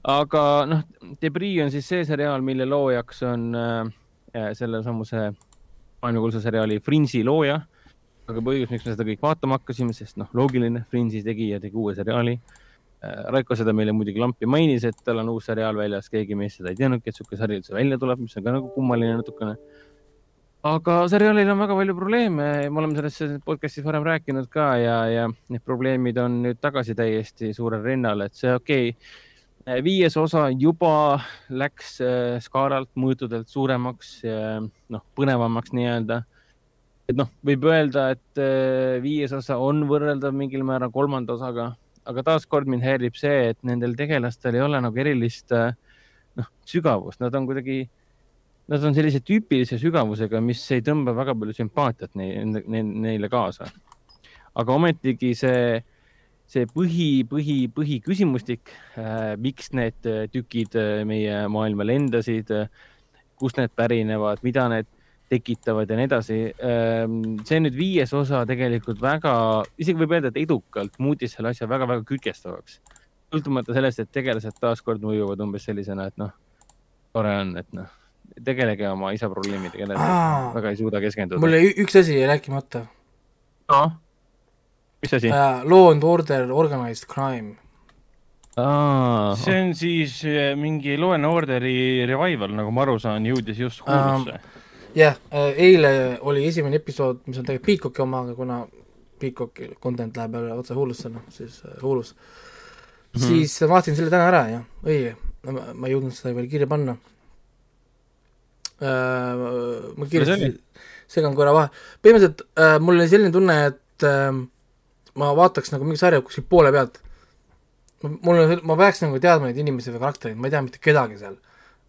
Aga noh, Debris on siis see seriaal, mille loojaks on äh, sellesamuse maailmakuulsa seriaali Fringe'i looja. aga põhjus, miks me seda kõik vaatama hakkasime, sest noh, loogiline, Fringe'i tegija tegi uue seriaali äh,. Raiko seda meile muidugi lampi mainis, et tal on uus seriaal väljas, keegi meist seda ei teadnudki, et sihuke sari üldse välja tuleb, mis on ka nagu kummaline natukene aga seriaalil on väga palju probleeme, me oleme sellest podcast'is varem rääkinud ka ja, ja need probleemid on nüüd tagasi täiesti suurel rinnal, et see okei okay,. Viies osa juba läks äh, skaalalt mõõtudelt suuremaks, noh, põnevamaks nii-öelda. et noh, võib öelda, et äh, viies osa on võrreldav mingil määral kolmanda osaga, aga taaskord mind häirib see, et nendel tegelastel ei ole nagu erilist äh, noh, sügavust, nad on kuidagi Nad on sellise tüüpilise sügavusega, mis ei tõmba väga palju sümpaatiat neile, neile kaasa. aga ometigi see, see põhi, põhi, põhiküsimustik äh,, miks need tükid äh, meie maailma lendasid äh,, kust need pärinevad, mida need tekitavad ja nii edasi äh,. see nüüd viies osa tegelikult väga, isegi võib öelda, et edukalt muutis selle asja väga-väga kütkestavaks. sõltumata sellest, et tegelased taaskord mõjuvad umbes sellisena, et noh, tore on, et noh tegelege oma isa probleemidega, väga ei suuda keskenduda. mul jäi üks asi jäi rääkimata noh, mis asi? uh,. Law and Order Organized Crime. see on siis äh, mingi Law and Orderi revival, nagu ma aru saan, jõudis just Hulusse. jah, eile oli esimene episood, mis on tegelikult Peacocki oma, aga kuna Peacocki content läheb jälle otse Hulusse, noh siis uh, Hulus mm. -hmm. siis vaatasin selle täna ära ja õige, ma ei jõudnud seda veel kirja panna uh,. ma kiiresti segan korra vahe, põhimõtteliselt uh, mul oli selline tunne, et uh, ma vaataks nagu mingi sarja kuskil poole pealt. mul on, ma peaks nagu teadma neid inimesi või karaktereid, ma ei tea mitte kedagi seal.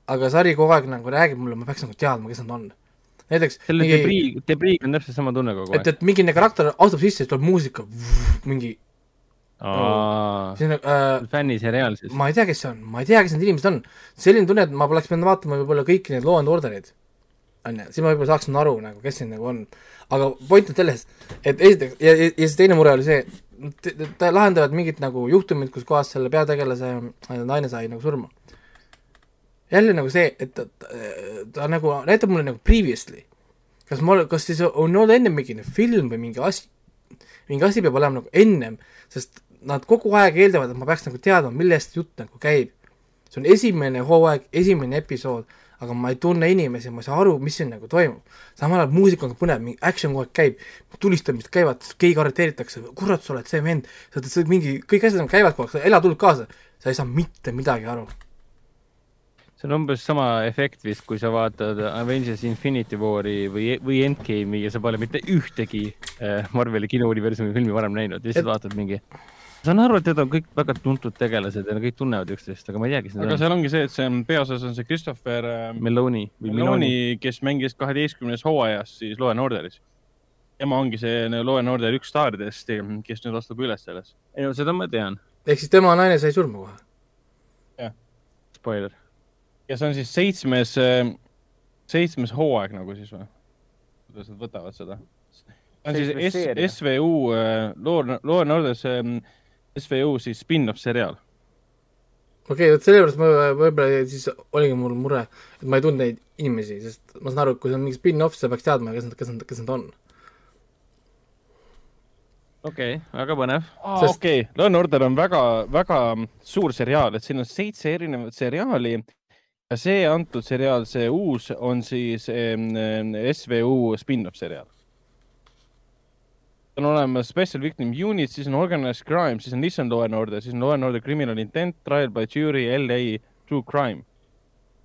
aga sari kogu aeg nagu räägib mulle, ma peaks nagu teadma, kes nad on näiteks selle mingi- Debris, Debris on täpselt sama tunne kogu et, aeg. et mingi karakter astub sisse, siis tuleb muusika, mingi on äh, fänniseriaal siis. ma ei tea, kes see on, ma ei tea, kes need inimesed on. selline tunne, et ma poleks pidanud vaatama võib-olla kõiki neid Law and Ordereid, onju, siis ma võib-olla saaksin aru nagu, kes siin nagu on. Aga point on selles, et esiteks ja, ja, siis teine mure oli see, ta lahendavad mingit nagu juhtumit, kus kohas selle peategelase äh, naine sai nagu surma. jälle nagu see, et ta, ta, ta nagu näitab mulle nagu previously. kas mul, kas siis on olnud enne mingi film või mingi asi, mingi asi peab olema nagu ennem, sest nad kogu aeg eeldavad, et ma peaks nagu teadma, millest jutt nagu käib. see on esimene hooaeg, esimene episood, aga ma ei tunne inimesi, ma ei saa aru, mis siin nagu toimub. samal ajal muusika põnev, mingi action kogu aeg käib, tulistamised käivad, keegi arreteeritakse, kurat, sa oled see vend, sa oled see mingi, kõik asjad käivad kogu aeg, sa elad hullult kaasa, sa ei saa mitte midagi aru. see on umbes sama efekt vist, kui sa vaatad Avengers Infinity War'i või, või Endgame'i ja sa pole mitte ühtegi äh, Marveli kinouniversumi filmi varem näinud ja siis vaatad mingi. Saan aru, et need on kõik väga tuntud tegelased ja nad kõik tunnevad üksteist, aga ma ei tea, kes aga need on. seal ongi see, et see on peaosas on see Christopher äh, Meloni Meloni. Kes mängis kaheteistkümnes hooajas siis Law and Orderis. tema ongi see Law and Order üks staaridest, kes nüüd astub üles selles. ei no seda ma tean, ehk siis tema naine sai surma kohe. spoiler. ja see on siis seitsmes, seitsmes hooaeg nagu siis või? kuidas nad võtavad seda? see on siis S. SVU, Law, Law and Order, see SVU siis spin-off seriaal. okei okay,, vot sellepärast ma võib-olla siis oligi mul mure, et ma ei tundnud neid inimesi, sest ma saan aru, et kui see on mingi spin-off, sa peaks teadma, kes nad, kes nad, kes nad on. okei okay,, väga põnev. aa, Sest- okei, Law and Order on väga, väga suur seriaal, et siin on seitse erinevat seriaali ja see antud seriaal, see uus on siis em, SVU spin-off seriaal. On olemas Special Victim Unit, siis on Organized Crime, siis on Listen Law and Order, siis on Law and Order Criminal Intent, Trial by Jury, LA, True Crime.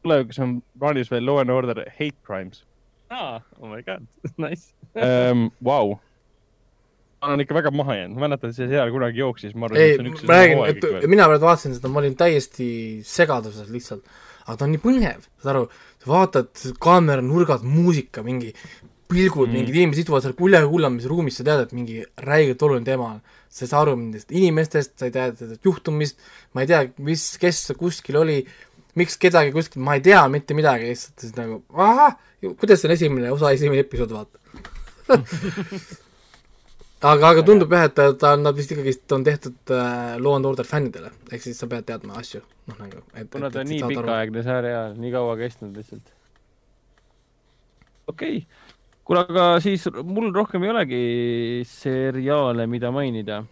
tulevikus on plaanis veel Law and Order Hate Crimes aa, oh my god, nice. um,. Vau. ma olen ikka väga maha jäänud, ma mäletan, et see seriaal kunagi jooksis, ma arvan, et see on üks, ma räägin, et mina praegu vaatasin seda, ma olin täiesti segaduses lihtsalt. aga ta on nii põnev, saad aru, sa vaatad, kaamera nurgad, muusika, mingi pilgud mm., mingid inimesed istuvad seal üle hullamise ruumis, sa tead, et mingi räigelt oluline teema on. sa ei saa aru nendest inimestest, sa ei tea sellest juhtumist, ma ei tea, mis, kes kuskil oli, miks kedagi kuskil, ma ei tea mitte midagi, lihtsalt siis nagu ahah, kuidas see on esimene osa, esimene episood, vaata aga, aga tundub jah, et ta, ta, nad vist ikkagist on tehtud äh, Law and Order fännidele, ehk siis sa pead teadma asju, noh nagu, kuna ta on nii pikaaegne seriaal, nii kaua kestnud lihtsalt. okei okay., kuule, aga siis mul rohkem ei olegi seriaale, mida mainida.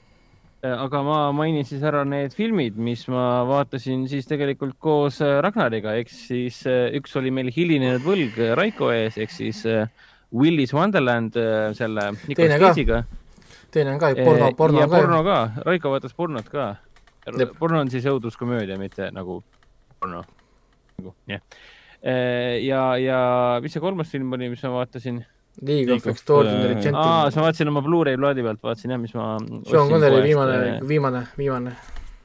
aga ma mainin siis ära need filmid, mis ma vaatasin siis tegelikult koos äh, Ragnariga, ehk siis äh, üks oli meil hilinenud võlg äh, Raiko ees, ehk siis äh, Willis Wonderland äh, selle Nicolas. Cage'iga. teine on ka ju porno, porno ja ka porno ka, Raiko vaatas pornot ka porno on siis õuduskomöödia, mitte nagu porno. nagu jah. ja, ja mis see kolmas film oli, mis ma vaatasin? League of Extraordinary äh, aa, siis Gentlemen. ma vaatasin oma Blu-ray plaadi pealt, vaatasin jah, mis ma. Sean Connery viimane, viimane, viimane.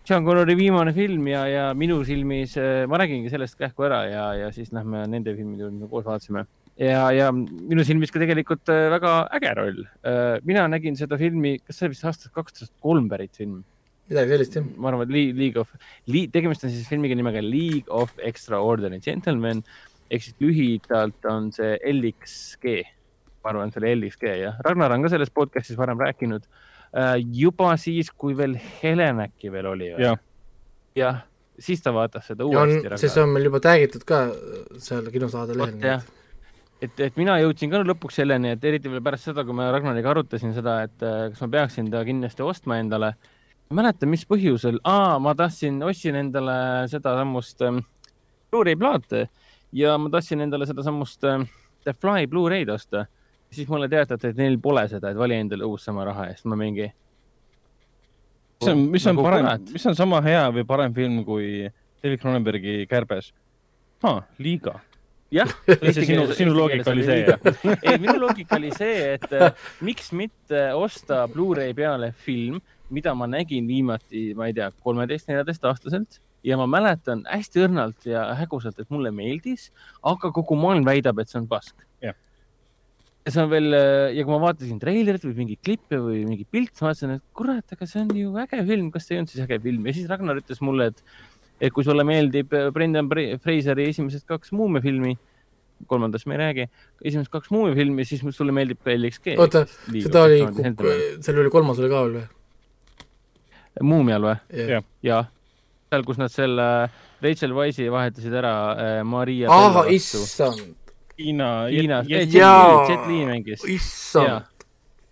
Sean Connery viimane film ja, ja minu silmis, ma räägingi sellest kähku ära ja, ja siis lähme nende filmide juurde, mida koos vaatasime. ja, ja minu silmis ka tegelikult äh, väga äge roll. mina nägin seda filmi, kas see oli vist aastast kaks tuhat kolm pärit film? midagi sellist jah. ma arvan, et Lea- League of, tegemist on siis filmiga nimega League of Extraordinary Gentlemen ehk siis lühidalt on see LXG. Ma arvan, see oli LXG jah, Ragnar on ka selles podcast'is varem rääkinud. juba siis, kui veel Helen äkki veel oli. jah, jah, siis ta vaatas seda ja uuesti,. sest see on meil juba tag'itud ka seal kinosaade lehel et, et mina jõudsin ka lõpuks selleni, et eriti veel pärast seda, kui ma Ragnariga arutasin seda, et äh, kas ma peaksin ta kindlasti ostma endale. ma ei mäleta, mis põhjusel, aa, ma tahtsin, ostsin endale sedasamust ähm, Blu-ray plaate ja ma tahtsin endale sedasamust ähm, The Fly Blu-ray'd osta. Siis mulle teatati, et neil pole seda, et vali endale uus sama raha eest, ma mingi. mis on, mis on Nagu parem mis on sama hea või parem film kui David Cronenbergi Kärbes? Liiga. jah, sinu, sinu loogika oli see, jah? ei, minu loogika oli see, et äh, miks mitte osta Blu-ray peale film, mida ma nägin viimati, ma ei tea, kolmeteist, neljateist aastaselt ja ma mäletan hästi õrnalt ja hägusalt, et mulle meeldis, aga kogu maailm väidab, et see on pask. Ja see on veel ja kui ma vaatasin treilerit või mingeid klippe või mingi pilt, ma mõtlesin, et kurat, aga see on ju äge film, kas see ei olnud siis äge film ja siis Ragnar ütles mulle, et, et kui sulle meeldib äh, Brendan Fraseri esimesed kaks muumiafilmi, kolmandast me ei räägi, esimesed kaks muumiafilmi, siis sulle meeldib ka LXG. oota, seda oli, seal oli kolmas oli ka veel või? muumial või? Jah. jah, seal, kus nad selle Rachel Wise'i vahetasid ära äh, Maria. ahah, issand, Hiina. Hiinas, Jaa. Jet Li mängis. issand.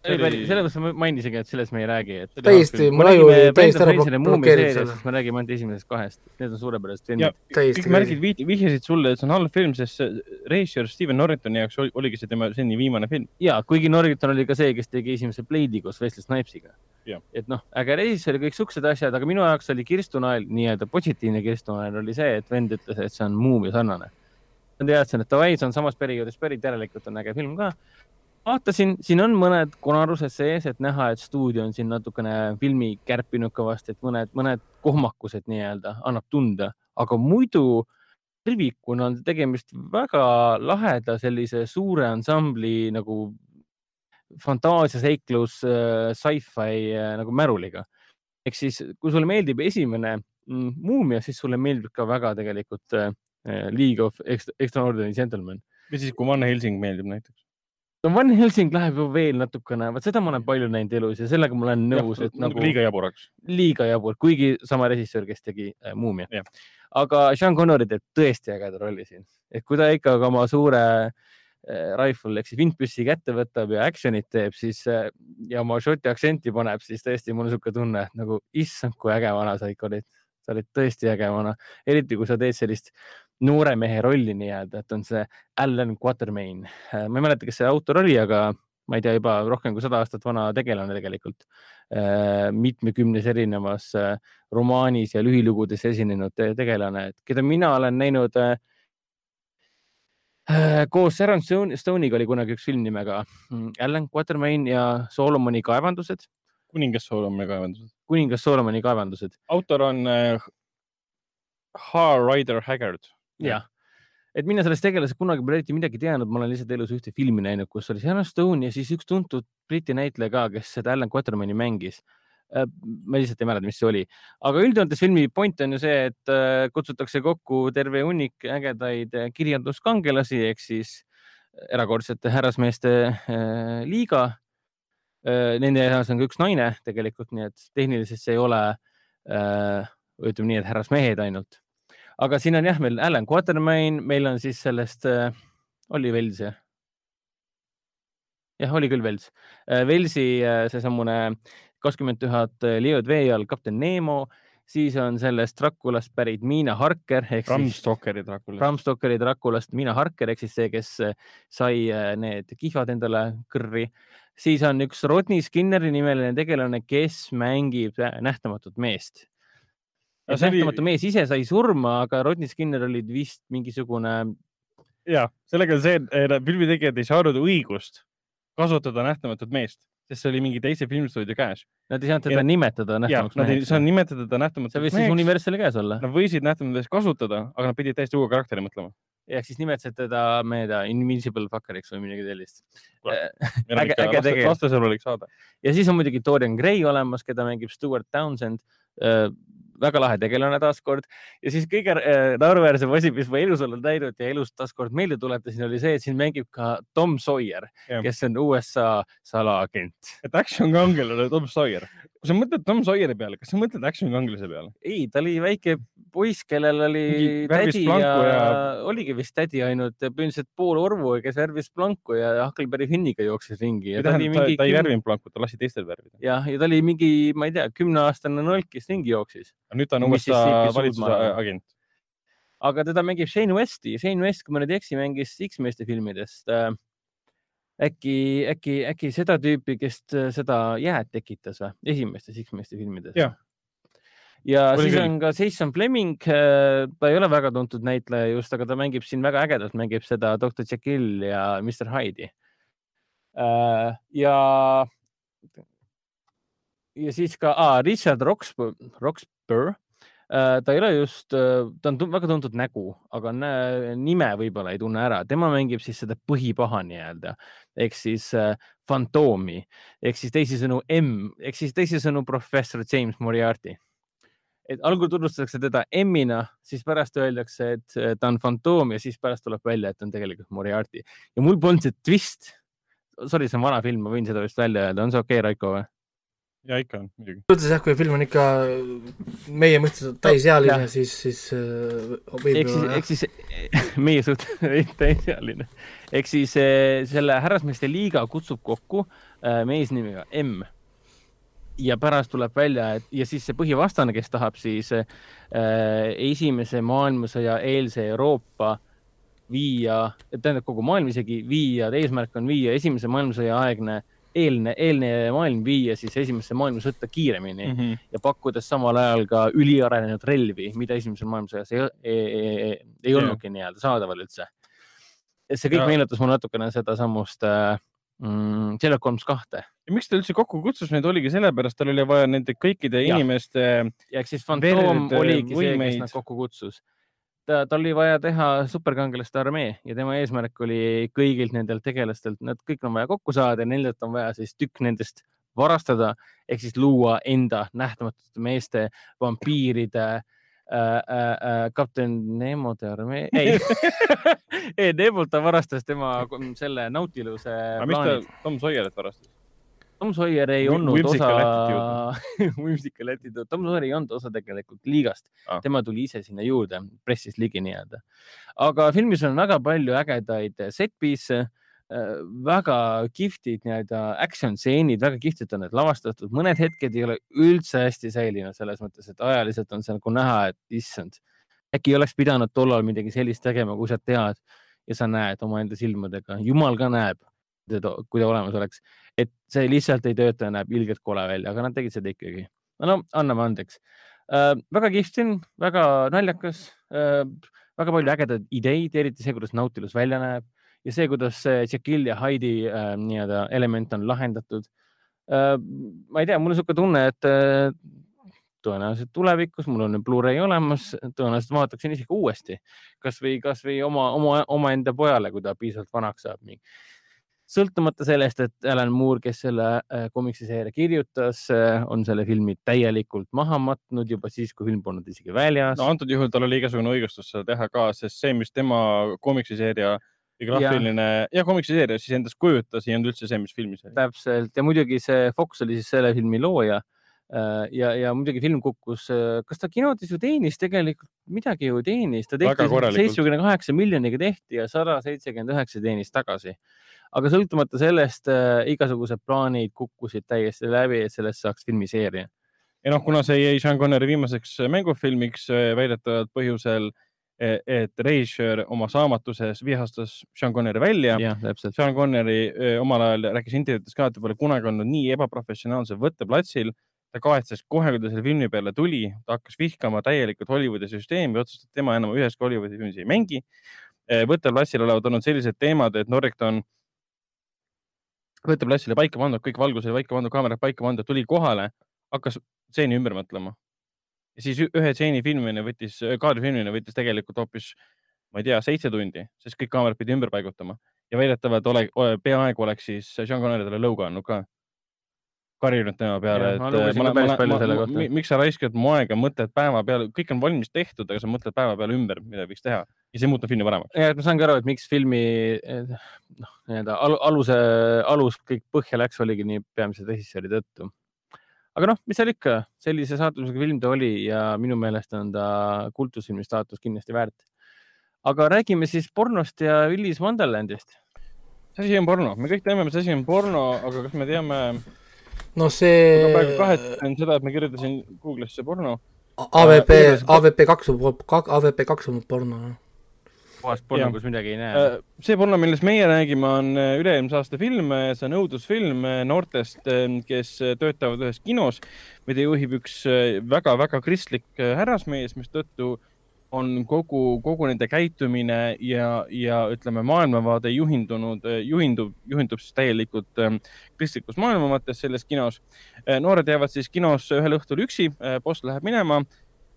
sellepärast ma mainisingi, et sellest me ei räägi, et. täiesti, aju oli täiesti ära blok- blokeerinud selle. siis me räägime ainult esimesest kahest, need on suurepärased ja filmid. täiesti kõik märgid vih- vihjasid sulle, et see on halb film, sest režissöör Steven Norritoni jaoks oli- oligi see tema seni viimane film. ja kuigi Norrington oli ka see, kes tegi esimese Blade'i koos Wesley Snipesiga et noh, äge režissöör ja kõik siuksed asjad, aga minu jaoks oli Kirstu Nael, nii-öelda positiivne Kirstu Nael oli see, et vend ütles, et see on Muumia sarnane. teadsin, et davai, see on samast perioodist pärit, järelikult on äge film ka. vaatasin, siin on mõned konarused sees, et näha, et stuudio on siin natukene filmi kärpinud kõvasti, et mõned, mõned kohmakused nii-öelda annab tunda, aga muidu tervikuna on tegemist väga laheda sellise suure ansambli nagu fantaasiaseiklus äh, sci-fi äh, nagu märuliga. ehk siis, kui sulle meeldib esimene mm, Muumia, siis sulle meeldib ka väga tegelikult äh, League of Extra Extraordinary Gentlemen. või siis, kui Van Helsing meeldib näiteks. no Van Helsing läheb ju veel natukene, vot seda ma olen palju näinud elus ja sellega ma olen nõus, et nagu liiga jaburaks. liiga jabur, kuigi sama režissöör, kes tegi äh, Muumia aga Sean Connery teeb tõesti ägeda rolli siin, et kui ta ikka ka oma suure äh, rifle ehk siis vintpüssi kätte võtab ja action'it teeb, siis äh, ja oma šoti aktsenti paneb, siis tõesti mul on niisugune tunne, et nagu issand, kui äge vana sa ikka olid. sa olid tõesti äge vana, eriti kui sa teed sellist noore mehe rolli nii-öelda, et on see Alan Quatermain. ma ei mäleta, kes see autor oli, aga ma ei tea, juba rohkem kui sada aastat vana tegelane tegelikult äh, mitmekümnes erinevas äh, romaanis ja lühilugudes esinenud te- tegelane, keda mina olen näinud äh, äh, koos Sharon Stone- Stone'iga oli kunagi üks film nimega mm, Alan Quatermain ja Solomoni kaevandused, kuningas Solomoni kaevandused. kuningas Solomoni kaevandused. autor on äh, H. Rider Haggard. jah, et mina sellest tegelasest kunagi pole eriti midagi teadnud, ma olen lihtsalt elus ühte filmi näinud, kus oli Sharon Stone ja siis üks tuntud Briti näitleja ka, kes seda Alan Quatermaini mängis. ma lihtsalt ei mäleta, mis see oli, aga üldjoontes filmi point on ju see, et äh, kutsutakse kokku terve hunnik ägedaid äh, kirjanduskangelasi ehk siis erakordsete härrasmeeste äh, liiga. Nende seas on ka üks naine tegelikult, nii et tehniliselt see ei ole, ütleme nii, et härrasmehed ainult aga siin on jah, meil Alan Quatermain, meil on siis sellest äh,, oli Vels jah? jah, oli küll Vels äh,. Velsi äh, seesamune kakskümmend tuhat liivad vee all kapten Nemo, siis on sellest Draculast pärit Miina Harker ehk Bram Stokeri Dracula. Bram Stokeri Draculast Miina Harker ehk siis see, kes äh, sai äh, need kihvad endale kõrri. siis on üks Rodney Skinneri nimeline tegelane, kes mängib äh, nähtamatut meest. Aga see oli- nähtamatu mees ise sai surma, aga Rodney Skinner oli vist mingisugune, ja sellega on see, et filmitegijad ei saanud õigust kasutada nähtamatut meest, sest see oli mingi teise filmistuudio käes. nad ei saanud teda Ja- nimetada nähtamatuks nad ei meheks. saanud nimetada teda see nähtamatut võis siis meheks. Universali käes olla. Nad võisid nähtamatut kasutada, aga nad pidid täiesti uue karakteri mõtlema. ehk siis nimetasid teda, ma ei tea, Invincible Fuckeriks või midagi sellist. Kuule, Äge- äge tegija. lastesõbralik saade. ja siis on muidugi Dorian Gray olemas, keda mängib Stewart Townsend. Väga lahe tegelane taaskord ja siis kõige äh, naeruväärsem asi, mis ma elus olen näinud ja elus taaskord meelde tuletasin, oli see, et siin mängib ka Tom Sawyer, kes on USA salaagent. et action kangelane Tom Sawyer. Kui sa mõtled Tom Sawyeri peale, kas sa mõtled action kangelase peale? ei, ta oli väike poiss, kellel oli Mingi tädi ja, ja... oligi vist tädi ainult, põhimõtteliselt pool orvu, kes värvis planku ja Huckleberry Finniga jooksis ringi ta tähendab, ta, mingi ta ei värvinud plankut, ta lasi teistel värvida. jah, ja ta oli mingi, ma ei tea, kümneaastane nolk, kes ringi jooksis. nüüd ta on USA valitsuse agent. aga teda mängib Shane Westi, Shane West, kui ma nüüd ei eksi, mängis X-meeste filmidest äh,. äkki, äkki, äkki seda tüüpi, kes seda jääd tekitas või, esimestes X-meeste filmides? Jah. ja Oli siis küll. on ka Jason Fleming, ta ei ole väga tuntud näitleja just, aga ta mängib siin väga ägedalt, mängib seda doktor Jekyll ja Mr Hyde'i. ja, ja siis ka ah, Richard Roxburgh, Roxburgh Äh, ta ei ole just, ta on väga tuntud nägu, aga nime võib-olla ei tunne ära, tema mängib siis seda põhipaha nii-öelda ehk siis äh, fantoomi ehk siis teisisõnu M ehk siis teisisõnu professor James Moriarty. et algul tutvustatakse teda M-ina, siis pärast öeldakse, et äh, ta on fantoom ja siis pärast tuleb välja, et on tegelikult Moriarty ja mul polnud see twist. Sorry, see on vana film, ma võin seda vist välja öelda, on see okei okay,, Raiko või? Ja ikka on muidugi. mõttes jah, kui film on ikka meie mõistes täisealine Jah., siis, siis äh, võib ehk siis, ehk siis meie suht- täisealine, ehk siis eh, selle härrasmeeste liiga kutsub kokku eh, mees nimega M. ja pärast tuleb välja, et ja siis see põhivastane, kes tahab siis eh, esimese maailmasõja eelse Euroopa viia, tähendab kogu maailm isegi viia, eesmärk on viia esimese maailmasõja aegne eelne, eelne maailm viia siis esimesse maailmasõtta kiiremini Mhm. ja pakkudes samal ajal ka üliarenenud relvi, mida esimesel maailmasõjas ei, ei, ei, ei, ei Jah. olnudki nii-öelda saadaval üldse. see kõik Ja- meenutas mulle natukene sedasamust äh, mm, Sherlock Holmes kahte ja miks ta üldse kokku kutsus neid, oligi sellepärast, tal oli vaja nende kõikide Jah. inimeste ja ehk siis Fantoom oligi see, kes nad kokku kutsus. ta, tal oli vaja teha superkangelaste armee ja tema eesmärk oli kõigilt nendelt tegelastelt, nad kõik on vaja kokku saada ja nendelt on vaja siis tükk nendest varastada ehk siis luua enda nähtamatute meeste, vampiiride äh, äh, äh, kapten Nemode armee, ei ei, Nemolt ta varastas tema selle Nautiluse aga plaanid. ta Tom Sawyerit varastas? Tom Sawyer ei olnud osa, whimsical attitude, Tom Sawyer ei olnud osa tegelikult liigast. Ah. tema tuli ise sinna juurde, pressis ligi nii-öelda. aga filmis on väga palju ägedaid set piece'e, väga kihvtid nii-öelda action stseenid, väga kihvtilt on need lavastatud, mõned hetked ei ole üldse hästi säilinud selles mõttes, et ajaliselt on see nagu näha, et issand, äkki ei oleks pidanud tollal midagi sellist tegema, kui sa tead ja sa näed omaenda silmadega, jumal ka näeb, kui ta olemas oleks et see lihtsalt ei tööta, näeb ilgelt kole välja, aga nad tegid seda ikkagi. no anname andeks äh,. väga kihvt film, väga naljakas äh,, väga palju ägedaid ideid, eriti see, kuidas Nautilus välja näeb ja see, kuidas see Jekyll ja Hyde'i äh, nii-öelda element on lahendatud äh,. ma ei tea, mul on niisugune tunne, et äh, tõenäoliselt tulevikus mul on Blu-ray olemas, tõenäoliselt vaataksin isegi uuesti, kasvõi, kasvõi oma, oma, omaenda pojale, kui ta piisavalt vanaks saab sõltumata sellest, et Alan Moore, kes selle äh, komiksiseeria kirjutas, on selle filmi täielikult maha matnud juba siis, kui film polnud isegi väljas no antud juhul tal oli igasugune õigustus seda teha ka, sest see, mis tema komiksiseeria või graafiline ja komiksiseeria siis endast kujutas, ei olnud üldse see, mis filmis oli. täpselt ja muidugi see Fox oli siis selle filmi looja. ja, ja muidugi film kukkus, kas ta kinodes ju teenis tegelikult midagi ju teenis, ta tehti seitsmekümne kaheksa miljoniga tehti ja sada seitsekümmend üheksa teenis tagasi. Aga sõltumata sellest äh, igasugused plaanid kukkusid täiesti läbi, et sellest saaks filmiseeria. ja noh, kuna see jäi Sean Connery viimaseks mängufilmiks eh, väidetavalt põhjusel, et režissöör oma saamatuses vihastas Sean Connery välja. Sean Connery eh, omal ajal rääkis intervjuudes ka, et ta pole kunagi olnud nii ebaprofessionaalsel võtteplatsil. ta kahetses kohe, kui ta selle filmi peale tuli, ta hakkas vihkama täielikult Hollywoodi süsteemi, otsustas, et tema enam üheski Hollywoodi filmis ei mängi. võtteplatsil olevat olnud sellised teemad, et Norrington võtteplatsile paika pandud, kõik valgus oli paika pandud, kaamerad paika pandud, tuli kohale, hakkas stseeni ümber mõtlema. ja siis ühe stseeni filmimine võttis, kaadri filmimine võttis tegelikult hoopis, ma ei tea, seitse tundi, sest kõik kaamerad pidi ümber paigutama ja väidetavalt ole, ole, peaaegu oleks siis Sean Connery talle lõuga andnud ka. karjunud tema peale, et ma ma- ma- ma- ma- miks sa raiskad mu aega, mõtled päeva peale, kõik on valmis tehtud, aga sa mõtled päeva peale ümber, mida võiks teha ja see ei muutu filmi paremaks. ja et ma saangi aru, et miks filmi noh, nii-öelda al aluse, alus kõik põhja läks, oligi nii peamise režissööri tõttu. aga noh, mis seal ikka, sellise saatusega film ta oli ja minu meelest on ta kultusfilmi staatus kindlasti väärt. aga räägime siis pornost ja Willis Wonderlandist. mis asi on porno, me kõik teame, mis asi on porno, aga kas me teame, no ma see praegu kahetsen seda, et ma kirjutasin Google'isse porno. AVP Äh,, AVP kaks on, AVP kaks on porno, puhast porno, kus midagi ei näe. Äh, see porno, millest meie räägime, on äh, üle-eelmise aasta film, see on õudusfilm äh, noortest, kes äh, töötavad ühes kinos, mida juhib üks äh, väga-väga kristlik äh, härrasmees, mistõttu on kogu, kogu nende käitumine ja, ja ütleme, maailmavaade juhindunud, juhindub, juhindub siis täielikult ähm, kristlikust maailmavaatest selles kinos. noored jäävad siis kinos ühel õhtul üksi, boss läheb minema.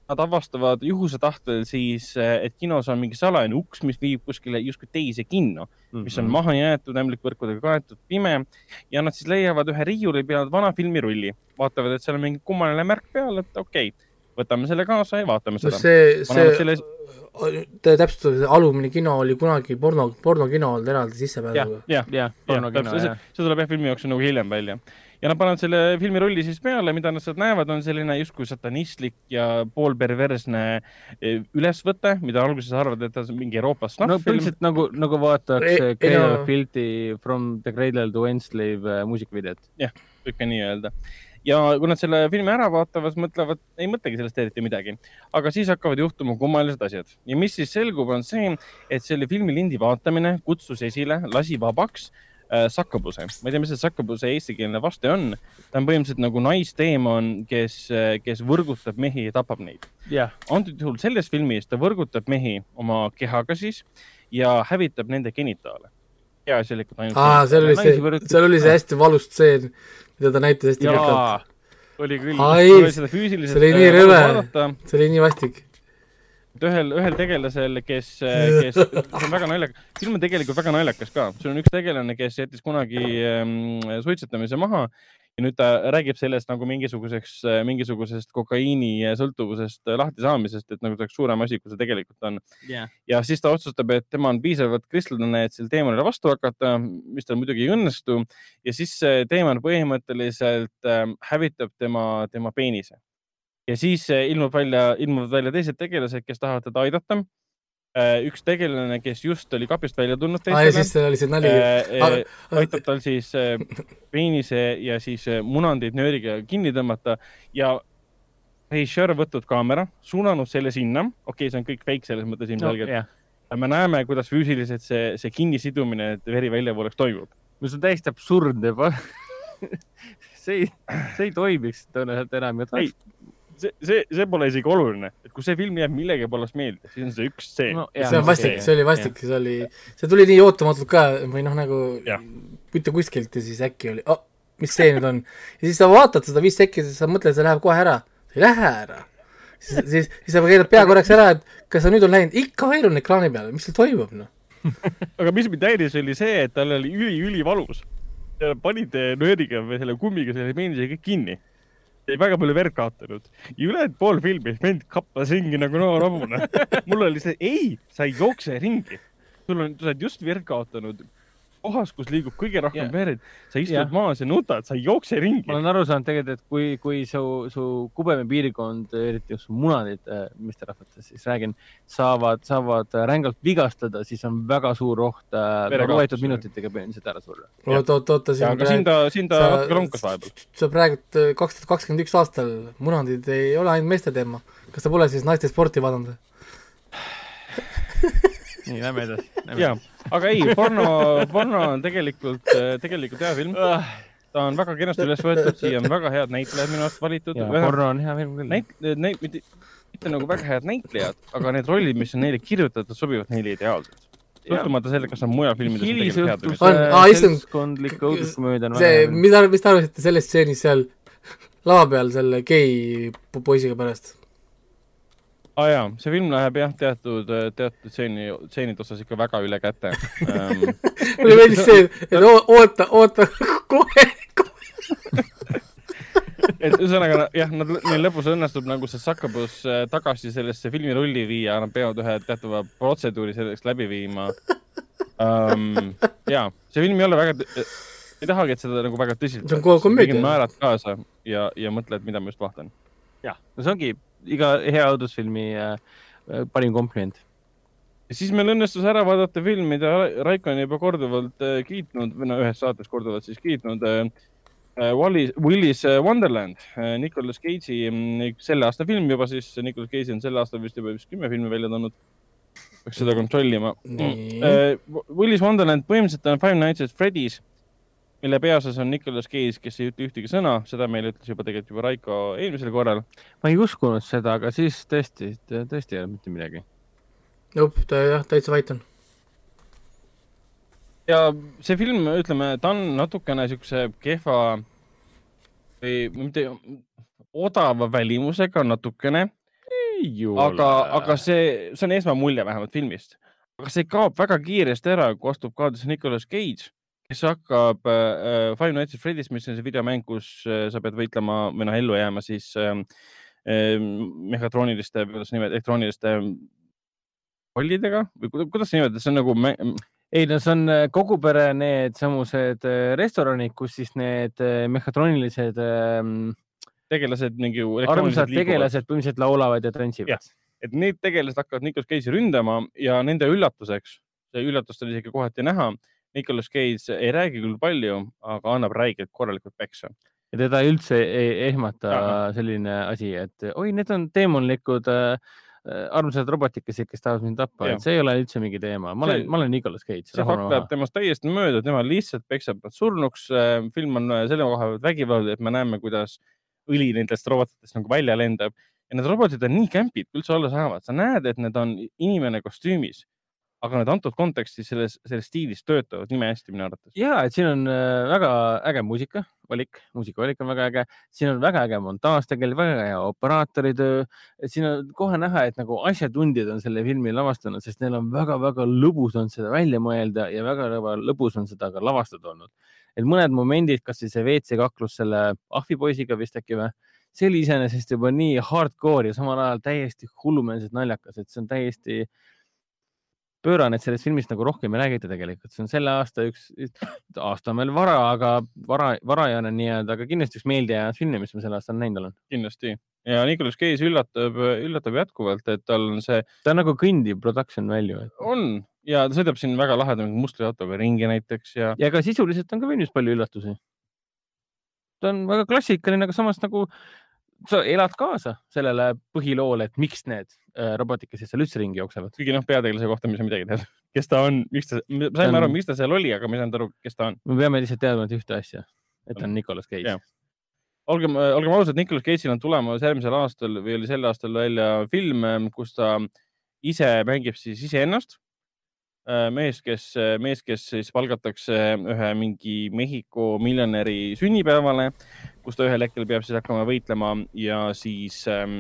Nad avastavad juhuse tahtel siis, et kinos on mingi salajane uks, mis viib kuskile justkui teise kinno, mis Mhm. on maha jäetud, ämblikvõrkudega kaetud, pime ja nad siis leiavad ühe riiuli pealt vana filmirulli, vaatavad, et seal on mingi kummaline märk peal, et okei okay,, võtame selle kaasa ja vaatame no seda. see, see selle, te täpsustate, alumine kino oli kunagi porno, pornokino olnud eraldi jah sissepääsuga., jah, jah, pornokino, see, jah. see tuleb jah filmi jooksul nagu hiljem välja ja nad panevad selle filmi rolli siis peale, mida nad sealt näevad, on selline justkui satanistlik ja poolperversne eh, ülesvõte, mida alguses arvad, et ta on mingi Euroopa no snuff-film. põhimõtteliselt nagu, nagu vaataks no- of Filthy From the Cradle to Enslave eh, muusikavideot. võib ka nii öelda. ja kui nad selle filmi ära vaatavad, mõtlevad, ei mõtlegi sellest eriti midagi, aga siis hakkavad juhtuma kummalised asjad ja mis siis selgub, on see, et selle filmi lindi vaatamine kutsus esile, lasi vabaks äh, sakkapuse. ma ei tea, mis see sakkapuse eestikeelne vaste on. ta on põhimõtteliselt nagu naisteemon, kes, kes võrgutab mehi ja tapab neid. jah, antud juhul selles filmis ta võrgutab mehi oma kehaga siis ja hävitab nende genitaale. peaasjalikult ainult. aa, seal oli see seal oli see hästi valus stseen, mida ta näitas hästi pikalt. oli küll. Ai, seda füüsiliselt. see oli nii rõve. see oli nii vastik. Et ühel, ühel tegelasel, kes, kes, see on väga naljakas, film on tegelikult väga naljakas ka, sul on üks tegelane, kes jättis kunagi ähm, suitsetamise maha ja nüüd ta räägib sellest nagu mingisuguseks, mingisugusest kokaiini sõltuvusest lahti saamisest, et nagu see oleks suurem asi, kui see tegelikult on. jah. ja siis ta otsustab, et tema on piisavalt kristlane, et sel teemonile vastu hakata, mis tal muidugi ei õnnestu ja siis see teemon põhimõtteliselt ähm, hävitab tema, tema peenise. Ja siis äh, ilmub välja, ilmuvad välja teised tegelased, kes tahavad teda aidata. üks tegelane, kes just oli kapist välja tulnud aa, ja siis seal oli see nali. äh, aitab tal siis peenise ja siis munandid nööriga kinni tõmmata ja režissöör võtnud kaamera, suunanud selle sinna, okei okay,, see on kõik fake selles mõttes ilmselgelt no,, ja me näeme, kuidas füüsiliselt see, see kinnisidumine, et veri välja voolaks, toimub. mis on täiesti absurdne. see ei, see ei toimiks tõenäoliselt enam ju. Ei, see, see, see pole isegi oluline, et kui see film jääb millegipärast meelde, siis on see üks stseen No, see on vastik, see- oli vastik, see oli, see tuli nii ootamatult ka või noh, nagu mitte kuskilt ja siis äkki oli oh,, mis see nüüd on. ja siis sa vaatad seda viis sekki, siis sa mõtled, see läheb kohe ära. ei lähe ära. siis, siis, siis sa keerad pea korraks ära, et kas sa nüüd on läinud, ikka veel on ekraani peal, mis seal toimub, noh. aga mis mind häiris, oli see, et tal oli üli-ülivalus. panid nööriga või selle kummiga selle peenise kõik kinni. Jäi väga palju verd kaotanud ja ülejäänud pool filmi vend kappas ringi nagu noor hobune. mul oli see, ei, sa ei jookse ringi. sul on, sa oled just verd kaotanud kohas, kus liigub kõige rohkem Jah. verd, sa istud Jah. maas ja nutad, sa ei jookse ringi ma. olen aru saanud tegelikult, et kui, kui su, su kubemepiirkond, eriti just su munadid, meesterahvates siis räägin, saavad, saavad rängalt vigastada, siis on väga suur oht äh, loetud minutitega põhimõtteliselt ära surra. oot, oot, oota, ja aga siin ta, siin ta natuke lonkas vahepeal. sa praegu kaks tuhat kakskümmend üks aastal, munandid ei ole ainult meeste teema. kas sa pole siis naiste sporti vaadanud või? nii, lähme edasi. ja, aga ei, porno, porno on tegelikult, tegelikult hea film. ta on väga kenasti üles võetud, siia on väga head näitlejad minu arust valitud. porno on hea film küll. näit-, näit-, mitte, mitte nagu väga head näitlejad, aga need rollid, mis on neile kirjutatud, sobivad neile ideaalselt. sõltumata sellest, kas nad mujal filmides on hilisõhtuse. On- aa, issand. seltskondlik õuduskomöödia on see, mida, mis te arvasite sellest stseenist seal lava peal selle gei po- poisiga pärast? Aa ah, jaa, see film läheb jah, teatud, teatud stseeni, stseenide osas ikka väga üle käte um. mulle meeldis see, et oo- oota, oota, kohe, kohe. et ühesõnaga jah, nad, neil lõpus õnnestub nagu see sakkapõus äh, tagasi sellesse filmirulli viia, nad peavad ühe teatava protseduuri selleks läbi viima um,. ja see film ei ole väga, ei tahagi, et seda nagu väga tõsiselt. See on ko- komöödia. naerad kaasa ja, ja mõtled, mida ma just vaatan. jah, no see ongi iga hea õudusfilmi äh, äh, parim kompliment. ja siis meil õnnestus ära vaadata film, mida Ra- Raiko on juba korduvalt äh, kiitnud või no ühes saates korduvalt siis kiitnud äh,. Wallis, Willis äh, Wonderland äh,, Nicolas Cage'i mm, selle aasta film juba siis, Nicolas Cage on sel aastal vist juba vist kümme filmi välja toonud. peaks seda kontrollima. Nii. Willis Wonderland põhimõtteliselt on Five Nights at Freddy's, mille peaosas on Nicolas Cage, kes ei ütle ühtegi sõna, seda meile ütles juba tegelikult juba Raiko eelmisel korral. ma ei uskunud seda, aga siis tõesti, tõesti ei ole mitte midagi. Nope, ta jah, täitsa vait on. ja see film, ütleme, ta on natukene siukse kehva või mitte odava välimusega natukene, aga, aga see, see on esmamulje vähemalt filmist. aga see kaob väga kiiresti ära, kui astub kaadrisse Nicolas Cage, kes hakkab äh, Five Nights at Freddy's, mis on see videomäng, kus äh, sa pead võitlema või noh, ellu jääma siis äh, äh, mehhatrooniliste, kuidas nimed, elektrooniliste kollidega või kuida- kuidas see nimetada, see on nagu ei no see on äh, kogu pere needsamused äh, restoranid, kus siis need äh, mehhatroonilised ähm, tegelased mingi armsad tegelased põhimõtteliselt laulavad ja tantsivad. et need tegelased hakkavad Nicolas Cage'i ründama ja nende üllatuseks, see üllatust oli isegi kohati näha, Nicolas Cage ei räägi küll palju, aga annab räigelt korralikult peksa. ja teda üldse ei ehmata Ahah. selline asi, et oi, need on teemonlikud äh, äh, armsad robotikesed, kes tahavad mind tappa, et see ei ole üldse mingi teema. ma olen ma olen Nicolas Cage. see fakt läheb temast täiesti mööda, tema lihtsalt peksab nad surnuks. film on äh, selle koha pealt vägivaldne, et me näeme, kuidas õli nendest robotitest nagu välja lendab ja need robotid on nii kämpid, kui üldse olla saavad, sa näed, et need on inimene kostüümis. Aga need antud kontekstis selles, selles stiilis töötavad imehästi minu arvates. ja, et siin on äh, väga äge muusika, valik, muusikavalik on väga äge, siin on väga äge montaaž tegelikult, väga hea operaatoritöö. siin on kohe näha, et nagu asjatundjad on selle filmi lavastanud, sest neil on väga-väga lõbus on seda välja mõelda ja väga-väga lõbus on seda ka lavastada olnud. et mõned momendid, kasvõi see WC kaklus selle ahvipoisiga vist äkki või, see oli iseenesest juba nii hardcore ja samal ajal täiesti hullumeelselt naljakas, et see on täiesti pöörane, et sellest filmist nagu rohkem ei räägita tegelikult, see on selle aasta üks, aasta on veel vara, aga vara, varajane nii-öelda, aga kindlasti üks meeldejäänud film, mis ma sel aastal näinud olen. kindlasti ja Nicolas Cage üllatab, üllatab jätkuvalt, et tal on see, ta on nagu kõndiv production value, et on ja ta sõidab siin väga laheda mingi mustriautoga ringi näiteks ja ja ka sisuliselt on ka filmis palju üllatusi. ta on väga klassikaline, aga samas nagu sa elad kaasa sellele põhiloole, et miks need äh, robotikesed seal üldse ringi jooksevad. kuigi noh, peategelase kohta me ei saa midagi teada, kes ta on, miks ta, me saime on- aru, miks ta seal oli, aga me ei saanud aru, kes ta on. me peame lihtsalt teadma ainult ühte asja, et ta on Nicolas Cage Jah.. olgem, olgem ausad, Nicolas Cage'il on tulemas järgmisel aastal või oli sel aastal välja film, kus ta ise mängib siis iseennast. mees, kes, mees, kes siis palgatakse ühe mingi Mehhiko miljonäri sünnipäevale, kus ta ühel hetkel peab siis hakkama võitlema ja siis ähm,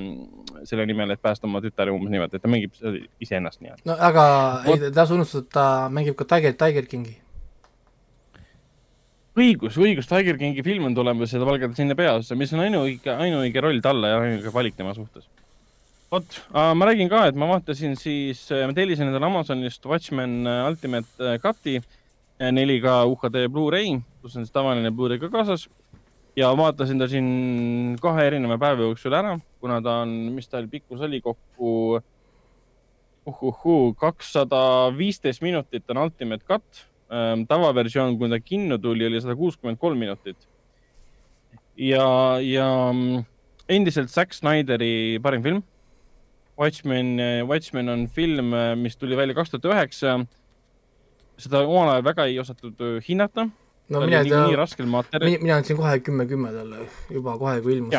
selle nimel, et päästa oma tütar umbes niimoodi, et ta mängib iseennast nii-öelda. no aga ei, tasu unustada, ta mängib ka Tiger, Tiger Kingi. õigus, õigus, Tiger Kingi film on tulemas ja ta valgab sinna peaossa, mis on ainuõige, ainuõige roll talle ja ainuõige valik tema suhtes. vot, ma räägin ka, et ma vaatasin siis, ma tellisin endale Amazonist Watchmen äh, Ultimate äh, Cut'i 4K UHD Blu-ray, kus on siis tavaline Blu-ray ka kaasas ja vaatasin ta siin kahe erineva päeva jooksul ära, kuna ta on, mis tal pikkus oli kokku uhuhuu, kakssada viisteist minutit on Ultimate Cut ähm,. tavaversioon, kui ta kinno tuli, oli sada kuuskümmend kolm minutit. ja, ja mm, endiselt Zack Snyderi parim film. Watchmen, Watchmen on film, mis tuli välja kaks tuhat üheksa. seda omal ajal väga ei osatud öö, hinnata. no mina ei tea, mina andsin kohe kümme, kümme talle juba kohe, kui ilmus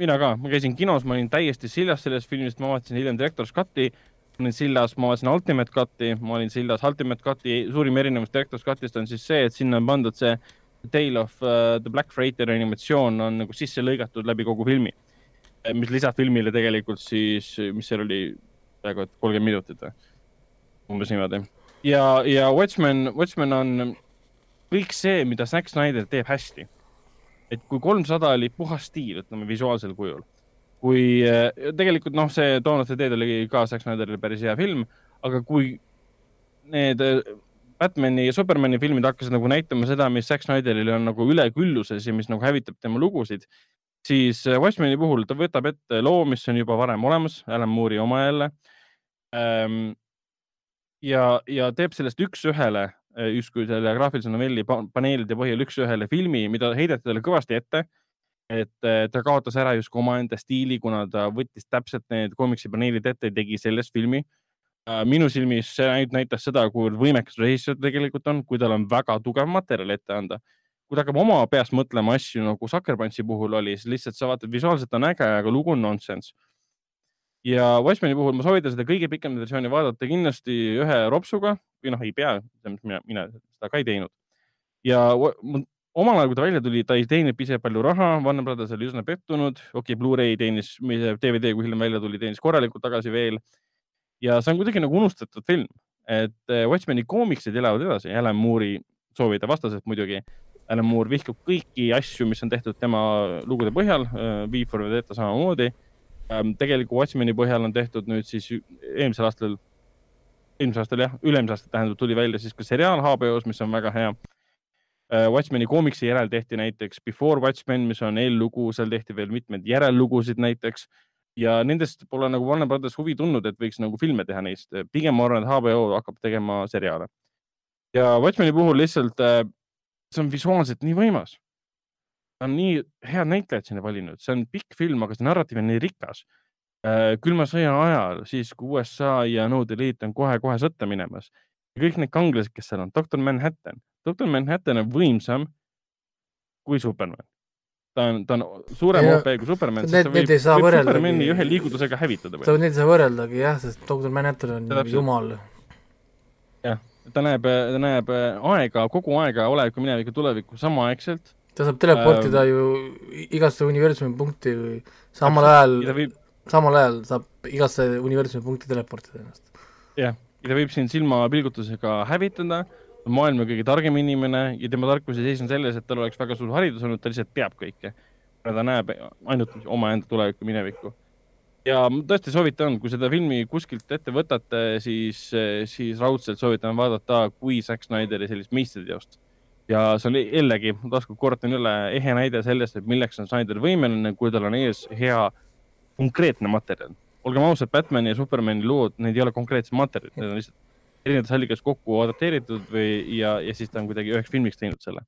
mina ka, ma käisin kinos, ma olin täiesti siljas sellest filmist, ma vaatasin hiljem Director's Cut'i, ma olin sillas, ma vaatasin Ultimate Cut'i, ma olin sillas Ultimate Cut'i, suurim erinevus Director's Cut'ist on siis see, et sinna on pandud see Tale of uh, the Black Freighter animatsioon on nagu sisse lõigatud läbi kogu filmi. Mis lisab filmile tegelikult siis, mis seal oli, peaaegu et kolmkümmend minutit või, umbes niimoodi. ja, ja Watchmen, Watchmen on kõik see, mida Zack Snyder teeb hästi et kui kolmsada oli puhas stiil, ütleme visuaalsel kujul, kui äh, tegelikult noh, see the Dead oli ka Zack Snyderile päris hea film, aga kui need äh, Batman'i ja Superman'i filmid hakkasid nagu näitama seda, mis Zack Snyderil on nagu ülekülluses ja mis nagu hävitab tema lugusid, siis äh, Watchmeni puhul ta võtab ette loo, mis on juba varem olemas, Alan Moore'i oma jälle ähm,. ja, ja teeb sellest üks-ühele äh, justkui selle graafilise novelli pa- paneelide põhjal üks-ühele filmi, mida heideti talle kõvasti ette. et äh, ta kaotas ära justkui omaenda stiili, kuna ta võttis täpselt need koomiksi paneelid ette ja tegi sellest filmi. minu silmis see ainult näitas seda, kuivõrd võimekas režissöör tegelikult on, kui tal on väga tugev materjal ette anda kui ta hakkab oma peas mõtlema asju nagu Sucker Punchi puhul oli, siis lihtsalt sa vaatad, visuaalselt on äge, aga lugu on nonsense. ja Watchmeni puhul ma soovitan seda kõige pikemat versiooni vaadata kindlasti ühe ropsuga või noh, ei pea, mina, mina seda ka ei teinud. ja omal ajal, kui ta välja tuli, ta ei teeninud piisavalt palju raha, Warner Brothers oli üsna pettunud, okei okay,, Blu-ray teenis, DVD, kui hiljem välja tuli, teenis korralikult tagasi veel. ja see on kuidagi nagu unustatud film, et eh, Watchmeni koomiksid elavad edasi, Alan Moore'i soovide vastaselt muidugi Alan Moore vihkab kõiki asju, mis on tehtud tema lugude põhjal, V for Vendetta samamoodi. tegelikult Watchmeni põhjal on tehtud nüüd siis eelmisel aastal, eelmisel aastal jah, üle-eelmisel aastal tähendab, tuli välja siis ka seriaal HBO-s, mis on väga hea. Watchmeni koomiksi järel tehti näiteks Before Watchmen, mis on eellugu, seal tehti veel mitmeid järellugusid näiteks ja nendest pole nagu Warner Brothers huvi tundnud, et võiks nagu filme teha neist. pigem ma arvan, et HBO hakkab tegema seriaale. ja Watchmeni puhul lihtsalt, see on visuaalselt nii võimas. ta on nii head näitlejad sinna valinud, see on pikk film, aga see narratiiv on nii rikas. külma sõja ajal, siis kui USA ja Nõukogude Liit on kohe-kohe sõtta minemas ja kõik need kangelased, kes seal on, doktor Manhattan, doktor Manhattan on võimsam kui Superman. ta on, ta on suurem OP kui Superman, sest ta võib, võib. Supermani ühe liigutusega hävitada. neid ei saa võrreldagi jah, sest doktor Manhattan on Täpselt. jumal. Ta näeb, ta näeb äh, aega, kogu aega olevikku, minevikku, tulevikku samaaegselt. ta saab teleportida ju i- igasse universumi punkti samal ajal võib, samal ajal saab igasse universumi punkti teleportida ennast. ja ta võib sind silmapilgutusega hävitada, maailma kõige targem inimene ja tema tarkus ei seisne selles, et tal oleks väga suur haridus olnud, ta lihtsalt teab kõike. ta näeb ainult omaenda tulevikku, minevikku. Ja ma tõesti soovitan, kui seda filmi kuskilt ette võtate, siis, siis raudselt soovitan vaadata kui Zack Snyderi sellist meistriteost. ja see on jällegi, ma taaskord kordan üle, ehe näide sellest, et milleks on Snyder võimeline, kui tal on ees hea konkreetne materjal. olgem ausad, Batman'i ja Superman'i lood, need ei ole konkreetsed materjalid, need on lihtsalt erinevates allikatest kokku adapteeritud või, ja, ja siis ta on kuidagi üheks filmiks teinud selle.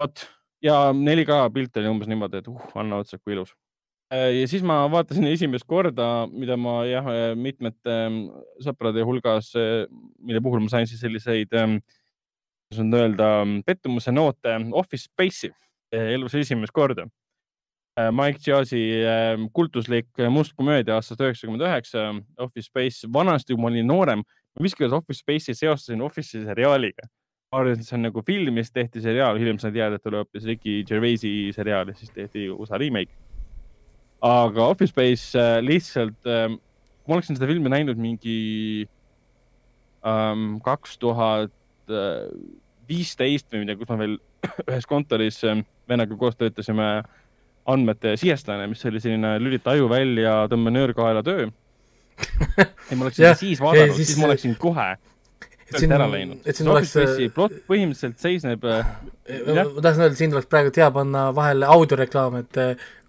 vot, ja 4K pilt oli umbes niimoodi, et uh, anna otsa, kui ilus. Ja siis ma vaatasin esimest korda, mida ma jah, mitmete ähm, sõprade hulgas, mille puhul ma sain siis selliseid, kuidas nüüd öelda, pettumuse noote Office Space'i elus esimest korda. Mike Jazzi äh, kultuslik must komöödia aastast üheksakümmend üheksa, Office Space, vanasti, kui ma olin noorem, miskipärast Office Space'i seostasin Office'i seriaaliga. ma arvasin, et see on nagu film siis tehti seriaal, hiljem sain teada, et oli hoopis Ricky Gervaisi seriaal ja siis tehti USA remake. Aga Office Space äh, lihtsalt äh,, ma oleksin seda filmi näinud mingi ähm, kaks tuhat viisteist või midagi, kus ma veel ühes kontoris äh, vennaga koos töötasime andmete sihestajana, mis oli selline lülita aju välja, tõmba nöörkaela töö. ja ma oleksin siis vaadanud, siis- siis ma oleksin kohe et siin et siin oleks, Office plott põhimõtteliselt seisneb äh, ma ma tahtsin öelda, siin tuleks praegu hea panna vahele audioreklaam, et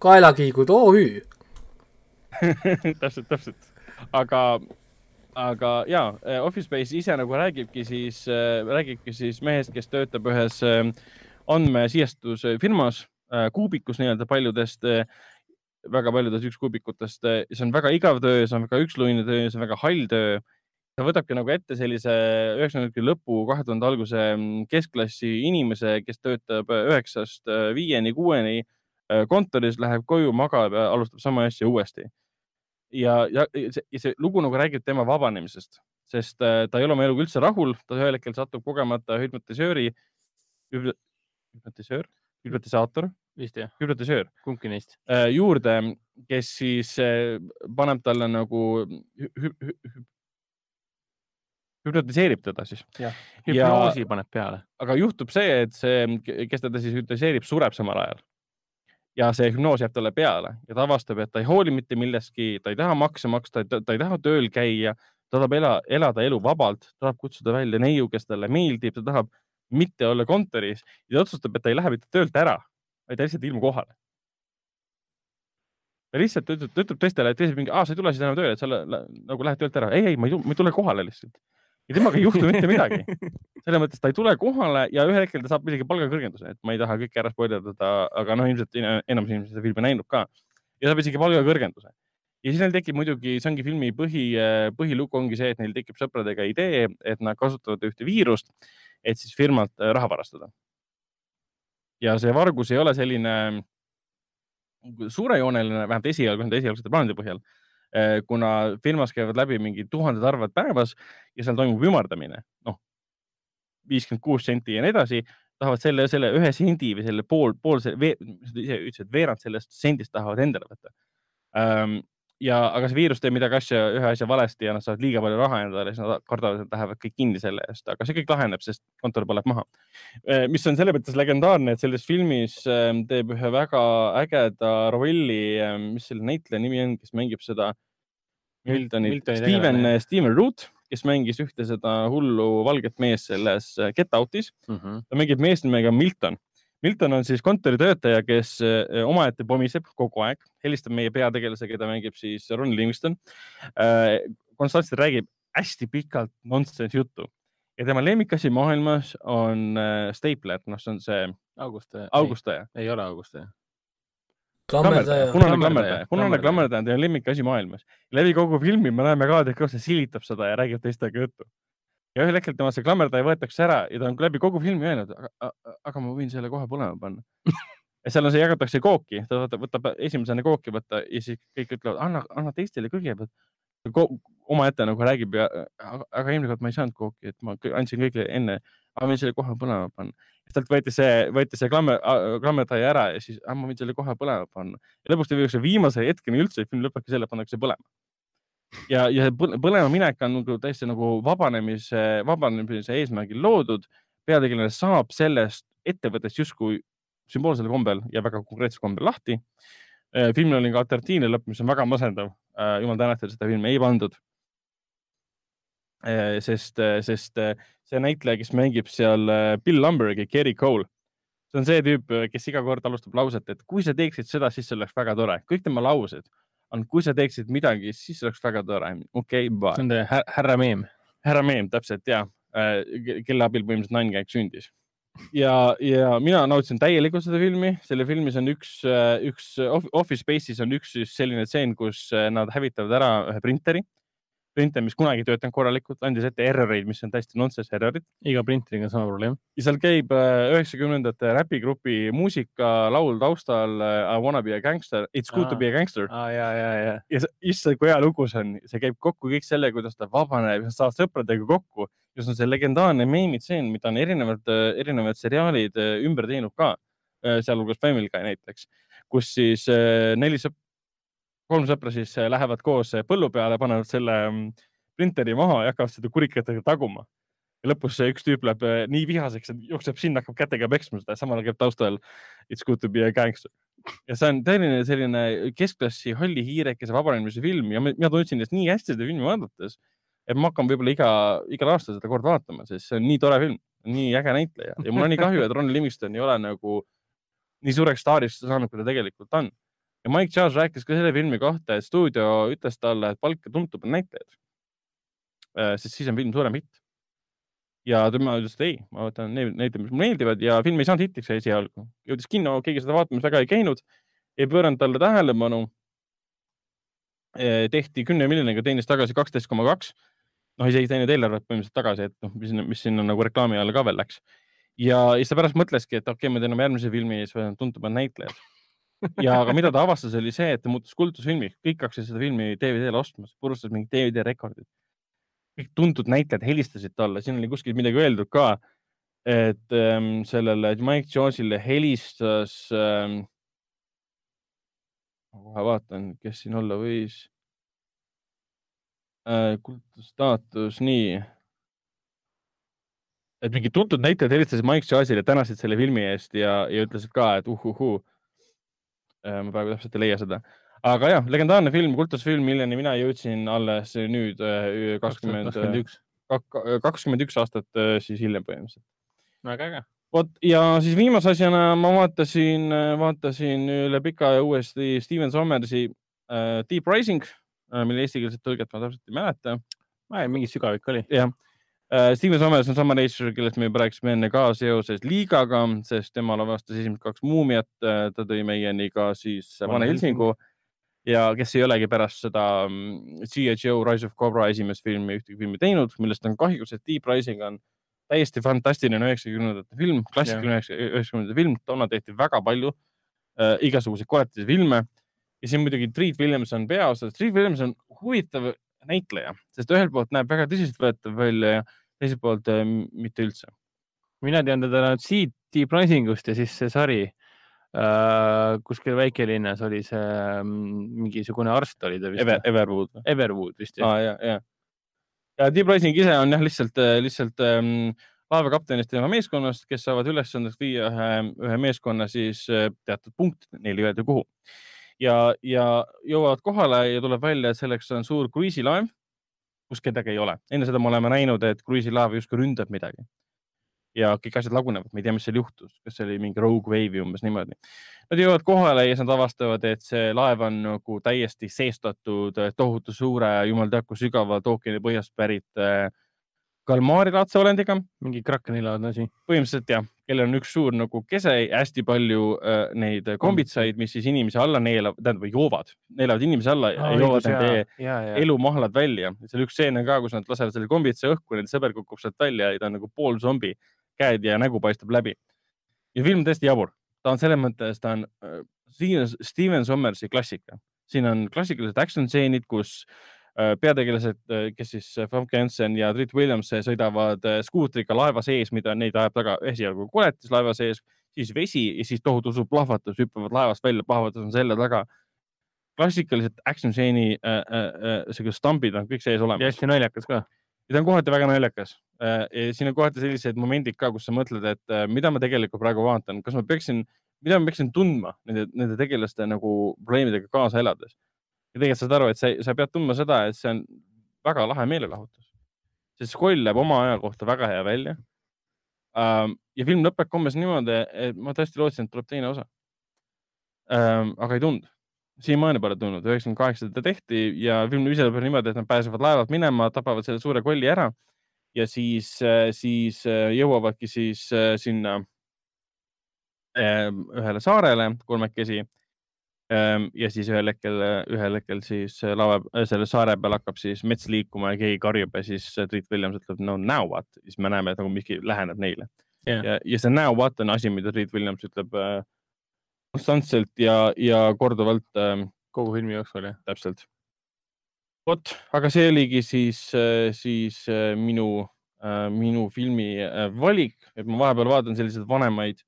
kaelakiigud OÜ. täpselt, täpselt, aga, aga ja Office Space ise nagu räägibki siis, räägibki siis mehest, kes töötab ühes äh, andmesihestusfirmas, kuubikus nii-öelda paljudest, väga paljudest ükskkuubikutest. see on väga igav töö, see on väga üksluine töö, see on väga hall töö. Ta võtabki nagu ette sellise üheksakümnendate lõpu, kahe tuhande alguse mm, keskklassi inimese, kes töötab üheksast äh, viieni, kuueni äh, kontoris, läheb koju, magab ja alustab sama asja uuesti. Ja, ja see, see lugu nagu räägib tema vabanemisest, sest äh, ta ei ole oma eluga üldse rahul, ta ühel hetkel satub kogemata hüpnotisööri, hüpnotisöör, hüpnotisaator, vist jah, hüpnotisöör. Kumbki neist. äh, juurde, kes siis äh, paneb talle nagu hü, hü, hü, hüpnotiseerib teda siis. hüpnoosi paneb peale. aga juhtub see, et see, kes teda siis hüpnotiseerib, sureb samal ajal. ja see hüpnoos jääb talle peale ja ta avastab, et ta ei hooli mitte millestki, ta ei taha makse maksta, ta ei taha tööl käia, ta tahab ela, elada elu vabalt, ta tahab kutsuda välja neiu, kes talle meeldib, ta tahab mitte olla kontoris ja ta otsustab, et ta ei lähe mitte töölt ära, vaid ta lihtsalt ei ilmu kohale. ta lihtsalt ütleb, ta ütleb teistele, et teised mingi, aa, sa ei tule siis enam tööle, et sa nagu lähed töölt ära. ei, ei, ma ei tule kohale lihtsalt. Ja temaga ei juhtu mitte midagi. selles mõttes ta ei tule kohale ja ühel hetkel ta saab isegi palgakõrgenduse, et ma ei taha kõike ära spoilerdada, aga noh, ilmselt ena- enamus inimesi seda filmi näinud ka. ja saab isegi palgakõrgenduse. ja siis neil tekib muidugi, see ongi filmi põhi, põhilugu ongi see, et neil tekib sõpradega idee, et nad kasutavad ühte viirust, et siis firmalt äh, raha varastada. ja see vargus ei ole selline suurejooneline, vähemalt esialgu, nende esialgsete plaanide põhjal, kuna firmas käivad läbi mingi tuhanded arved päevas ja seal toimub ümardamine, noh, viiskümmend kuus senti ja nii edasi, tahavad selle, selle ühe sendi või selle pool, pool, ise ütlesid, veerand sellest sendist tahavad endale võtta. ja, aga see viirus teeb midagi asja, ühe asja valesti ja nad saavad liiga palju raha endale, siis nad kardavad, et lähevad kõik kinni selle eest, aga see kõik laheneb, sest kontor põleb maha. mis on selles mõttes legendaarne, et selles filmis ähm, teeb ühe väga ägeda rolli, mis selle näitleja nimi on, kes mängib seda Miltonit, Miltoni Steven tegelane., Steven Root, kes mängis ühte seda hullu valget meest selles äh, Get Out'is mm. -hmm. ta mängib meest nimega Milton. Milton on siis kontoritöötaja, kes äh, omaette pomiseb kogu aeg, helistab meie peategelase, keda mängib siis Ron Livingston. konstantselt räägib hästi pikalt nonsense juttu ja tema lemmikasi maailmas on äh, Stapler, noh, see on see Auguste. augustaja, ei ole Auguste. klammerdaja. punane Klammerdaja, punane klammerdaja. on tema lemmikasi maailmas. läbi kogu filmi me näeme ka, kuidas ta silitab seda ja räägib teistega juttu. ja ühel hetkel tema see klammerdaja võetakse ära ja ta on läbi kogu filmi öelnud, aga ma võin selle kohe põlema panna. ja seal on see, jagatakse kooki, ta võtab, võtab esimesena kooki võtta ja siis kõik ütlevad, anna, anna teistele kõigepealt. Omaette nagu räägib ja, aga eelmine kord ma ei saanud kooki, et ma andsin kõigile enne, ma võin selle kohe põlema panna. talt võeti see, võeti see klammer, klammerdaja ära ja siis, ma võin selle kohe põlema panna ja lõpuks ta viiakse viimase hetkeni üldse, film lõpebki selle, pannakse põlema. ja, ja põle- põlema minek on nagu täiesti nagu vabanemise, vabanemise eesmärgil loodud. peategelane saab sellest ettevõttest justkui sümboolsel kombel ja väga konkreetsel kombel lahti. Filmil oli ka alternatiivne lõpp, mis on väga masendav. jumal tänatud, seda filmi ei pandud. sest, sest see näitleja, kes mängib seal äh, Bill Lumbergi, Gary Cole, see on see tüüp, kes iga kord alustab lauset, et kui sa teeksid seda, siis see oleks väga tore. kõik tema laused on, kui sa teeksid midagi, siis see oleks väga tore. okei okay,, bye see on härra Meem. härra Meem, täpselt ja, kelle abil põhimõtteliselt Nine Gag sündis. ja, ja mina nautisin täielikult seda filmi, selle filmis on üks, üks Off- Office Space'is on üks selline tseen, kus äh, nad hävitavad ära ühe printeri. printer, mis kunagi ei töötanud korralikult, andis ette erroreid, mis on täiesti nonsense errorid iga printeriga on sama probleem. ja seal käib äh, üheksakümnendate räpigrupi muusika laul taustal äh, I wanna be a gangster, it's good to Aa. be a gangster ja, ja, ja. ja issand, kui hea lugu see on, see käib kokku kõik selle, kuidas ta vabaneb ja saab sõpradega kokku ja see on see legendaarne meemitseen, mida on erinevad, erinevad seriaalid äh, ümber teinud ka, sealhulgas Family Guy näiteks, kus siis äh, neli sõp-, kolm sõpra siis äh, lähevad koos äh, põllu peale, panevad selle mm, printeri maha ja hakkavad seda kurikatega taguma. ja lõpus see üks tüüp läheb äh, nii vihaseks, et jookseb sinna, hakkab kätega peksma seda, samal ajal käib taustal It's good to be a gangster ja see on tõeline selline keskklassi halli hiirekese vabanemise film ja mina tundsin ennast nii hästi seda filmi vaadates, et ma hakkan võib-olla iga, igal aastal seda kord vaatama, sest see on nii tore film, nii äge näitleja ja mul on nii kahju, et Ron Livingston ei ole nagu nii suureks staariks saanud, kui ta tegelikult on. Ja Mike Charles rääkis ka selle filmi kohta, et stuudio ütles talle, et palka tuntuvad näitlejad. sest siis on film suurem hitt. ja tema ütles, et ei, ma võtan neid näitlejaid, mis mulle meeldivad ja film ei saanud hitiks esialgu. jõudis kinno, keegi seda vaatamas väga ei käinud, ei pööranud talle tähelepanu. tehti kümne miljoniga, teenis tagasi kaksteist koma kaks. noh, isegi teinud eelarvet põhimõtteliselt tagasi, et noh, mis, mis sinna nagu reklaami alla ka veel läks. ja siis ta pärast mõtleski, et okei okay,, ma teen oma järgmise filmi ja siis võtan tuntumad näitlejad. Ja aga mida ta avastas, oli see, et ta muutus kultusfilmiks, kõik hakkasid seda filmi DVD-le ostma, purustas mingid DVD rekordid. kõik tuntud näitlejad helistasid talle, siin oli kuskil midagi öeldud ka, et ähm, sellele Mike Jones'ile helistas ähm,. ma kohe vaatan, kes siin olla võis äh,. kultusstaatus, nii. et mingid tuntud näitlejad helistasid Mike Jones'ile, tänasid selle filmi eest ja, ja ütlesid ka, et uhuhuu äh,. Ma praegu täpselt ei leia seda, aga jah, legendaarne film, kultusfilm, milleni mina jõudsin alles nüüd äh, kakskümmend, kakskümmend üks. kakskümmend üks aastat äh, siis hiljem põhimõtteliselt. väga äge. vot ja siis viimase asjana ma vaatasin, vaatasin üle pika ja uuesti Steven Sommersi äh, Deep Rising, mille eestikeelset tõlget ma täpselt ei mäleta. mingi sügavik oli. jah äh,, Steven Sommers on sama režissöör, kellest me juba rääkisime enne ka seoses Liigaga, sest tema lavastas esimesed kaks Muumiat, ta tõi meieni ka siis Vana Helsingu. Ja kes ei olegi pärast seda mm, G.I. Joe Rise of Cobra esimest filmi ühtegi filmi teinud, millest on kahju, sest Deep Rising on täiesti fantastiline üheksakümnendate film, klassikaline üheksakümnendate film, toona tehti väga palju äh, igasuguseid koletisi filme. Ja siin muidugi Treat Williams on peaosas, Treat Williams on huvitav näitleja, sest ühelt poolt näeb väga tõsiseltvõetav välja ja teiselt poolt äh, mitte üldse. mina tean teda nüüd siit Deep Risingust ja siis see sari äh, kuskil väikelinnas oli see mm, mingisugune arst oli ta vist Ever, Everwood. Everwood vist jah aa, ja, ja. ja Deep Rising ise on jah, lihtsalt, lihtsalt ähm, laevakaptenist ja tema meeskonnast, kes saavad ülesandeks viia ühe, ühe meeskonna siis äh, teatud punkt, neil ei öelda kuhu. ja, ja jõuavad kohale ja tuleb välja, et selleks on suur kruiisilaev, kus kedagi ei ole. enne seda me oleme näinud, et kruiisilaev justkui ründab midagi. ja kõik asjad lagunevad, me ei tea, mis seal juhtus, kas see oli mingi rogue wave'i umbes niimoodi. Nad jõuavad kohale ja siis nad avastavad, et see laev on nagu täiesti seestatud tohutu suure, jumal teab kui sügavalt ookeani põhjast pärit äh, kalmaarilaadse olendiga mingi krakenilaadne asi. põhimõtteliselt jah, kellel on üks suur nagu kese, hästi palju äh, neid kombitsaid, mis siis inimesi alla neelavad, tähendab joovad, neelavad inimesi alla ja joovad nende elumahlad välja. seal üks stseen on ka, kus nad lasevad selle kombitsa õhku, nende sõber kukub sealt välja ja ta on nagu poolzombi, käed ja nägu paistab läbi. ja film on tõesti jabur, ta on selles mõttes, ta on äh, Steven, Steven Sommersi klassika, siin on klassikalised action stseenid, kus äh, peategelased, kes siis äh, Famke Jensen ja Treat Williams äh, sõidavad äh, skuutriga laeva sees, mida neid ajab taga esialgu koletis laeva sees, siis vesi ja siis tohutu suur plahvatus, hüppavad laevast välja, plahvatus on selja taga. klassikalised action stseeni äh, äh, äh, siuksed stambid on kõik sees olemas ja hästi naljakas ka. ja ta on kohati väga naljakas. siin on kohati sellised momendid ka, kus sa mõtled, et äh, mida ma tegelikult praegu vaatan, kas ma peaksin, mida ma peaksin tundma nende, nende tegelaste nagu probleemidega kaasa elades. Ja tegelikult saad aru, et sa, sa pead tundma seda, et see on väga lahe meelelahutus. see skoll näeb oma aja kohta väga hea välja. ja film lõpeb umbes niimoodi, et ma tõesti lootsin, et tuleb teine osa. aga ei tulnud siiamaani pole tulnud, üheksakümmend kaheksa ta tehti ja film ise lõpeb niimoodi, et nad pääsevad laevalt minema, tapavad selle suure kolli ära ja siis, siis äh, jõuavadki siis äh, sinna äh, ühele saarele kolmekesi. Ja siis ühel hetkel, ühel hetkel siis laeva, selle saare peal hakkab siis mets liikuma ja keegi karjub ja siis Treat Williams ütleb no now what, siis me näeme, et nagu miski läheneb neile Jah. ja, ja see now what on asi, mida Treat Williams ütleb äh, konstantselt ja, ja korduvalt äh, kogu filmi jooksul jah. täpselt. vot, aga see oligi siis, siis äh, minu, minu filmi äh, valik, et ma vahepeal vaatan selliseid vanemaid,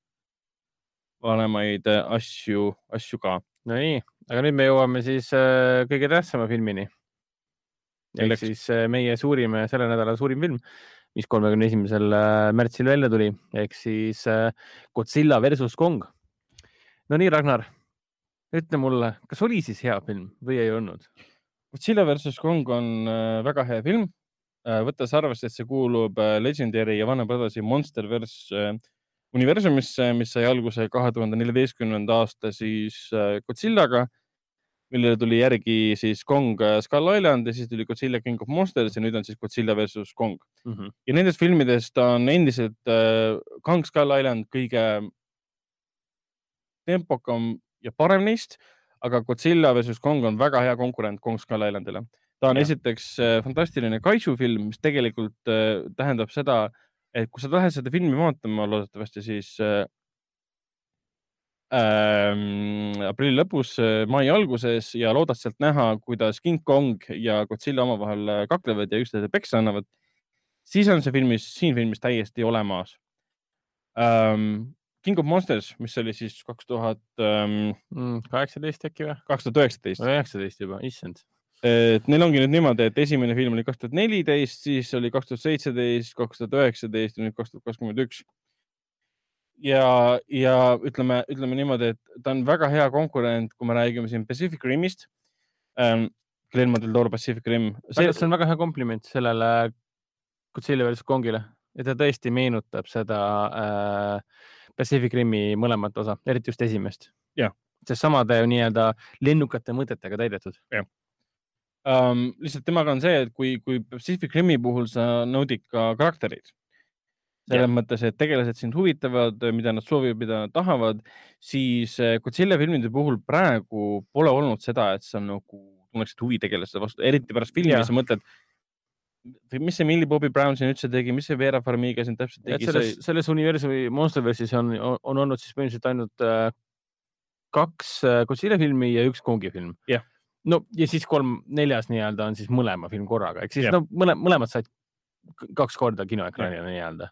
vanemaid äh, asju, asju ka. Nonii, aga nüüd me jõuame siis äh, kõige tähtsama filmini. ehk siis äh, meie suurim, selle nädala suurim film, mis kolmekümne esimesel äh, märtsil välja tuli, ehk siis äh, Godzilla versus Kong. Nonii, Ragnar, ütle mulle, kas oli siis hea film või ei olnud? Godzilla versus Kong on äh, väga hea film, võttes arvesse, et see kuulub äh, Legendary ja Warner Brothersi Monsterverse äh, universumisse, mis sai alguse kahe tuhande neljateistkümnenda aasta siis äh, Godzillaga, millele tuli järgi siis Kong äh, Skull Island ja siis tuli Godzilla King of Monsters ja nüüd on siis Godzilla versus Kong. Mhm. ja nendest filmidest on endiselt äh, Kong Skull Island kõige tempokam ja parem neist, aga Godzilla versus Kong on väga hea konkurent Kong Skull Islandile. ta on ja. esiteks fantastiline kaitsu film, mis tegelikult äh, tähendab seda, et kui sa lähed seda filmi vaatama loodetavasti, siis äh, ähm, aprilli lõpus, mai alguses ja loodad sealt näha, kuidas King Kong ja Godzilla omavahel äh, kaklevad ja üksteisele peksa annavad, siis on see filmis, siin filmis täiesti olemas ähm,. King of Monsters, mis oli siis kaks tuhat ähm, Mm, kaheksateist äkki või? kaks tuhat üheksateist, üheksateist juba, issand. Et neil ongi nüüd niimoodi, et esimene film oli kaks tuhat neliteist, siis oli kaks tuhat seitseteist, kaks tuhat üheksateist ja nüüd kaks tuhat kakskümmend üks. ja, ja ütleme, ütleme niimoodi, et ta on väga hea konkurent, kui me räägime siin Pacific Rimist ähm,. Guillermo del Toro Pacific Rim. see on väga hea kompliment sellele Godzilla versus Kongile, et ta tõesti meenutab seda äh, Pacific Rimi mõlemat osa, eriti just esimest. Jah. sest samade nii-öelda lennukate mõtetega täidetud. um,. lihtsalt temaga on see, et kui, kui Pacific Rimi puhul sa naudid ka karaktereid, selles Jah. mõttes, et tegelased sind huvitavad, mida nad soovivad, mida nad tahavad, siis eh, Godzilla filmide puhul praegu pole olnud seda, et sa nagu tunneksid huvi tegelaste vastu, eriti pärast filmi Jah. sa mõtled, mis see Millie Bobby Brown siin üldse tegi, mis see Vera Farmiga siin täpselt tegi, selles, selles universumi Monsterverse'is on, on olnud siis põhimõtteliselt ainult äh, kaks äh, Godzilla filmi ja üks Kongi film. Jah. No ja siis kolm, neljas nii-öelda on siis mõlema film korraga, ehk siis Jah. no mõle, mõlemad said kaks korda kinoekraanile nii-öelda.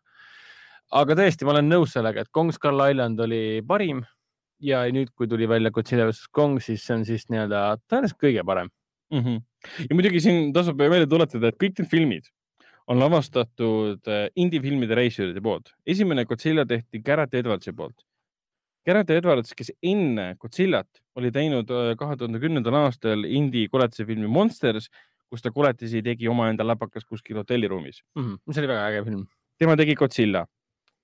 aga tõesti, ma olen nõus sellega, et Kong Skull Island oli parim ja nüüd, kui tuli välja Godzilla vs Kong, siis see on siis nii-öelda tõenäoliselt kõige parem. mm. -hmm. ja muidugi siin tasub meelde tuletada, et kõik need filmid on lavastatud äh, indie-filmide reisijate poolt. esimene Godzilla tehti Garrett Edwardsi poolt. Garrett Edwards, kes enne Godzillat oli teinud äh, kahe tuhande kümnendal aastal indie koletise filmi Monsters, kus ta koletisi tegi omaenda läpakas kuskil hotelliruumis -hmm. see oli väga äge film. tema tegi Godzilla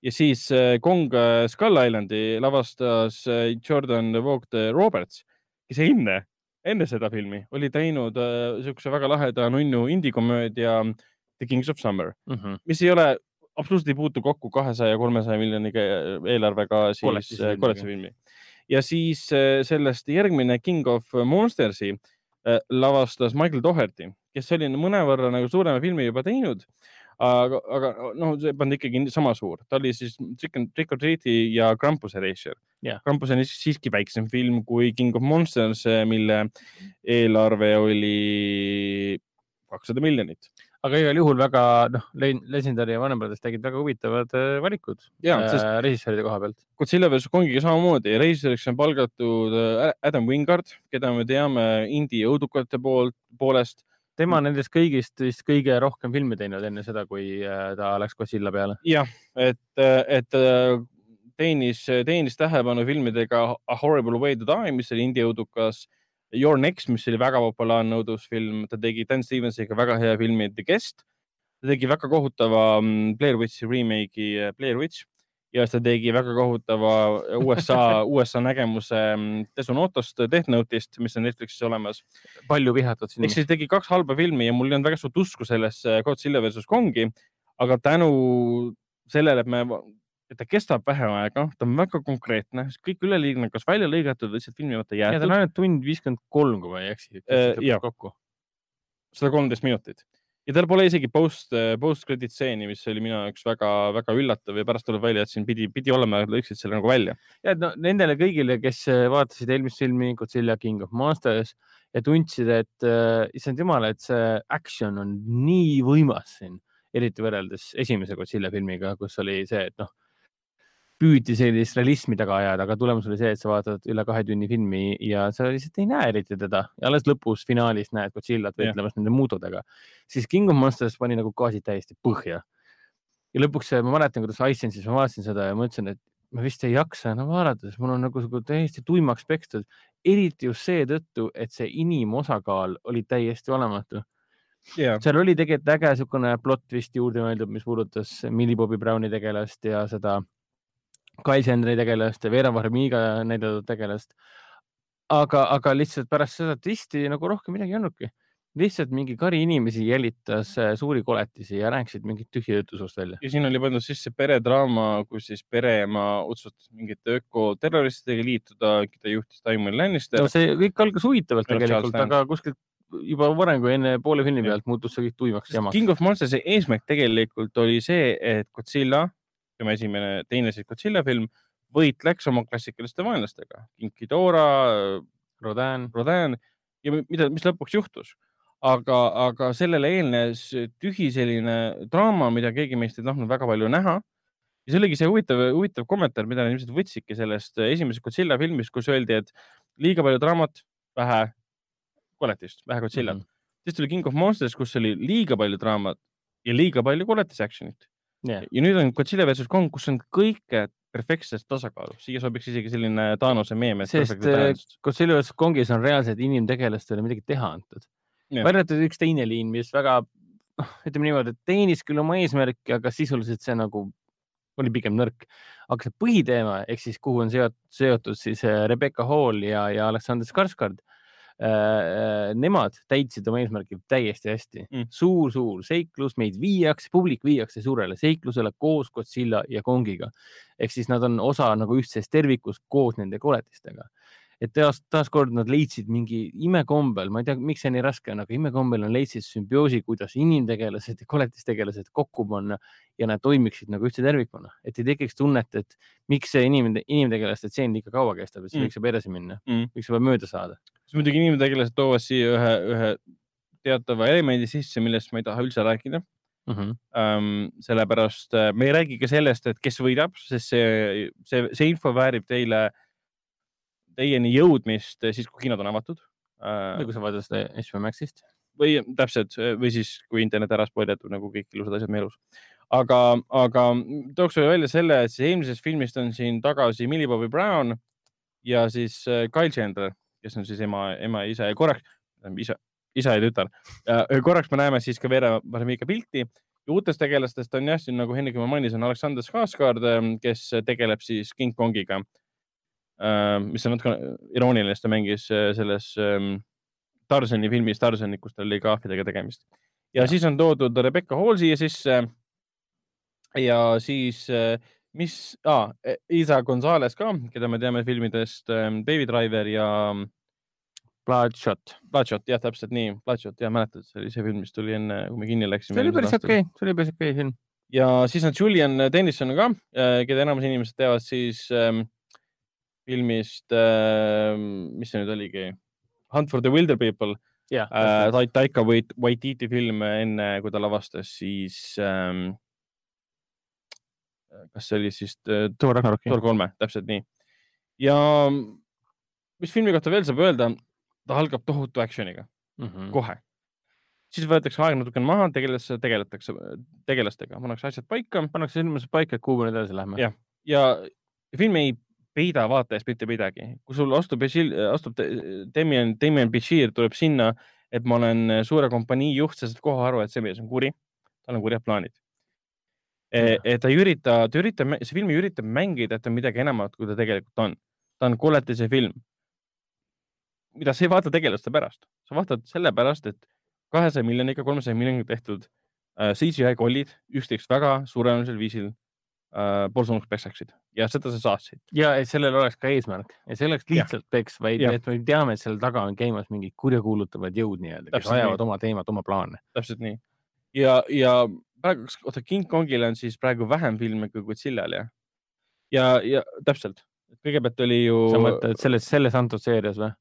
ja siis äh, Kong äh, Skull Islandi lavastas Jordan Vogt Roberts, kes enne, enne seda filmi oli teinud siukse väga laheda nunnu indie-komöödia The Kings of Summer, Mm -hmm. mis ei ole, absoluutselt ei puutu kokku kahesaja, kolmesaja miljoniga eelarvega siis Koletisfilmiga. koletisfilmi. ja siis äh, sellest järgmine King of Monstersi äh, lavastas Michael Doherty, kes oli mõnevõrra nagu suurema filmi juba teinud aga, aga noh, see pannud ikkagi sama suur, ta oli siis Trick and- Trick or Treat'i ja Krampuse reisijal Jah. Krampus on siiski väiksem film kui King of Monsters, mille eelarve oli kakssada miljonit. Aga igal juhul väga noh, Legendary ja Warner Brothers tegid väga huvitavad äh, valikud ja, äh, sest režissööride koha pealt. Godzilla versus Kongiga samamoodi, reisijaks on palgatud äh, Adam Wingard, keda me teame indie õudukate poolt, poolest tema on nendest kõigist vist kõige rohkem filme teinud enne seda, kui äh, ta läks Godzilla peale. jah, et, et teenis, teenis tähelepanu filmidega A Horrible Way to Die, mis oli indie õudukas. Your Next, mis oli väga populaarne õudusfilm, ta tegi Dan Stevensiga väga hea filmi The Guest. ta tegi väga kohutava mm, Blair Witchi remake'i äh, Blair Witch ja siis ta tegi väga kohutava USA, USA nägemuse mm, Desonotost, Death Note'ist, mis on Netflixis olemas. palju vihatud ehk film. siis tegi kaks halba filmi ja mul ei olnud väga suurt usku sellesse Godzilla versus Kongi, aga tänu sellele, et me, et ta kestab vähe aega, ta on väga konkreetne, kõik üleliigne, kas välja lõigatud või lihtsalt filmimata ja ta jäetud. on, ainult tund viiskümmend kolm, kui ma ei eksi Äh, sada kolmteist minutit. Ja tal pole isegi post, post credit stseeni, mis oli minu jaoks väga-väga üllatav ja pärast tuleb välja, et siin pidi, pidi olema, lõikasid selle nagu välja. ja et no nendele kõigile, kes äh, vaatasid eelmist filmi Godzilla King of Monsters ja tundsid, et äh, issand jumal, et see action on nii võimas siin, eriti võrreldes esimese Godzilla filmiga, kus oli see, et noh, püüdi sellist realismi taga ajada, aga tulemus oli see, et sa vaatad üle kahe tunni filmi ja sa lihtsalt ei näe eriti teda. Ja alles lõpus finaalis näed Godzillat võitlemas nende muutudega, siis King of Monsters pani nagu gaasid täiesti põhja. Ja lõpuks äh, ma mäletan, kuidas Icelandsis ma vaatasin seda ja mõtlesin, et ma vist ei jaksa enam vaadata, sest mul on nagu, täiesti tuimaks pekstud, eriti just seetõttu, et see inimosakaal oli täiesti olematu. ja, seal oli tegelikult äge niisugune plott vist juurde mõeldud, mis puudutas Millie Bobby Browni tegelast ja seda Kyle Sanderi tegelast ja Vera Farmiga näidatud tegelast. aga, aga lihtsalt pärast seda twisti nagu rohkem midagi ei olnudki. lihtsalt mingi kari inimesi jälitas äh, suuri koletisi ja rääkisid mingit tühja juttu suust välja. ja siin oli pandud sisse peredraama, kus siis pereema otsustas mingite ökoterroristidega liituda, keda juhtis Tywin Lannister no see kõik algas huvitavalt tegelikult, aga kuskilt juba varem kui enne poole filmi pealt muutus see kõik tuimaks jamaks. King of Monstersi eesmärk tegelikult oli see, et Godzilla, tema esimene, teine siis Godzilla film, võitleks oma klassikaliste vaenlastega, King Ghidorah, Rodan, Rodan ja mi- mida, mis lõpuks juhtus. aga, aga sellele eelnes tühi selline draama, mida keegi meist ei tahtnud väga palju näha. ja see oligi see huvitav, huvitav kommentaar, mida ilmselt võtsidki sellest esimesest Godzilla filmist, kus öeldi, et liiga palju draamat, vähe koletist, vähe Godzillat mm. -hmm. siis tuli King of Monsters, kus oli liiga palju draamat ja liiga palju koletis action'it jah, ja nüüd on Godzilla versus Kong, kus on kõike perfektses tasakaalus, siia sobiks isegi selline Thaanose meem, sest balanced. Godzilla vs Kongis on reaalselt inimtegelastele midagi teha antud. Jah. välja arvatud üks teine liin, mis väga, noh, ütleme niimoodi, et teenis küll oma eesmärki, aga sisuliselt see nagu oli pigem nõrk. aga see põhiteema ehk siis kuhu on seotud, seotud siis äh, Rebecca Hall ja, ja Alexander Skarsgård äh,. Nemad täitsid oma eesmärgi täiesti hästi Mm. suur-suur seiklus, meid viiakse, publik viiakse suurele seiklusele koos Godzilla ja Kongiga. ehk siis nad on osa nagu ühtsest tervikust koos nende koletistega. et taas, taaskord nad leidsid mingi imekombel, ma ei tea, miks see nii raske on, aga imekombel nad leidsid sümbioosi, kuidas inimtegelased ja koletistegelased kokku panna ja nad toimiksid nagu ühtse tervikuna, et ei tekiks tunnet, et miks see inim, inimtegelaste tseen liiga kaua kestab, et see Mm. võiks juba edasi minna Mm. võiks juba mööda saada. Siis muidugi inimtegelased toovad siia ühe, ühe teatava elemendi sisse, millest ma ei taha üldse rääkida Mm -hmm. ähm,. sellepärast äh, me ei räägi ka sellest, et kes võidab, sest see, see, see info väärib teile, teieni jõudmist siis, kui kinod on avatud äh, või kui sa vaatad seda HBO Maxist. või täpselt või siis, kui internet ära spoiletud nagu kõik ilusad asjad meie elus. aga, aga tooks veel välja selle, et siis eelmisest filmist on siin tagasi Millie Bobby Brown ja siis äh, Kyle Chandler, kes on siis ema, ema ja isa ja korraks, isa, isa ja tütar. korraks me näeme siis ka Vera Farmiga pilti ja uutest tegelastest on jah, siin nagu Hendrik juba mainis, on Aleksander Skarsgård, kes tegeleb siis King Kongiga. mis on natuke irooniline, sest ta mängis äh, selles ähm, Tarzani filmis Tarzanik, kus tal oli ka ahvidega tegemist. ja siis on toodud Rebecca Hall siia sisse. ja siis, mis ah,, Isa Gonzalez ka, keda me teame filmidest ähm, Baby Driver ja Bloodshot. Bloodshot, jah, täpselt nii, Bloodshot, jah, mäletad, see oli see film, mis tuli enne, kui me kinni läksime. see oli päris okei, see oli päris okei film. ja siis on Julian Dennison ka, keda enamus inimesed teavad siis ähm, filmist äh,, mis see nüüd oligi, Hunt for the Wilder People jah äh,, Taika Wait- Waititi film enne, kui ta lavastas siis ähm,, kas see oli siis äh, Thor Ragnaroki. Thor kolme, täpselt nii. ja mis filmi kohta veel saab öelda, ta algab tohutu action'iga Mhm. kohe. siis võetakse aeg natukene maha, tegelas-, tegeletakse tegelastega, pannakse asjad paika pannakse inimesed paika, et kuhu me nüüd edasi lähme. Jah. ja film ei peida vaata eest mitte midagi. kui sul astub, astub Damien, Damien Bichir tuleb sinna, et ma olen suure kompanii juht, saad kohe aru, et see mees on kuri, tal on kurjad plaanid. Et ta ei ürita, ta üritab, see film üritab mängida, et on midagi enamat, kui ta tegelikult on. ta on koletise film. mida sa ei vaata tegelaste pärast, sa vaatad sellepärast, et kahesaja miljoniga, kolmesaja miljoniga tehtud äh, CGI kollid üksteist väga suurenelisel viisil äh, poolsurnuks peksaksid ja seda sa saatsid. ja et sellel oleks ka eesmärk, et see oleks lihtsalt peks, vaid Jah. et me teame, et seal taga on käimas mingid kurjakuulutavad jõud nii-öelda, kes ajavad nii. oma teemat, oma plaane. täpselt nii. ja, ja praegu, oota King Kongil on siis praegu vähem filme kui Godzillal jah? ja, ja täpselt, kõigepealt oli ju. sa mõtled selles, selles antud seerias või?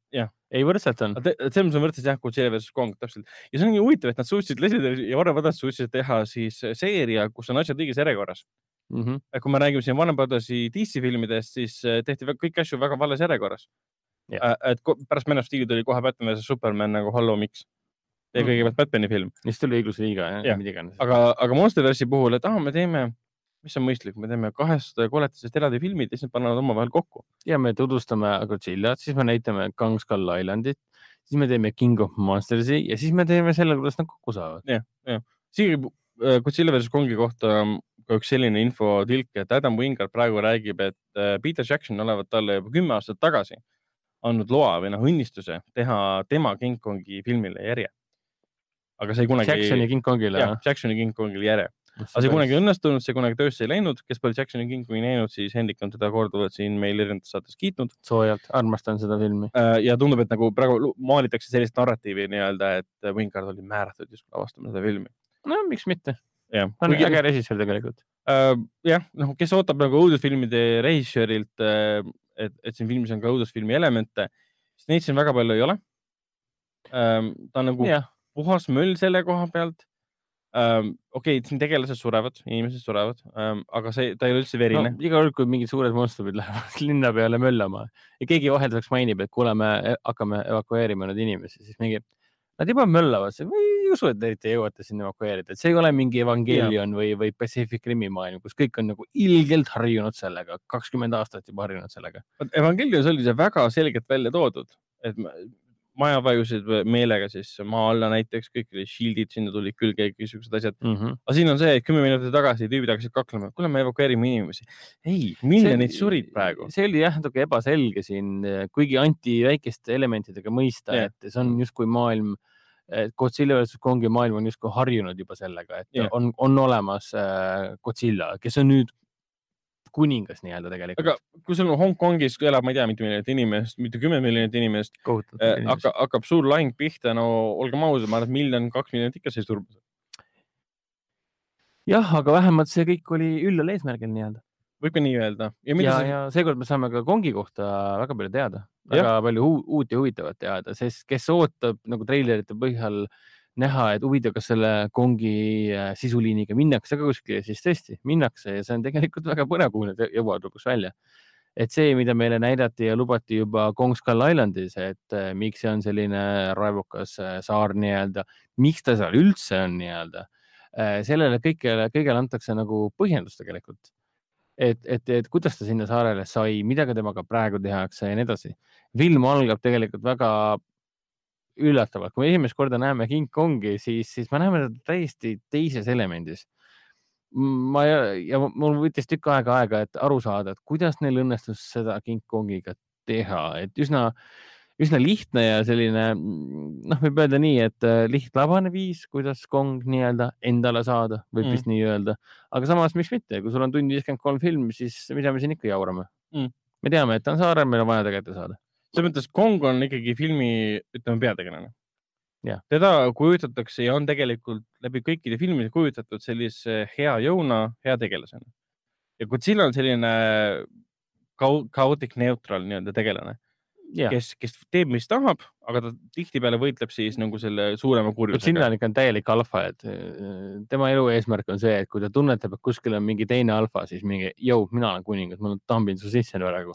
Ei, võrdselt on. selles mõttes on võrdses jah, Godzilla versus Kong täpselt ja see on nii huvitav, et nad suutsid, Leslie ja Warner Brothers suutsid teha siis seeria, kus on asjad õiges järjekorras. Mhm. kui me räägime siin Warner Brothersi DC filmidest, siis äh, tehti kõiki asju väga vales järjekorras. Jah. et pärast Man of Steel'i tuli kohe Batman versus Superman nagu hallo, miks? Tee Mhm. kõigepealt Batman'i film, siis tuli õigluse liiga Jah. ja mida iganes. aga, aga Monsterverse'i puhul, et ah, me teeme, mis on mõistlik, me teeme kahest koletisest eraldi filmid ja siis nad panevad omavahel kokku. ja me tutvustame Godzillat, siis me näitame Kang Skull Islandit, siis me teeme King of Monsters'i ja siis me teeme selle, kuidas nad kokku saavad. siin äh, Godzilla versus Kongi kohta on ka üks selline infotilk, et Adam Wingard praegu räägib, et äh, Peter Jackson olevat talle juba kümme aastat tagasi andnud loa või noh, õnnistuse teha tema King Kongi filmile järje. Aga see kunagi. Jacksoni King Kongile jah, Jacksoni King Kongile järje, aga see kunagi õnnestunud, see kunagi töösse ei läinud, kes pole Jacksoni King Kongi näinud, siis Hendrik on teda korduvalt siin meil erinevates saates kiitnud soojalt, armastan seda filmi. Äh, ja tundub, et nagu praegu maalitakse sellist narratiivi nii-öelda, et Wingard oli määratud justkui lavastama seda filmi. no miks mitte, ta on äge režissöör tegelikult. äh, jah, noh, kes ootab nagu õudusfilmide režissöörilt äh,, et, et siin filmis on ka õudusfilmi elemente, siis neid siin väga palju ei ole ähm,. ta on nagu jah, puhas möll selle koha pealt ähm,. okei okay,, siin tegelased surevad, inimesed surevad ähm,, aga see, ta ei ole üldse verine no.. iga kord, kui mingid suured monstrid lähevad linna peale möllama ja keegi vahelduseks mainib, et kuule, me e- hakkame evakueerima neid inimesi, siis mingi, nad juba möllavad, ma ei usu, et eriti jõuate sinna evakueerida, et see ei ole mingi Evangelion või, või Pacific Rimi maailm, kus kõik on nagu ilgelt harjunud sellega, kakskümmend aastat juba harjunud sellega. Evangelios oli see väga selgelt välja toodud, et maja vajusid meelega siis maa alla näiteks, kõik olid shield'id, sinna tulid külge kõik niisugused asjad. Mm -hmm. aga siin on see, et kümme minutit tagasi tüübid hakkasid kaklema, kuule, me evakueerime inimesi. ei, miljonid surid praegu. see oli jah natuke ebaselge siin, kuigi anti väikeste elementidega mõista yeah., et see on justkui maailm, Godzilla versus Kongi maailm on justkui harjunud juba sellega, et yeah. on, on olemas äh, Godzilla, kes on nüüd kuningas nii-öelda tegelikult aga kui sul Hongkongis elab, ma ei tea, mitu miljonit inimest, mitte kümme miljonit inimest inimesi. hakkab, hakkab suur lahing pihta, no olgem ausad, ma arvan, et miljon, kaks miljonit ikka sai surma. jah, aga vähemalt see kõik oli üllal eesmärgil nii-öelda võib ka nii öelda. ja ja, mida ja, ja seekord me saame ka Kongi kohta väga palju teada, väga palju uu- uut ja huvitavat teada, sest kes ootab nagu treilerite põhjal näha, et huvitav, kas selle Kongi äh, sisuliiniga minnakse ka kuskile, siis tõesti minnakse ja see on tegelikult väga põnev, kuhu need jõuavad lõpuks välja. et see, mida meile näidati ja lubati juba Kong Skull Islandis, et äh, miks see on selline raevukas äh, saar nii-öelda, miks ta seal üldse on nii-öelda, sellele kõigele, kõigele antakse nagu põhjendus tegelikult et, et, et kuidas ta sinna saarele sai, mida ka temaga praegu tehakse ja nii edasi. film algab tegelikult väga üllatavalt, kui me esimest korda näeme King Kongi, siis, siis me näeme teda täiesti teises elemendis. ma ei- ja mul võttis tükk aega aega, et aru saada, et kuidas neil õnnestus seda King Kongiga teha, et üsna, üsna lihtne ja selline noh, võib öelda nii, et äh, lihtlabane viis, kuidas Kong nii-öelda endale saada, võib Mm. vist nii öelda. aga samas, miks mitte, kui sul on tund viiskümmend kolm film, siis mida me siin ikka jaurame Mm. me teame, et ta on saarel, meil on vaja ta kätte saada. Selles mõttes Kong on ikkagi filmi, ütleme, peategelane teda kujutatakse ja on tegelikult läbi kõikide filmide kujutatud sellise hea jõuna, hea tegelasena. ja Godzilla on selline kau- chaotic neutral nii-öelda tegelane, jah, kes, kes teeb, mis tahab, aga ta tihtipeale võitleb siis nagu selle suurema kurjusega. on ikka täielik alfa, et äh, tema elu eesmärk on see, et kui ta tunnetab, et kuskil on mingi teine alfa, siis mingi, jõu, mina olen kuningas, ma tambin su sisse praegu.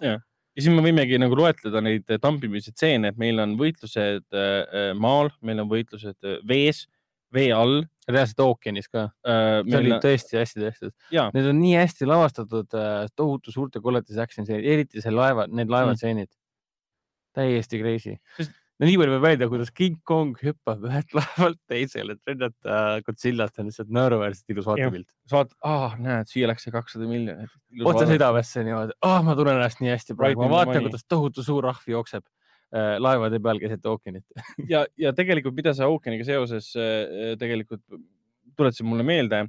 Ja siis me võimegi nagu loetleda neid tampimise stseene, et meil on võitlused äh, maal, meil on võitlused äh, vees, vee all reaalselt ookeanis ka, äh,. see oli tõesti hästi tehtud. Need on nii hästi lavastatud, tohutu suurte kolletise action stseenid, eriti see laeva, need laevatseenid mm.. täiesti crazy Sest-. No nii palju peab öelda, kuidas King Kong hüppab ühelt laevalt teisele, et rünnata Godzillat on lihtsalt naeruväärselt ilus vaatepilt. sa vaatad, aa, näed, siia läks see kakssada miljonit. otse. südamesse niimoodi oh,, ma tunnen ennast nii hästi praegu, ma vaatan, kuidas tohutu suur rahv jookseb äh, laevade peal keset ookeanit. ja, ja tegelikult, mida sa ookeaniga seoses äh, tegelikult tuletasid mulle meelde.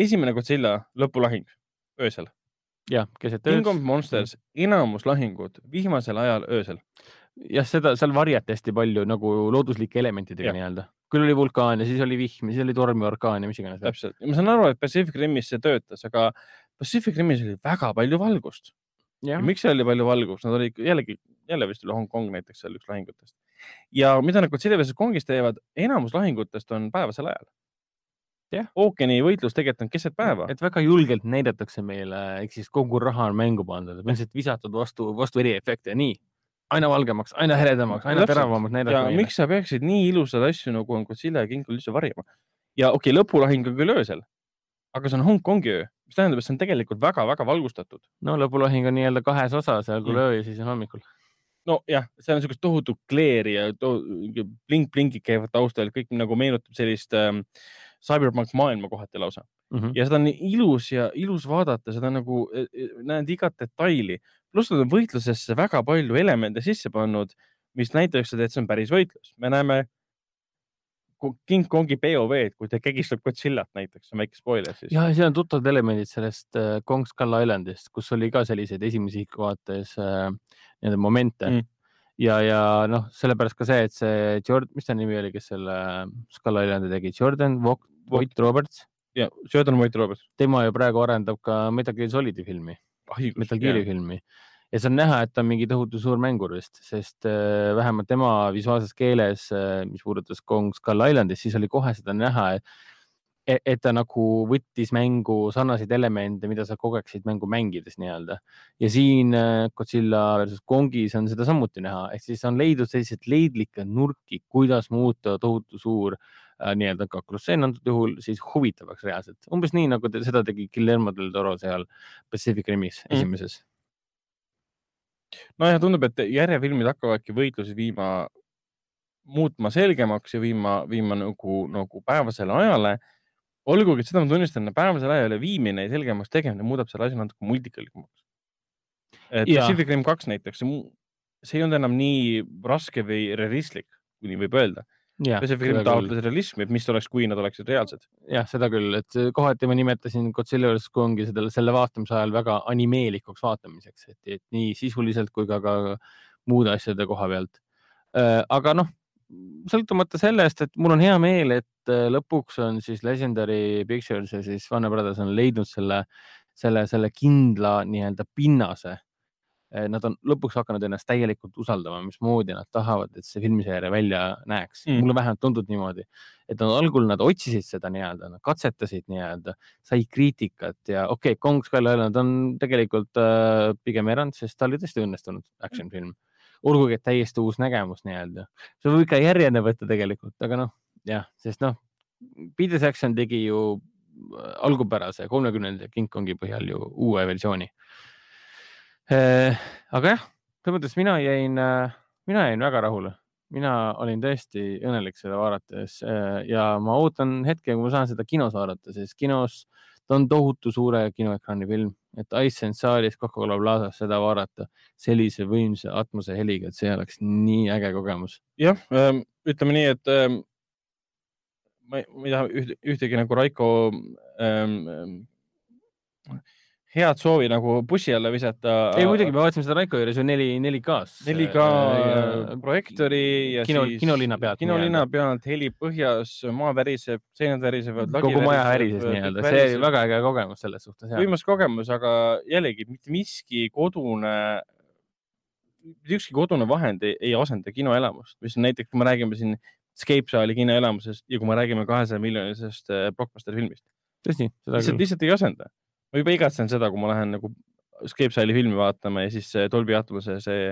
esimene Godzilla lõpulahing öösel. jah, keset King ööd of. Monsters, enamus lahingud vihmasel ajal öösel. jah, seda seal varjati hästi palju nagu looduslike elementidega nii-öelda. küll oli vulkaan ja siis oli vihm ja siis oli torm ja orkaan ja mis iganes. täpselt, ma saan aru, et Pacific Rimis see töötas, aga Pacific Rimis oli väga palju valgust. ja miks seal oli palju valgust, nad olid jällegi, jälle vist oli Hongkong näiteks seal üks lahingutest. ja mida nad Godzilla versus Kongis teevad, enamus lahingutest on päevasel ajal. Ookeani võitlus tegelikult on keset päeva. et väga julgelt näidatakse meile, ehk siis kogu raha on mängu pandud, lihtsalt visatud vastu, vastu eriefekte ja nii. aina valgemaks, aina heledamaks, aina teravamaks ja näidata meile. miks sa peaksid nii ilusaid asju nagu on Godzilla ja King Kong üldse varjama? ja okei okay,, lõpulahing on küll öösel, aga see on Hongkongi öö, mis tähendab, et see on tegelikult väga-väga valgustatud. no lõpulahing on nii-öelda kahes osas, algul Mm. öö ja siis on hommikul. nojah, seal on niisugust tohutut kleeri ja to blink-blinkid käivad taustal, kõik nagu meenutab sellist ähm, cyberpunk maailma kohati lausa Mhm. ja seda on ilus ja ilus vaadata, seda nagu eh, eh, näed igat detaili, pluss nad on võitlusesse väga palju elemente sisse pannud, mis näitaksid, et see on päris võitlus. me näeme King Kongi POV-d, kui ta kägistab Godzillat näiteks, see on väike spoiler siis. ja seal on tuttavad elemendid sellest äh, Kong Skull Islandist, kus oli ka selliseid esimese isiku vaates äh, nii-öelda momente Mm. mm. ja, ja noh, sellepärast ka see, et see Jordan, mis ta nimi oli, kes selle äh, Skull Islandi tegi, Jordan Vogt, Voight Roberts, ja Jordan White Robert. tema ju praegu arendab ka Metal Gear Solidi filmi, Metal Gear'i filmi. Ja see on näha, et ta on mingi tohutu suur mängur vist, sest äh, vähemalt tema visuaalses keeles äh,, mis puudutas Kong Skull Islandit, siis oli kohe seda näha, et et, et ta nagu võttis mängu sarnaseid elemente, mida sa kogeksid mängu mängides nii-öelda. Ja siin äh, Godzilla versus Kongis on seda samuti näha, ehk siis on leidnud selliseid leidlikke nurki, kuidas muuta tohutu suur äh, nii-öelda kaklusseen antud juhul siis huvitavaks reaalselt, umbes nii nagu te, seda tegi Guillermo del Toro seal Pacific Rimis Mm. esimeses nojah, tundub, et järjefilmid hakkavadki võitlusi viima, muutma selgemaks ja viima, viima nagu, nagu päevasele ajale. olgugi, et seda ma tunnistan, päevasele ajale viimine ja selgemaks tegemine muudab selle asja natuke multikalikumaks. Pacific Rim kaks näiteks, see ei olnud enam nii raske või realistlik, kui nii võib öelda. Pacific Rim taotles realismi, et mis oleks, kui nad oleksid reaalsed. jah, seda küll, et kohati ma nimetasin Godzilla vs Kongi selle, selle vaatamise ajal väga animeelikuks vaatamiseks, et, et nii sisuliselt kui ka, ka muude asjade koha pealt. aga noh, sõltumata sellest, et mul on hea meel, et äh, lõpuks on siis Legendary Pictures ja siis Warner Brothers on leidnud selle, selle, selle kindla nii-öelda pinnase. Nad on lõpuks hakanud ennast täielikult usaldama, mismoodi nad tahavad, et see filmiseeria välja näeks Mm. mm.. mulle vähemalt tundub niimoodi, et nad algul nad otsisid seda nii-öelda, nad katsetasid nii-öelda, said kriitikat ja okei okay,, Kong Skull Island on tegelikult äh, pigem erand, sest ta oli tõesti õnnestunud action film. olgugi, et täiesti uus nägemus nii-öelda, see võib ikka järjene võtta tegelikult, aga noh, jah, sest noh, Peter Jackson tegi ju äh, algupärase kolmekümnenda King Kongi põhjal ju uue versiooni. Aga jah, selles mõttes mina jäin, mina jäin väga rahule, mina olin tõesti õnnelik seda vaadates äh, ja ma ootan hetke, kui ma saan seda kinos vaadata, sest kinos ta on tohutu suure kinoekraani film, et Iceland saalis Coca-Cola Plazas seda vaadata sellise võimsa atmose heliga, et see oleks nii äge kogemus. jah, ütleme nii, et ähm, ma ei, ma ei taha üht, ühtegi nagu Raiko ähm, head soovi nagu bussi alla visata. ei muidugi, me vaatasime seda Raiko juures ju neli, 4K-s. 4K projektori ja kino, siis kinolinna pealt. kinolinna pealt, heli põhjas, maa väriseb, seinad värisevad. kogu maja värises nii-öelda, see oli väga äge kogemus selles suhtes. võimas kogemus, aga jällegi mitte miski kodune, mitte ükski kodune vahend ei, ei asenda kinoelamust, mis on näiteks, kui me räägime siin Escape saali kinoelamusest ja kui me räägime kahesaja miljonilisest äh, blockbuster filmist, tõsi, lihtsalt, lihtsalt ei asenda. Ma juba igatsen seda, kui ma lähen nagu Escape saali filmi vaatama ja siis Dolby Atmose see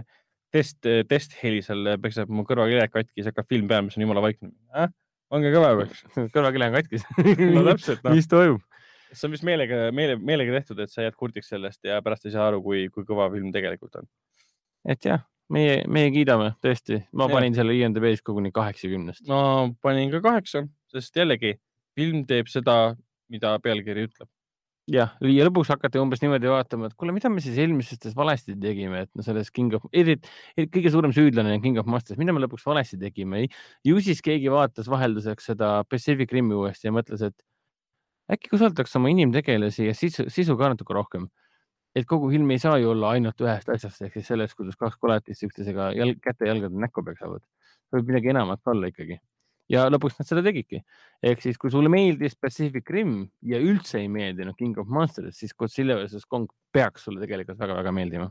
test, testheli seal peksab mu kõrvakiled katki, siis hakkab film peale, mis on jumala vaikne äh?. ongi kõva peaks. kõrvakile on katkis. no täpselt, noh. mis toimub? see on vist meelega, meele, meelega tehtud, et sa jääd kurdiks sellest ja pärast ei saa aru, kui, kui kõva film tegelikult on. et jah, meie, meie kiidame tõesti, ma Jah. panin selle IMDB-s koguni kaheksakümnest. ma panin ka kaheksa, sest jällegi film teeb seda, mida pealkiri ütleb. jah, ja lõpuks hakati umbes niimoodi vaatama, et kuule, mida me siis eelmistes valesti tegime, et no selles King of, kõige suurem süüdlane on King of Masters, mida me lõpuks valesti tegime. ju siis keegi vaatas vahelduseks seda Pacific Rimi uuesti ja mõtles, et äkki kasutaks oma inimtegelasi ja sisu, sisu ka natuke rohkem. et kogu film ei saa ju olla ainult ühest asjast ehk siis sellest, kuidas kaks koletist üksteisega jalg, käte-jalgade näkku peksavad. võib midagi enamat olla ikkagi. Ja lõpuks nad seda tegidki. ehk siis, kui sulle meeldis Pacific Rim ja üldse ei meeldinud King of Monsters, siis Godzilla vs Kong peaks sulle tegelikult väga-väga meeldima.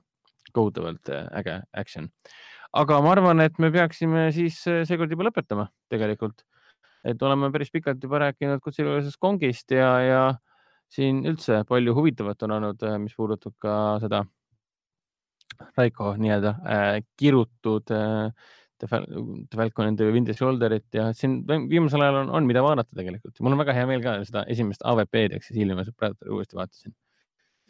kohutavalt äh, äge action. aga ma arvan, et me peaksime siis äh, seekord juba lõpetama tegelikult. et oleme päris pikalt juba rääkinud Godzilla vs Kongist ja, ja siin üldse palju huvitavat on olnud, mis puudutab ka seda Raiko nii-öelda äh, kirutud Falcon and the Winter Soldierit ja siin viimasel ajal on, on, mida vaadata tegelikult. mul on väga hea meel ka seda esimest AVP-d ehk siis Ilmase Predatori uuesti vaatasin.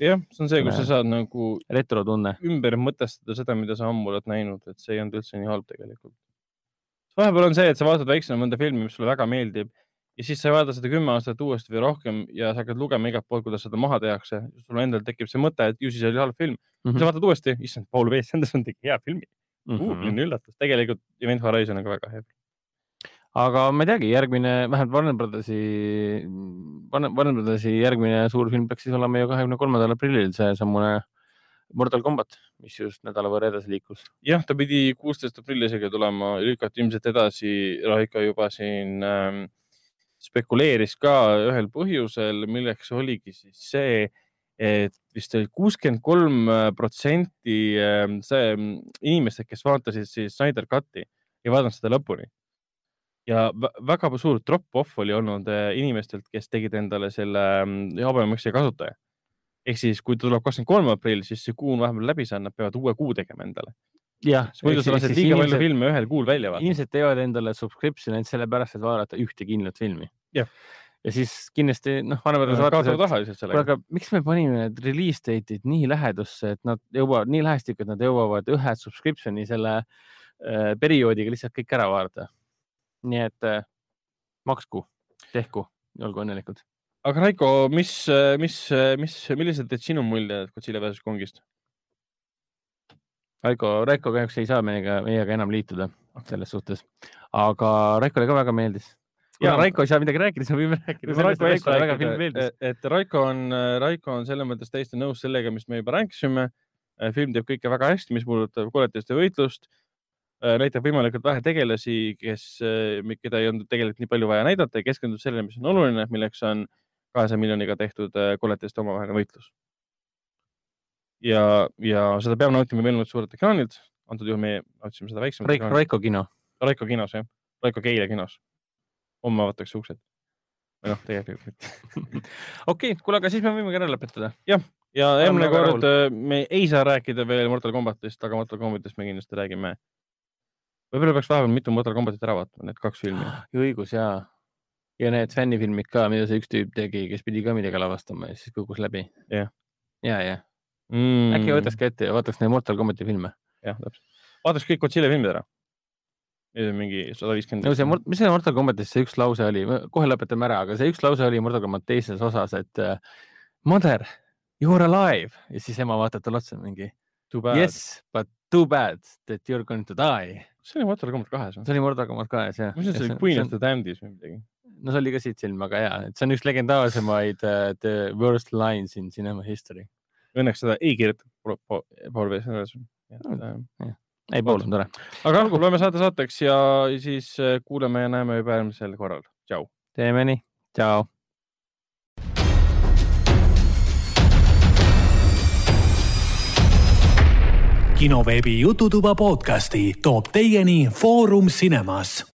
jah, see on see, kus sa saad nagu retrotunne. ümber mõtestada seda, mida sa ammu oled näinud, et see ei olnud üldse nii halb tegelikult. vahepeal on see, et sa vaatad väiksena mõnda filmi, mis sulle väga meeldib ja siis sa ei vaata seda kümme aastat uuesti või rohkem ja sa hakkad lugema igalt poolt, kuidas seda maha tehakse. sul endal tekib see mõte, et ju siis oli halb film. Mhm. sa vaatad uuesti, issand, Paul W. Sanderson tegi hea filmi uh,. Mhm. milline üllatus, tegelikult Event Horizon on ka väga hea. aga ma ei teagi, järgmine, vähemalt Warner Brothersi, Warner Brothersi järgmine suur film peaks siis olema ju kahekümne kolmandal aprillil seesamune Mortal Combat, mis just nädala võrra edasi liikus. jah, ta pidi kuusteist aprill isegi tulema, lükati ilmselt edasi, Raiko juba siin ähm, spekuleeris ka ühel põhjusel, milleks oligi siis see, et vist oli kuuskümmend kolm protsenti ähm, see ähm, inimestest, kes vaatasid siis Snyder Cut'i, ei vaadanud seda lõpuni. ja vä- väga suur drop-off oli olnud äh, inimestelt, kes tegid endale selle habemõksi kasutaja. ehk siis, kui tuleb kakskümmend kolm aprill, siis see kuu on vahepeal läbi saanud, nad peavad uue kuu tegema endale. jah, muidu sa lased liiga palju filme ühel kuul välja vaata. inimesed teevad endale subscription'i ainult sellepärast, et vaadata ühte kindlat filmi. Jah. Ja siis kindlasti noh, Warner Brothers kaotavad raha lihtsalt kuule, sellega. aga miks me panime need release date'id nii lähedusse, et nad jõuavad nii lähestikku, et nad jõuavad ühe subscription'i selle äh, perioodiga lihtsalt kõik ära vaadata. nii et äh, maksku, tehku, olgu õnnelikud. aga Raiko, mis, mis, mis, millised olid sinu muljed Godzilla versus Kongist? Raiko, Raiko kahjuks ei saa meiega, meiega enam liituda selles suhtes, aga Raikole ka väga meeldis. Kuna Jaa, Raiko ei saa midagi rääkida, siis me võime rääkida sellest, et Raikole väga film meeldis. et Raiko on, Raiko on selles mõttes täiesti nõus sellega, mis me juba rääkisime. film teeb kõike väga hästi, mis puudutab koletiste võitlust. näitab võimalikult vähe tegelasi, kes, keda ei olnud tegelikult nii palju vaja näidata ja keskendub sellele, mis on oluline, milleks on kahesaja miljoniga tehtud äh, koletiste omavaheline võitlus. ja, ja seda peab nautima võimalikult suurelt ekraanilt. antud juhul me nautisime seda väiksemat Raiko, Raiko kino. Raiko kinos jah, Raiko Keila kinos. Homme avatakse uksed. või noh, tegelikult mitte. okei kuule, aga siis me võime ka ära lõpetada. ja järgmine kord äh, me ei saa rääkida veel Mortal Combatist, aga Mortal Combatist me kindlasti räägime. võib-olla peaks vahepeal mitu Mortal Combatit ära vaatama, need kaks filmi. õigus ja, ja need fännifilmid ka, mida see üks tüüp tegi, kes pidi ka midagi lavastama ja siis kukkus läbi. Jah. ja, ja mm. äkki võtaks ka ette ja vaataks neid Mortal Combati filme. jah, täpselt. vaataks kõik Godzilla filmid ära. Mingi sada viiskümmend. no see, mis see Mortal Combatis see üks lause oli, kohe lõpetame ära, aga see üks lause oli Mortal Combat teises osas, et uh, mother, you are alive ja siis ema vaatab talle otsa mingi yes, but too bad that you are going to die. see oli Mortal Combat kahes või? see oli Mortal Combat kahes jah. mis see oli, Queen of the Damned'is või midagi? no see oli ka siit silma, aga jaa, et see on üks legendaarsemaid uh, the worst lines in cinema history. Õnneks seda ei kirjutatud Paul V selles. ei, pool on tore. aga olgu, loeme saate saateks ja siis äh, kuuleme ja näeme juba järgmisel korral. tšau. teeme nii, tšau. kinoveebi Jututuba podcasti toob teieni Foorum Cinemas.